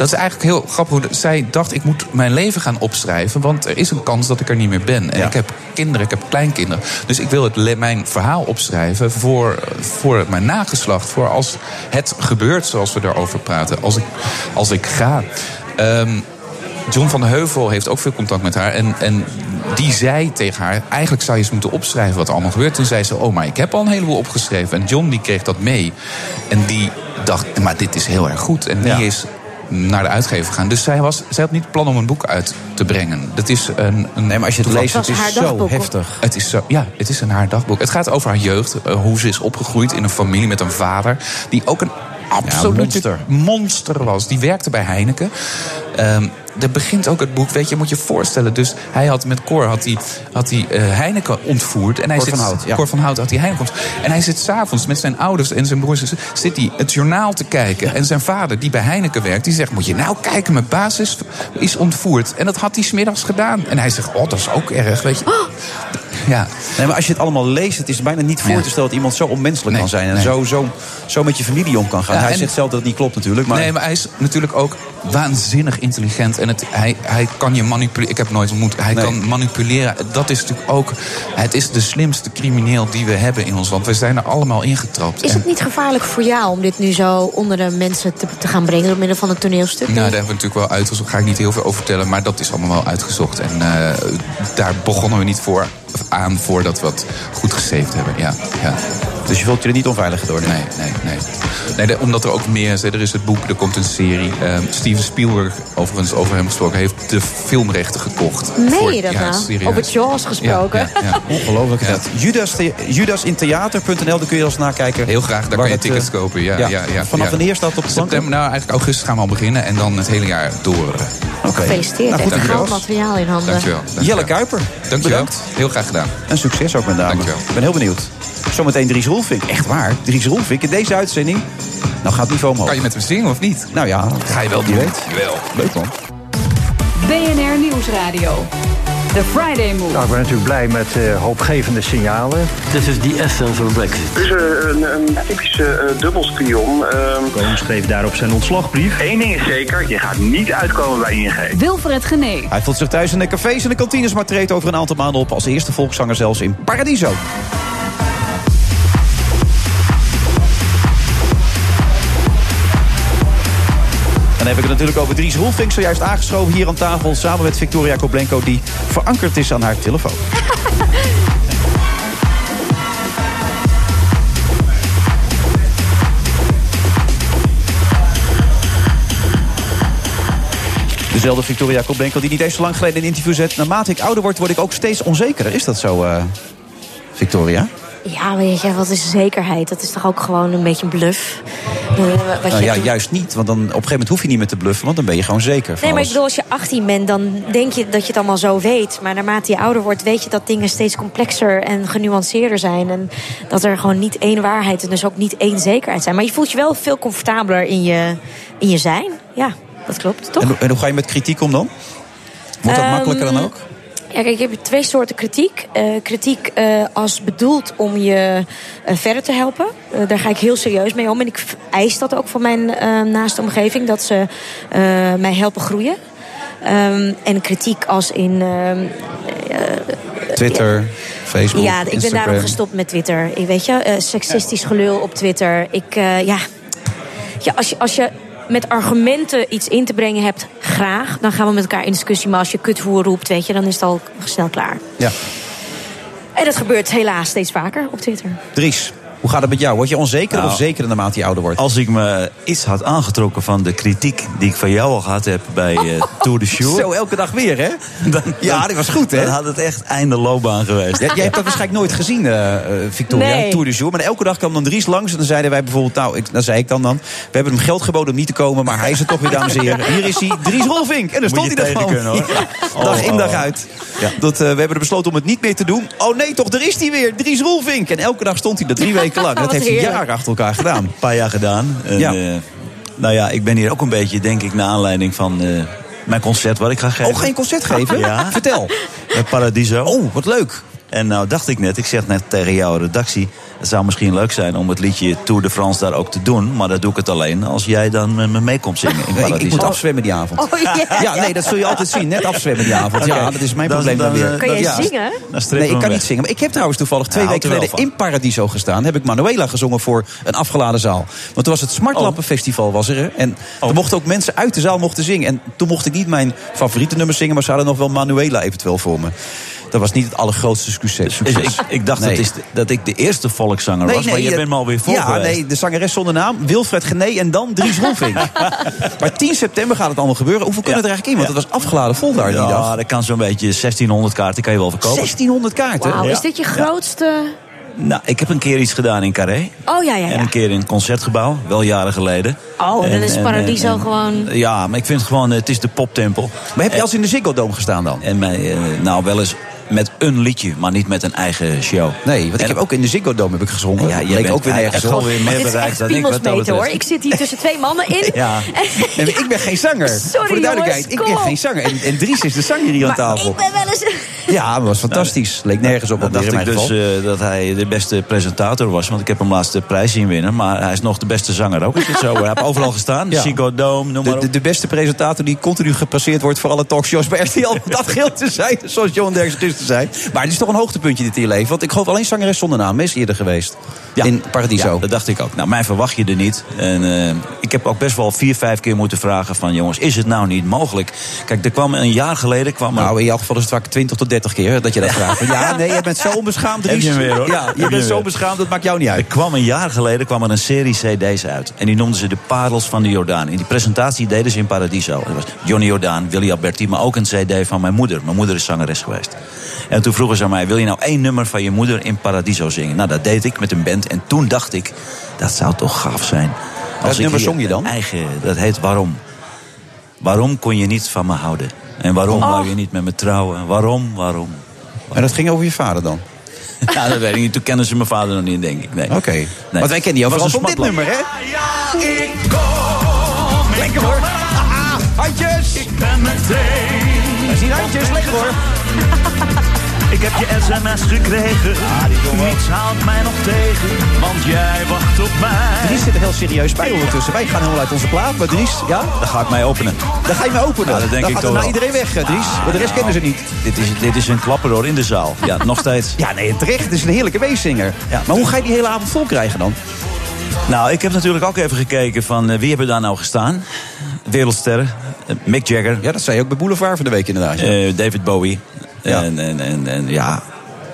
Dat is eigenlijk heel grappig. hoe Zij dacht, ik moet mijn leven gaan opschrijven. Want er is een kans dat ik er niet meer ben. En ik heb kinderen, ik heb kleinkinderen. Dus ik wil het, mijn verhaal opschrijven voor, voor mijn nageslacht. Voor als het gebeurt zoals we daarover praten. Als ik, als ik ga. Ehm, John van de Heuvel heeft ook veel contact met haar. En, en die zei tegen haar: Eigenlijk zou je eens moeten opschrijven wat er allemaal gebeurt. Toen zei ze: Oh, maar ik heb al een heleboel opgeschreven. En John die kreeg dat mee. En die dacht: Maar dit is heel erg goed. En die is naar de uitgever gegaan. Dus zij, was, zij had niet het plan om een boek uit te brengen. Dat is een, een nee, maar als je het leest, het is zo heftig. Het is zo, ja, het is een haar dagboek. Het gaat over haar jeugd. eh, hoe ze is opgegroeid in een familie met een vader. Die ook een absolute monster. monster was. Die werkte bij Heineken. Ehm er begint ook het boek, weet je, moet je voorstellen. Dus hij had met Cor had hij, had hij, eh, Heineken ontvoerd. En hij Cor zit, van Hout, ja. Cor van Hout had hij Heineken ontvoerd. En hij zit s'avonds met zijn ouders en zijn broers. Zit hij het journaal te kijken. En zijn vader, die bij Heineken werkt, die zegt: Moet je nou kijken, mijn baas is, is ontvoerd. En dat had hij smiddags gedaan. En hij zegt: Oh, dat is ook erg, weet je. Ja. Nee, maar als je het allemaal leest, het is bijna niet voor Ja. te stellen dat iemand zo onmenselijk kan zijn. En nee. zo, zo, zo met je familie om kan gaan. Ja, hij en- zegt zelf dat het niet klopt natuurlijk. Maar... Nee, maar hij is natuurlijk ook waanzinnig intelligent. En het, hij, hij kan je manipuleren. Ik heb nooit ontmoet. Hij kan manipuleren. Dat is natuurlijk ook. Het is de slimste crimineel die we hebben in ons land. We zijn er allemaal ingetrapt. Is En- het niet gevaarlijk voor jou om dit nu zo onder de mensen te, te gaan brengen... door middel van een toneelstuk? Nou, daar hebben we natuurlijk wel uitgezocht. Daar ga ik niet heel veel over vertellen. Maar dat is allemaal wel uitgezocht. En eh, daar begonnen we niet voor aan voordat we het goed gesaved hebben. Ja, ja. Dus je voelt je er niet onveilig door? Nee, nee, nee. nee de- omdat er ook meer is. hè. Er is het boek, er komt een serie. Ehm, Steven Spielberg, overigens over hem gesproken, heeft de filmrechten gekocht. Meen Voor- je dat ja, nou? Over Jaws gesproken? Ja, ja, ja. [LAUGHS] Ongelooflijk. dat. Judas, daar kun je als nakijken. Heel graag, daar kan je het, tickets eh, kopen. Ja, ja. ja. Ja, Vanaf ja. wanneer staat het op de? September, nou eigenlijk augustus gaan we al beginnen. En dan het hele jaar door. Oké. Gefeliciteerd, Nou, goed, echt dankjewel. goud materiaal in handen. Dankjewel. dankjewel. Jelle Kuiper, Dankjewel. bedankt. Heel graag gedaan. En succes ook met name. Dankjewel. Ik ben heel benieuwd. Zometeen Dries Roelvink. Echt waar. Dries Roelvink in deze uitzending. Nou gaat het niveau omhoog. Kan je met hem zingen of niet? Nou ja. Ga je wel doen. weet. Wel. Leuk man. BNR Nieuwsradio. The Friday Move. Nou, ik ben natuurlijk blij met eh, hoopgevende signalen. This is the essence of Brexit. Het is eh, een, een typische eh, dubbelspion. ehm. Koon schreef daarop zijn ontslagbrief. Eén ding is zeker, je gaat niet uitkomen bij ING. Wilfred Genee. Hij voelt zich thuis in de cafés en de kantines, maar treedt over een aantal maanden op als eerste volkszanger zelfs in Paradiso. Heb ik het natuurlijk over Dries Roelvink, zojuist aangeschoven hier aan tafel... samen met Victoria Koblenko, die verankerd is aan haar telefoon. Dezelfde Victoria Koblenko die niet eens zo lang geleden een interview zet... naarmate ik ouder word, word ik ook steeds onzekerder. Is dat zo, eh, Victoria? Ja, weet je, wat is zekerheid? Dat is toch ook gewoon een beetje een bluff? Wat Nou ja, doet. juist niet. Want dan, op een gegeven moment hoef je niet meer te bluffen, want dan ben je gewoon zeker. Nee, maar ik bedoel, als je 18 bent, dan denk je dat je het allemaal zo weet. Maar naarmate je ouder wordt, weet je dat dingen steeds complexer en genuanceerder zijn. En dat er gewoon niet één waarheid en dus ook niet één zekerheid zijn. Maar je voelt je wel veel comfortabeler in je, in je zijn. Ja, dat klopt, toch? En, hoe- en hoe ga je met kritiek om dan? Wordt dat Ehm, makkelijker dan ook? Ja, kijk, je hebt twee soorten kritiek. Eh, kritiek eh, als bedoeld om je eh, verder te helpen. Daar ga ik heel serieus mee om. En ik eis dat ook van mijn naaste omgeving. Dat ze mij helpen groeien. Ehm, en kritiek als in... ehm, Twitter, Facebook, ja, ik ben Instagram. daarom gestopt met Twitter. Ik weet je, seksistisch gelul op Twitter. Ik, ja, ja als, je, als je met argumenten iets in te brengen hebt, graag. Dan gaan we met elkaar in discussie. Maar als je kuthoer roept, weet je, dan is het al snel klaar. Ja. En dat gebeurt helaas steeds vaker op Twitter. Dries, Hoe gaat het met jou? Word je onzeker Nou, of zeker naarmate je ouder wordt? Als ik me iets had aangetrokken van de kritiek die ik van jou al gehad heb bij eh, [LAUGHS] Tour de Jour. Zo, elke dag weer, hè? [LAUGHS] Dan, Ja, dit was goed, hè? Dan had het echt einde loopbaan geweest. Ja, jij hebt dat waarschijnlijk nooit gezien, eh, eh, Victoria, Nee. Tour de Jour. Maar elke dag kwam dan Dries langs en dan zeiden wij bijvoorbeeld... Nou, ik, dan zei ik dan dan... We hebben hem geld geboden om niet te komen, maar hij is er toch weer, dames en heren. Hier is hij, Dries Rolvink. En dan stond hij er tegen gewoon. kunnen, hoor. Ja, dag Oh, in, dag oh. uit. Dat, eh, we hebben er besloten om het niet meer te doen. Oh nee, toch, daar is hij weer, Dries Rolvink. En elke dag stond hij er drie weken [LAUGHS] lang. Dat heeft hij jaren achter elkaar gedaan. Een paar jaar gedaan. En, Ja. eh, nou ja, ik ben hier ook een beetje, denk ik, naar aanleiding van eh, mijn concert wat ik ga geven. Oh, geen concert [LAUGHS] geven? Ja. Vertel. Met Paradiso. Oh, wat leuk. En nou dacht ik net, ik zeg net tegen jouw redactie... het zou misschien leuk zijn om het liedje Tour de France daar ook te doen... maar dan doe ik het alleen als jij dan met me mee komt zingen in Nee, ik, Paradiso. ik moet afzwemmen die avond. Oh, ja. [LAUGHS] Ja, nee, dat zul je altijd zien. Net afzwemmen die avond. Ja, dat is mijn Dan- probleem dan, dan, weer. eh, Kan jij ja. zingen? Nee, ik kan weg. niet zingen. Maar ik heb trouwens toevallig twee Ja, weken geleden in Paradiso gestaan. Heb ik Manuela gezongen voor een afgeladen zaal. Want toen was het Smartlappenfestival was er. hè. En Oh. er mochten ook mensen uit de zaal mochten zingen. En toen mocht ik niet mijn favoriete nummers zingen. Maar ze hadden nog wel Manuela eventueel voor me. Dat was niet het allergrootste succes. Dus succes. ik, ik dacht Nee. dat, is, dat ik de eerste volkszanger was, maar je bent me alweer voor Ja, geweest. nee, de zangeres zonder naam. Wilfred Gené en dan Dries [LAUGHS] Rolvink. maar 10 september gaat het allemaal gebeuren. Hoeveel kunnen Ja. er eigenlijk in? Want het was afgeladen vol daar die Ja, dag. dat kan zo'n beetje 1600 kaarten kan je wel verkopen. 1600 kaarten. Ja. is dit je grootste... Nou, ik heb een keer iets gedaan in Carré. Oh ja, ja, En ja. een keer in een concertgebouw, wel jaren geleden. Oh, dan En- is en- Paradiso en- gewoon... Ja, maar ik vind het gewoon, het is de poptempel. Maar heb je als in de Ziggo Dome gestaan dan? En mij, eh, nou, wel eens met een liedje, maar niet met een eigen show. Nee, want ik En- heb ook in de Ziggo Dome heb ik gezongen. Ja, Leek bent ook weer nergens alweer meer bereikt echt dan ik wat dat hoor. Ik zit hier tussen twee mannen in. Ja. [LAUGHS] Maar ik ben geen zanger. Sorry, Voor de duidelijkheid, jongens, ik ben geen zanger. En, en Dries is de zanger hier aan Maar tafel. ik ben wel eens... [LAUGHS] Ja, dat was fantastisch. Leek nergens op. Dan op dacht in ik dus eh, dat hij de beste presentator was. Want ik heb hem laatst de prijs zien winnen. Maar hij is nog de beste zanger ook. Is het zo? Hij heeft overal gestaan. Ja. Ziggo Dome, noem maar de, op. de, de beste presentator die continu gepasseerd wordt voor alle talkshows bij RTL. Dat geldt te zijn, zoals Johan Derksen dus te zijn. Maar het is toch een hoogtepuntje dit in je leven. Want ik geloof alleen zangeres zonder naam is eerder geweest. In Paradiso. Ja, dat dacht ik ook. Nou, mij verwacht je er niet. En eh, ik heb ook best wel vier, vijf keer moeten vragen van... jongens, is het nou niet mogelijk? Kijk, er kwam een jaar geleden... Kwam er- Nou, in jouw geval is het vaak 20 tot 30 keer dat je dat vraagt. [LAUGHS] Ja, nee, je bent zo onbeschaamd, Heb je hem weer, hoor. Ja, je bent zo beschaamd, dat maakt jou niet Er uit. kwam een jaar geleden kwam er een serie cd's uit. En die noemden ze de Parels van de Jordaan. In die presentatie deden ze in Paradiso. Dat was Johnny Jordaan, Willy Alberti, maar ook een cd van mijn moeder. Mijn moeder is zangeres geweest. En toen vroegen ze aan mij, wil je nou één nummer van je moeder in Paradiso zingen? Nou, dat deed ik met een band. En toen dacht ik, dat zou toch gaaf zijn. Welk ik nummer zong je dan? Eigen, dat heet Waarom. Waarom kon je niet van me houden? En waarom Oh. wou je niet met me trouwen? Waarom, waarom? En dat ging over je vader dan? [LAUGHS] Ja, dat weet ik niet. Toen kennen ze mijn vader nog niet, denk ik. Nee. Oké. Nee. Want wij kennen jou Was vooral een van dit nummer, hè? ik kom. Lekker hoor. Ah, handjes. Ik ben meteen. We zien handjes, lekker hoor. Ik heb je sms gekregen. Niets houdt mij nog tegen, want jij wacht op mij. Dries zit er heel serieus bij ondertussen. Wij gaan helemaal uit onze plaat. Maar Dries, ja? Dan ga ik mij openen. Dan ga je me openen. Ja, dat denk dan ik gaat toch daarna wel. iedereen weg, eh, Dries. Maar de rest kennen ze niet. Dit is, dit is een klapper hoor, in de zaal. Ja, nog steeds. Ja, nee, terecht. Het is een heerlijke weeszinger. Ja, maar hoe ga je die hele avond vol krijgen dan? Nou, ik heb natuurlijk ook even gekeken van eh, wie hebben daar nou gestaan. Wereldsterren. Eh, Mick Jagger. Ja, dat zei je ook bij Boulevard van de week inderdaad. ja. eh, David Bowie. Ja. En, en, en, en ja,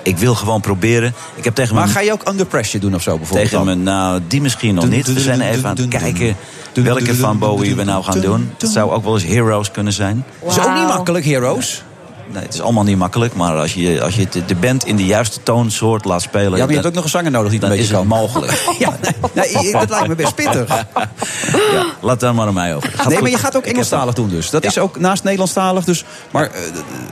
ik wil gewoon proberen. Ik heb tegen Maar mijn- ga je ook under pressure doen of zo bijvoorbeeld? Tegen me, nou, die misschien nog niet. We zijn even aan het kijken welke van Bowie we nou gaan doen. Het zou ook wel eens Heroes kunnen zijn. Is ook niet makkelijk, Heroes. Nee, het is allemaal niet makkelijk, maar als je, als je de band in de juiste toonsoort laat spelen... Ja, maar je hebt ook nog een zanger nodig die het dan een is beetje het kan. mogelijk. [LAUGHS] Ja, nee, nee, dat lijkt me best pittig. [LAUGHS] ja, laat daar maar aan mij over. Gaat Nee, goed. maar je gaat ook Engelstalig doen dus. Dat is ook naast Nederlandstalig. Dus, maar eh,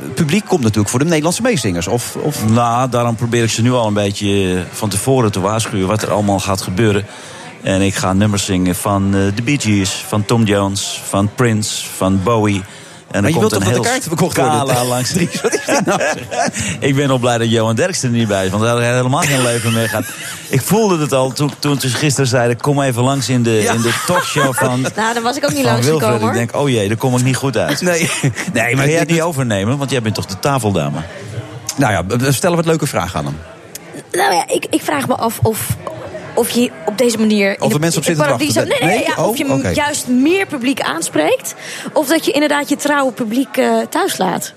het publiek komt natuurlijk voor de Nederlandse meezingers. Of, of... Nou, daarom probeer ik ze nu al een beetje van tevoren te waarschuwen wat er allemaal gaat gebeuren. En ik ga nummers zingen van eh, The Bee Gees, van Tom Jones, van Prince, van Bowie. En Maar je wilt toch een dat de kaarten verkocht worden? langs. Dries, [LAUGHS] wat is dit nou? ik ben al blij dat Johan Derksen er niet bij is, want hij had helemaal geen leven meer. Ik voelde het al toen, toen ze gisteren zeiden: kom even langs in de, in de talkshow van. [LAUGHS] Nou, dan was ik ook niet langsgekomen Wilfred. hoor. Ik denk, oh jee, daar kom ik niet goed uit. Nee, nee maar jij het niet overnemen, want jij bent toch de tafeldame? Nou ja, we stellen wat leuke vragen aan hem. Nou ja, ik, ik vraag me af of, of je op deze manier... Of er mensen op zitten te wachten. Nee, nee, Nee? ja, Oh, of je oké. juist meer publiek aanspreekt. Of dat je inderdaad je trouwe publiek eh, thuis laat.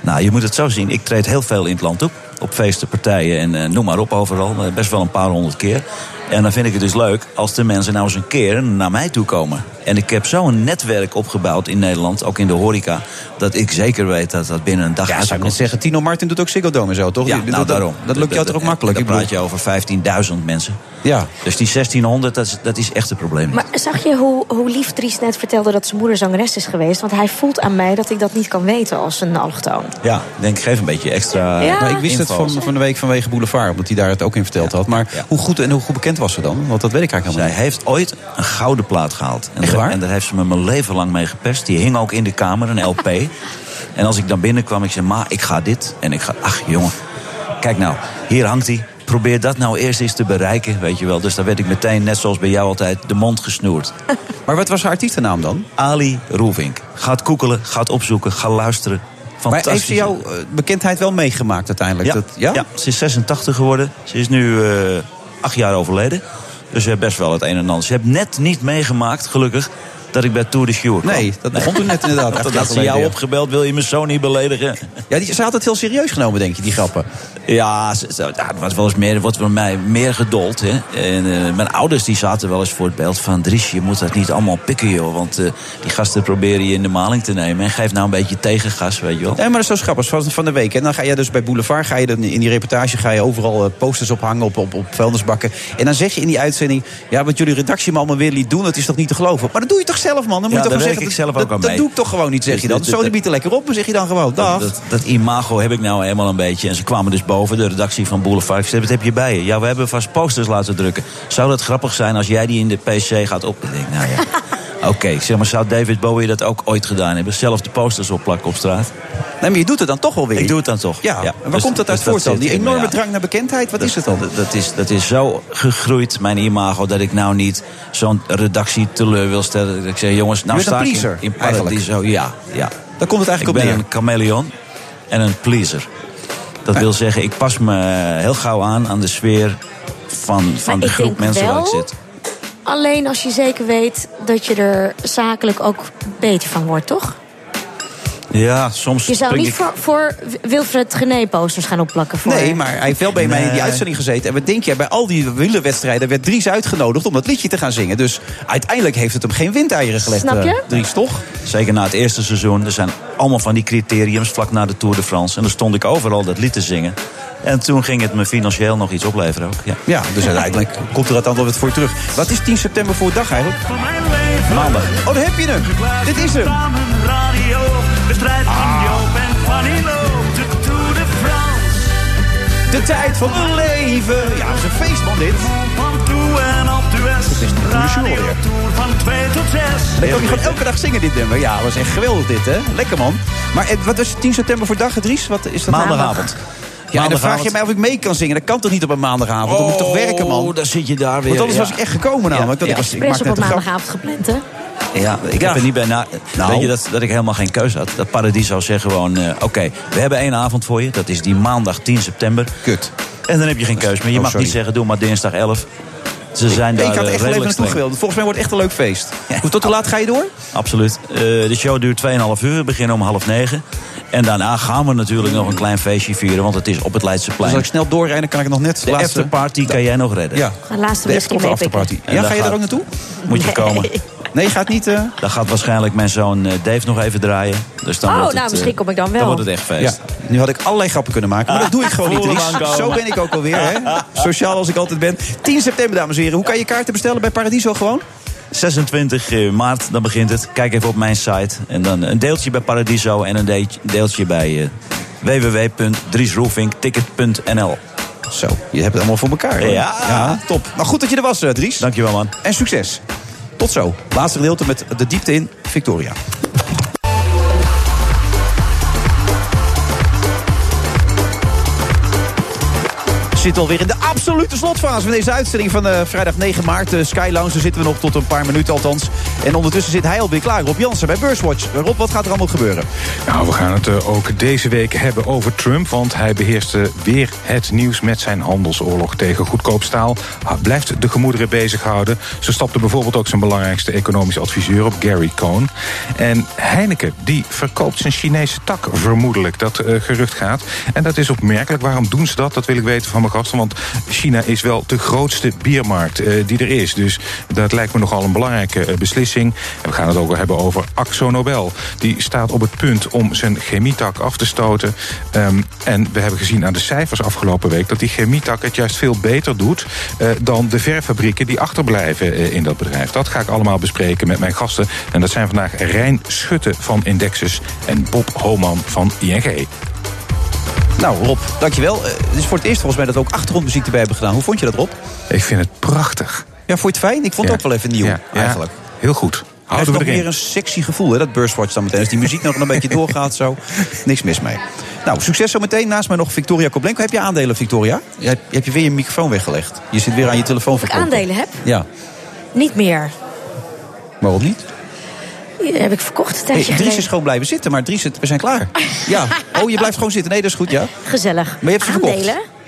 Nou, je moet het zo zien. Ik treed heel veel in het land op. Op feesten, partijen en eh, noem maar op overal. Eh, best wel een paar honderd keer. En dan vind ik het dus leuk als de mensen nou eens een keer naar mij toe komen. En ik heb zo'n netwerk opgebouwd in Nederland, ook in de horeca... dat ik zeker weet dat dat binnen een dag Ja, zou ik net zeggen. Tino Martin doet ook Ziggo Dome en zo, toch? Ja, nou dat, daarom. Dat lukt jou toch ook makkelijk? Dan Ik praat je over 15.000 mensen. Ja. Dus die 1600, dat is, dat is echt een probleem. Maar zag je hoe, hoe lief Dries net vertelde dat zijn moeder zangeres is geweest? Want hij voelt aan mij dat ik dat niet kan weten als een allochtoon. Ja, ik denk geef een beetje extra Ja. Nou, ik wist het van, van de week vanwege Boulevard, omdat hij daar het ook in verteld had. Maar hoe goed en hoe goed bekend was ze dan? Want dat weet ik eigenlijk helemaal Zij heeft ooit een gouden plaat gehaald. En, Echt waar? en daar heeft ze me mijn leven lang mee gepest. Die hing ook in de kamer, een LP. [LAUGHS] en als ik dan binnenkwam, ik zei, ma, ik ga dit. En ik ga, ach jongen, kijk nou, hier hangt hij. Probeer dat nou eerst eens te bereiken, weet je wel. Dus dan werd ik meteen, net zoals bij jou altijd, de mond gesnoerd. [LAUGHS] Maar wat was haar artiestennaam dan? Ali Roelvink. Gaat koekelen, gaat opzoeken, ga luisteren. Maar heeft ze jouw eh, bekendheid wel meegemaakt uiteindelijk? Ja, Dat, ja? ja? ze is 86 geworden. Ze is nu eh, acht jaar overleden. Dus ze heeft best wel het een en ander. Ze heeft net niet meegemaakt, gelukkig, dat ik bij Tour de kwam. Nee, dat begon toen net inderdaad. [LAUGHS] Dat had ze jou ja. opgebeld, wil je me zo niet beledigen? Ja, die, ze had het heel serieus genomen, denk je, die grappen. Ja, ze, ze- was wel eens meer, er wordt bij mij meer geduld. Hè. En, eh, mijn ouders die zaten wel eens voor het beeld van... Dries, je moet dat niet allemaal pikken, joh. Want eh, die gasten proberen je in de maling te nemen. En geef nou een beetje tegengas, weet je wel. Nee, maar dat is zo grappig. Van, van de week. En dan ga je dus bij Boulevard, ga je dan in die reportage ga je overal eh, posters ophangen op, op, op vuilnisbakken. En dan zeg je in die uitzending, ja, wat jullie redactie me allemaal weer liet doen, dat is toch niet te geloven. Maar dat doe je toch zelf, man? Dan moet Ja, je toch zeggen, ik zelf dat, ook aan dat mee. doe ik toch gewoon niet, zeg Dus je dan. dit- Zo, biedt er lekker op, dan zeg je dan gewoon, dag. Dat, dat, dat imago heb ik nou helemaal een beetje. En ze kwamen dus boven, de redactie van Boulevard. Ik zei, wat heb je bij je? Ja, we hebben vast posters laten drukken. Zou dat grappig zijn als jij die in de PC gaat op... Ik denk, nou ja, [LAUGHS] oké. Ik zeg maar, zou David Bowie dat ook ooit gedaan hebben? Zelf de posters opplakken op straat? Nee, maar je doet het dan toch wel weer. Ik doe het dan toch. Ja, en waar Dus- komt dat uit dus voort dan? Die me, enorme ja. drang naar bekendheid, wat is het dan? Dat, dat, is, dat is zo gegroeid, mijn imago, dat ik nou niet zo'n redactie teleur wil stellen. Dat ik zeg, jongens, nou sta een ik in, pleaser, in. Paradiso. Ja, ja. Daar komt het eigenlijk ik op ben neer. een chameleon en een pleaser. Dat wil zeggen, ik pas me heel gauw aan aan de sfeer van, van Maar de ik groep mensen waar ik zit. Alleen als je zeker weet dat je er zakelijk ook beter van wordt, toch? Ja, soms Je zou niet ik... voor, voor Wilfred Gené posters gaan opplakken. Voor Nee, maar hij heeft wel bij mij in die uitzending gezeten. En wat denk jij, bij al die wielerwedstrijden werd Dries uitgenodigd om dat liedje te gaan zingen. Dus uiteindelijk heeft het hem geen windeieren gelegd. Snap je? eh, Dries, toch? Zeker na het eerste seizoen. Er zijn allemaal van die criteriums vlak na de Tour de France. En dan stond ik overal dat lied te zingen. En toen ging het me financieel nog iets opleveren ook. Ja, Ja, dus uiteindelijk komt er uiteindelijk wat voor je terug. Wat is 10 september voor dag eigenlijk? Maandag. Oh, daar heb je hem. Dit is hem. Radio, de strijd van Joop en loopt de Tour de France. De tijd van een leven. Ja, dat is een feest, man, dit. Van toe en op de West. Het is de Tour de Jour Radio alweer. Tour van 2 tot 6. Dan kan je gewoon elke dag zingen, dit nummer. Ja, dat was echt geweldig, dit, hè? Lekker, man. Maar eh, wat was 10 september voor dag, Dries? Wat is dat? Maandagavond. Ja, en dan vraag je mij of ik mee kan zingen. Dat kan toch niet op een maandagavond? Dan moet ik toch werken, man? Oh, daar zit je daar weer. Want anders ja. was ik echt gekomen namelijk. Dat ik, was, ik op een maandagavond gepland, hè? Ja, ik heb er niet bij na. Nou. Weet je dat, dat ik helemaal geen keuze had? Dat Paradiso zegt gewoon: eh, Oké, we hebben één avond voor je. Dat is die maandag 10 september. Kut. En dan heb je geen keuze meer. Je Oh, mag sorry. niet zeggen: Doe maar dinsdag 11. Ze zijn daar ik had eh, echt wel even naartoe gewild. Volgens mij wordt het echt een leuk feest. [LAUGHS] Hoe- Tot hoe laat ga je door? Absoluut. Eh, de show duurt 2,5 uur. We beginnen om half negen. En daarna gaan we natuurlijk nog een klein feestje vieren. Want het is op het Dus Leidseplein. als ik snel doorrijd, dan kan ik nog net... de afterparty kan jij nog redden. Ja, Gaan laatste de afterparty. Ja, ga je daar ook naartoe? Moet je komen. [LAUGHS] Nee, je gaat niet... eh, Dan gaat waarschijnlijk mijn zoon eh, Dave nog even draaien. Dus dan Oh, wordt het, nou, eh, misschien kom ik dan wel. Dan wordt het echt feest. Ja, nu had ik allerlei grappen kunnen maken, maar dat doe ik gewoon niet, Dries. Zo ben ik ook alweer, hè? [LAUGHS] Sociaal als ik altijd ben. 10 september, dames en heren. Hoe kan je kaarten bestellen bij Paradiso gewoon? 26 eh, maart, dan begint het. Kijk even op mijn site. En dan een deeltje bij Paradiso en een de- deeltje bij www.driesroelvinkticket.nl. Zo, je hebt het allemaal voor elkaar. Ja. ja, top. Nou, goed dat je er was, eh, Dries. Dankjewel, man. En succes. Tot zo. Laatste gedeelte met de diepte in Victoria. Zitten alweer in de absolute slotfase van deze uitzending van uh, vrijdag 9 maart. De Sky Lounge, daar zitten we nog tot een paar minuten althans. En ondertussen zit hij alweer klaar. Rob Jansen bij Beurswatch. Rob, wat gaat er allemaal gebeuren? Nou, we gaan het ook deze week hebben over Trump. Want hij beheerste weer het nieuws met zijn handelsoorlog tegen goedkoop staal. Blijft de gemoederen bezighouden. Zo stapte bijvoorbeeld ook zijn belangrijkste economisch adviseur op, Gary Cohn. En Heineken, die verkoopt zijn Chinese tak vermoedelijk. Dat gerucht gaat. En dat is opmerkelijk. Waarom doen ze dat? Dat wil ik weten van Want China is wel de grootste biermarkt uh, die er is. Dus dat lijkt me nogal een belangrijke uh, beslissing. En we gaan het ook hebben over Axo Nobel. Die staat op het punt om zijn chemietak af te stoten. Um, en we hebben gezien aan de cijfers afgelopen week... dat die chemietak het juist veel beter doet... Uh, dan de verfabrieken die achterblijven in dat bedrijf. Dat ga ik allemaal bespreken met mijn gasten. En dat zijn vandaag Rijn Schutte van Indexus... en Bob Homan van ING. Nou, Rob, dankjewel. Uh, het is voor het eerst volgens mij dat we ook achtergrondmuziek erbij hebben gedaan. Hoe vond je dat, Rob? Ik vind het prachtig. Ja, vond je het fijn? Ik vond ja. het ook wel even nieuw, ja, eigenlijk. Ja, heel goed. Hij heeft nog meer een sexy gevoel, hè, dat Burstwatch dan meteen. Als die muziek nog een beetje doorgaat, zo. Niks mis mee. Nou, succes zometeen. Naast mij nog Victoria Koblenko. Heb je aandelen, Victoria? Je hebt, je weer je microfoon weggelegd. Je zit weer aan je telefoon Of ik aandelen heb? Ja. Niet meer. Waarom niet? Die heb ik verkocht een tijdje hey, Dries is gewoon blijven zitten, maar Dries, we zijn klaar. [LAUGHS] ja. Oh, je blijft gewoon zitten. Nee, dat is goed, ja. Gezellig. Maar je hebt ze Aandelen? verkocht.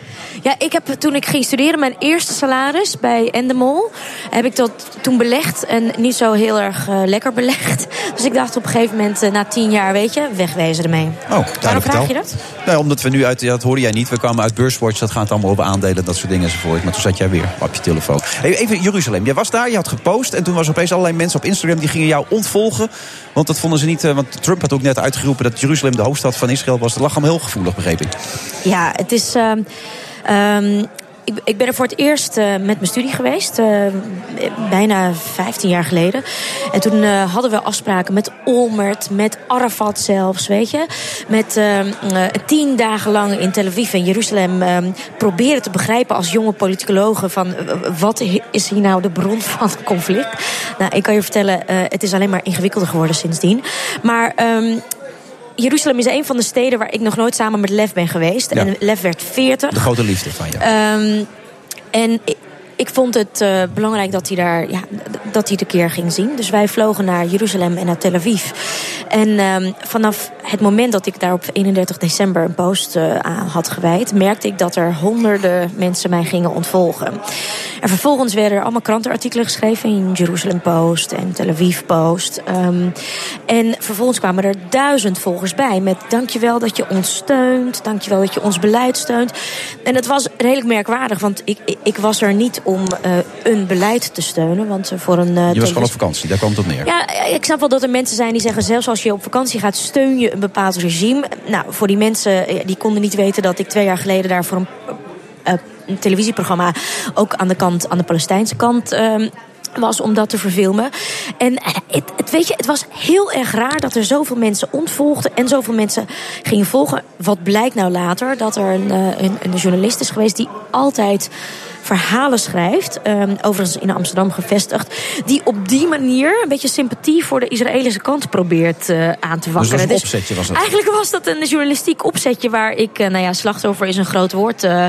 Ja, ik heb toen ik ging studeren, mijn eerste salaris bij Endemol, heb ik dat toen belegd en niet zo heel erg uh, lekker belegd. [LAUGHS] Dus ik dacht op een gegeven moment, uh, na tien jaar, weet je, wegwezen ermee. Oh, Waarom vraag je dat? Nou, omdat we nu uit, ja, dat hoorde jij niet, we kwamen uit Beurswatch, dat gaat allemaal over aandelen, dat soort dingen enzovoort. Maar toen zat jij weer op je telefoon. Hey, even Jeruzalem, jij was daar, je had gepost en toen was opeens allerlei mensen op Instagram die gingen jou ontvolgen. Want dat vonden ze niet, uh, want Trump had ook net uitgeroepen dat Jeruzalem de hoofdstad van Israël was. Dat lag hem heel gevoelig, begreep ik. Ja, het is. Uh, Um, ik, ben er voor het eerst uh, met mijn studie geweest. Uh, bijna 15 jaar geleden. En toen uh, hadden we afspraken met Olmert, met Arafat zelfs, weet je. Met tien dagen lang in Tel Aviv en Jeruzalem proberen te begrijpen als jonge politicologen van wat is hier nou de bron [LAUGHS] van het conflict. Nou, ik kan je vertellen, het is alleen maar ingewikkelder geworden sindsdien. Maar. Jeruzalem is een van de steden waar ik nog nooit samen met Lef ben geweest. Ja. En Lef werd 40. De grote liefde van je. Um, en ik, vond het uh, belangrijk dat hij daar ja, dat hij de keer ging zien. Dus wij vlogen naar Jeruzalem en naar Tel Aviv. En um, vanaf het moment dat ik daar op 31 december een post uh, aan had gewijd, merkte ik dat er honderden mensen mij gingen ontvolgen. En vervolgens werden er allemaal krantenartikelen geschreven in Jerusalem Post en Tel Aviv Post. Um, en vervolgens kwamen er duizend volgers bij met dankjewel dat je ons steunt, dankjewel dat je ons beleid steunt. En het was redelijk merkwaardig, want ik, ik was er niet om uh, een beleid te steunen. Want voor een. Uh, je was gewoon op vakantie, daar kwam het op neer. Ja, ik snap wel dat er mensen zijn die zeggen: zelfs als je op vakantie gaat, steun je een bepaald regime. Nou, voor die mensen die konden niet weten dat ik twee jaar geleden daar voor een, uh, een televisieprogramma ook aan de kant, aan de Palestijnse kant. Uh, was om dat te verfilmen. En het, het, weet je, het was heel erg raar dat er zoveel mensen ontvolgden en zoveel mensen gingen volgen. Wat blijkt nou later? Dat er een, een, een journalist is geweest die altijd verhalen schrijft, um, overigens in Amsterdam gevestigd, die op die manier een beetje sympathie voor de Israëlische kant probeert uh, aan te wakkeren. Dus, een opzetje was het? Eigenlijk was dat een journalistiek opzetje waar ik, uh, nou ja, slachtoffer is een groot woord, uh,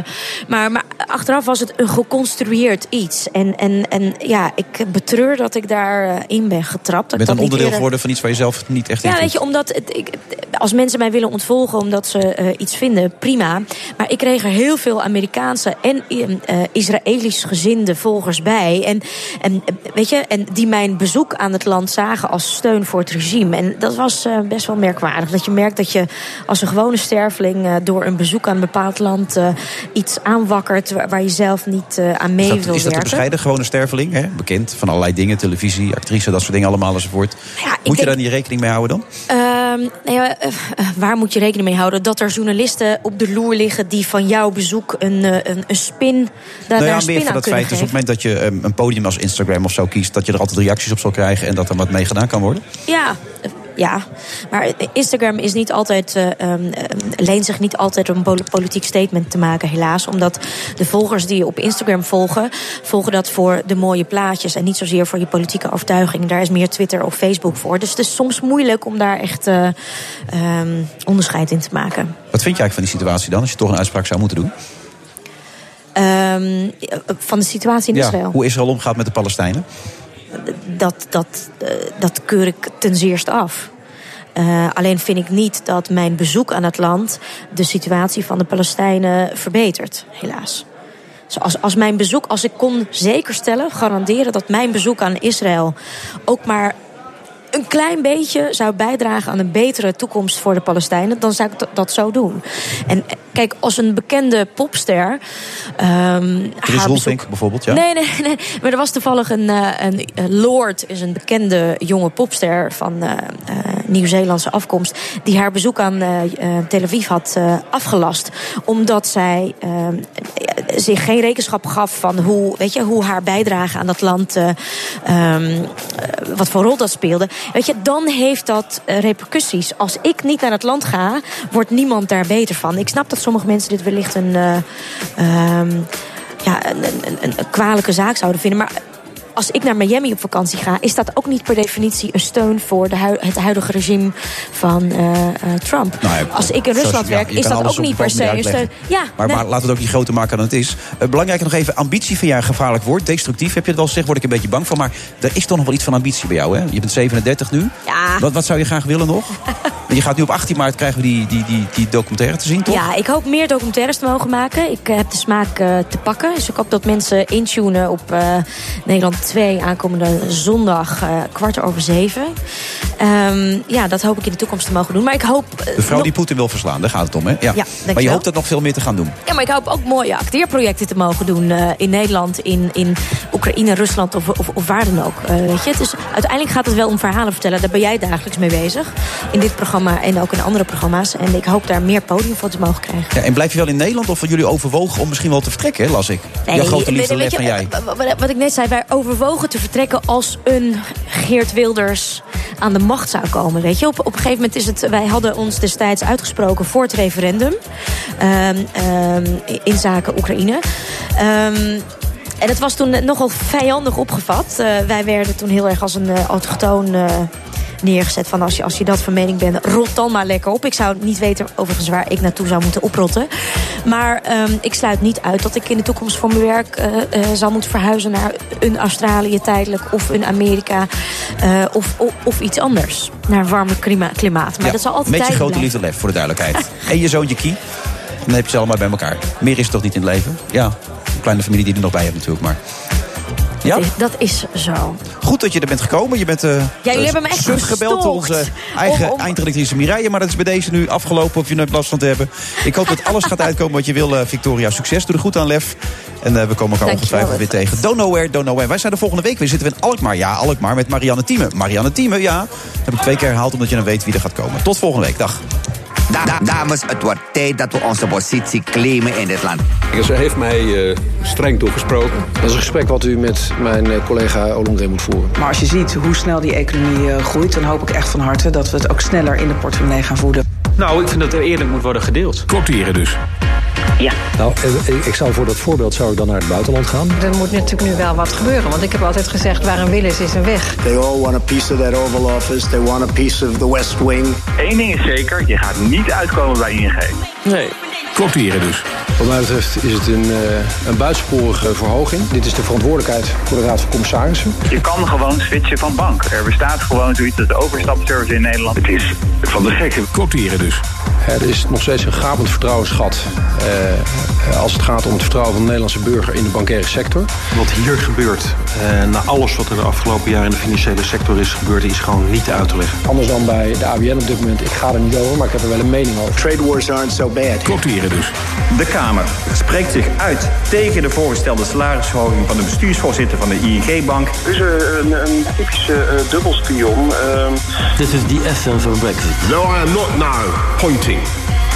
maar, maar achteraf was het een geconstrueerd iets. En, en, en ja, ik betreur dat ik daarin ben getrapt. Je bent een onderdeel eerder... geworden van iets waar je zelf niet echt in Ja, weet je, omdat het, ik, als mensen mij willen ontvolgen omdat ze iets vinden, prima. Maar ik kreeg er heel veel Amerikaanse en Israëlisch gezinde volgers bij. En, en, weet je, en die mijn bezoek aan het land zagen als steun voor het regime. En dat was uh, best wel merkwaardig. Dat je merkt dat je als een gewone sterveling uh, door een bezoek aan een bepaald land uh, iets aanwakkert waar, waar je zelf niet aan mee wil Is dat werken. bescheiden gewone sterveling? Hè? Bekend van allerlei dingen, televisie, actrice, dat soort dingen allemaal enzovoort. Ja, moet je daar niet rekening mee houden dan? Uh, nou ja, waar moet je rekening mee houden? Dat er journalisten op de loer liggen die van jouw bezoek een, een, een spin daar nou ja, spin meer van dat feit. Dus op het moment dat je um, een podium als Instagram of zo kiest, dat je er altijd reacties op zal krijgen en dat er wat mee gedaan kan worden? Ja, ja, maar Instagram is niet altijd, uh, um, leent zich niet altijd om een politiek statement te maken, helaas. Omdat de volgers die je op Instagram volgen, volgen dat voor de mooie plaatjes en niet zozeer voor je politieke overtuiging. Daar is meer Twitter of Facebook voor. Dus het is soms moeilijk om daar echt uh, um, onderscheid in te maken. Wat vind je eigenlijk van die situatie dan, als je toch een uitspraak zou moeten doen? Ehm, van de situatie in Ja, Israël. hoe Israël omgaat met de Palestijnen? dat, dat, eh, dat keur ik ten zeerste af. Eh, alleen vind ik niet dat mijn bezoek aan het land de situatie van de Palestijnen verbetert, helaas. Dus als, als mijn bezoek, als ik kon zekerstellen, garanderen dat mijn bezoek aan Israël ook maar een klein beetje zou bijdragen aan een betere toekomst voor de Palestijnen, dan zou ik dat- zo doen. En eh, kijk, als een bekende popster. ehm Chris bezoek- bijvoorbeeld, ja? Nee, nee, [LAUGHS] nee. Maar er was toevallig een, eh, een, eh, Lord, is een bekende jonge popster van eh, Nieuw-Zeelandse afkomst, die haar bezoek aan eh, Tel Aviv had afgelast, omdat zij eh, zich geen rekenschap gaf van hoe, weet je, hoe haar bijdrage aan dat land, eh, ehm, eh, wat voor rol dat speelde. Weet je, dan heeft dat eh, repercussies. Als ik niet naar het land ga, wordt niemand daar beter van. Ik snap dat sommige mensen dit wellicht een, eh, ehm, ja, een, een, een, een kwalijke zaak zouden vinden. Maar als ik naar Miami op vakantie ga, is dat ook niet per definitie een steun voor de hui- het huidige regime van eh, eh, Trump. Nou ja, als ik in Rusland werk, is dat ook niet per se een steun. Ja, Maar, nee. maar laten we het ook niet groter maken dan het is. Uh, belangrijk nog even, ambitie van jou een gevaarlijk woord. Destructief, heb je het wel gezegd, word ik een beetje bang van. Maar er is toch nog wel iets van ambitie bij jou, hè? Je bent 37 nu. Ja. Wat, wat zou je graag willen nog? [LAUGHS] Je gaat nu op 18 maart krijgen we die, die, die, die documentaire te zien, toch? Ja, ik hoop meer documentaires te mogen maken. Ik heb de smaak te pakken. Dus ik hoop dat mensen intunen op Nederland 2 aankomende zondag eh, kwart over zeven. Ehm, ja, dat hoop ik in de toekomst te mogen doen. Maar ik hoop. eh, De vrouw nog- die Poetin wil verslaan, daar gaat het om, hè? Ja. maar je hoopt dat nog veel meer te gaan doen. Ja, maar ik hoop ook mooie acteerprojecten te mogen doen eh, in Nederland, in, in Oekraïne, Rusland of, of, of waar dan ook. Weet je? Dus uiteindelijk gaat het wel om verhalen vertellen. Daar ben jij dagelijks mee bezig. In dit programma en ook in andere programma's. En ik hoop daar meer podium voor te mogen krijgen. Ja, en blijf je wel in Nederland of jullie overwogen om misschien wel te vertrekken, las ik? Jouw grote liefde weet je, jij. Wat, wat ik net zei, wij overwogen te vertrekken als een Geert Wilders aan de macht zou komen. Weet je, op, op een gegeven moment is het. Wij hadden ons destijds uitgesproken voor het referendum ehm, ehm, in zaken Oekraïne. Ehm, en het was toen nogal vijandig opgevat. Eh, wij werden toen heel erg als een uh, neergezet. Van als je, als je dat van mening bent, rot dan maar lekker op. Ik zou niet weten overigens waar ik naartoe zou moeten oprotten. Maar ehm, ik sluit niet uit dat ik in de toekomst voor mijn werk eh, zal moeten verhuizen naar een Australië tijdelijk of een Amerika eh, of, of, of iets anders. Naar een warmer klima- klimaat. Maar Ja, dat zal altijd Met je grote liefde Lef, voor de duidelijkheid. [LAUGHS] en je zoontje Kie. Dan heb je ze allemaal bij elkaar. Meer is het toch niet in het leven? Ja, een kleine familie die er nog bij hebt natuurlijk, maar... Ja? Dat is- Dat is zo. Goed dat je er bent gekomen. Je bent uh, jullie hebben me echt gebeld door onze eigen Om- om- eindredactrice Mireille. Maar dat is bij deze nu afgelopen of je er last van te hebben. Ik hoop dat alles gaat uitkomen wat je wil, eh, Victoria. Succes. Doe er goed aan, Lef. En eh, we komen elkaar ongetwijfeld weer tegen. Don't nowhere, don't nowhere. Wij zijn de volgende week weer. Zitten we in Alkmaar. Ja, Alkmaar met Marianne Thieme. Marianne Thieme, ja. Dat heb ik twee keer herhaald omdat je dan weet wie er gaat komen. Tot volgende week. Dag. Da- da- dames, het wordt tijd dat we onze positie claimen in dit land. Ze heeft mij eh, streng toegesproken. Dat is een gesprek wat u met mijn eh, collega Olongren moet voeren. Maar als je ziet hoe snel die economie eh, groeit, dan hoop ik echt van harte dat we het ook sneller in de portemonnee gaan voeden. Nou, ik vind dat er eerlijk moet worden gedeeld. Quoteren dus. Ja. Nou, ik zou voor dat voorbeeld zou ik dan naar het buitenland gaan. Er moet natuurlijk nu wel wat gebeuren. Want ik heb altijd gezegd, waar een wil is, is een weg. They all want a piece of that Oval Office. They want a piece of the West Wing. Eén ding is zeker, je gaat niet uitkomen bij ING. Nee. Quoteren dus. Wat mij betreft is het een, uh, een buitensporige verhoging. Dit is de verantwoordelijkheid voor de Raad van Commissarissen. Je kan gewoon switchen van bank. Er bestaat gewoon zoiets als de overstapservice in Nederland. Het is van de gekke. Quoteren dus. Er is nog steeds een gapend vertrouwensgat uh, als het gaat om het vertrouwen van de Nederlandse burger in de bankaire sector. Wat hier gebeurt, uh, na alles wat er de afgelopen jaren in de financiële sector is gebeurd, is gewoon niet uit te leggen. Anders dan bij de ABN op dit moment. Ik ga er niet over, maar ik heb er wel een mening over. Trade wars aren't so bad. Quoteren dus. De Kamer spreekt zich uit tegen de voorgestelde salarisverhoging van de bestuursvoorzitter van de ING-bank. Dus uh, een, een, typische uh, dubbelspion. Uh... Dit is die FM van Brexit. No, I am not now pointing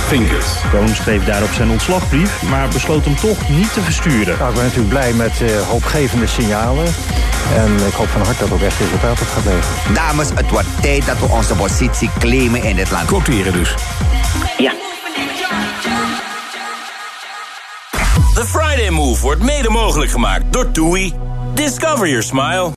fingers. Koon schreef daarop zijn ontslagbrief, maar besloot hem toch niet te versturen. Nou, ik ben natuurlijk blij met uh, hoopgevende signalen. En ik hoop van harte dat ook echt resultaat op gaat leveren. Dames, het wordt tijd dat we onze positie claimen in dit land. Quoteren dus. Ja. The Friday Move wordt mede mogelijk gemaakt door TUI. Discover your smile.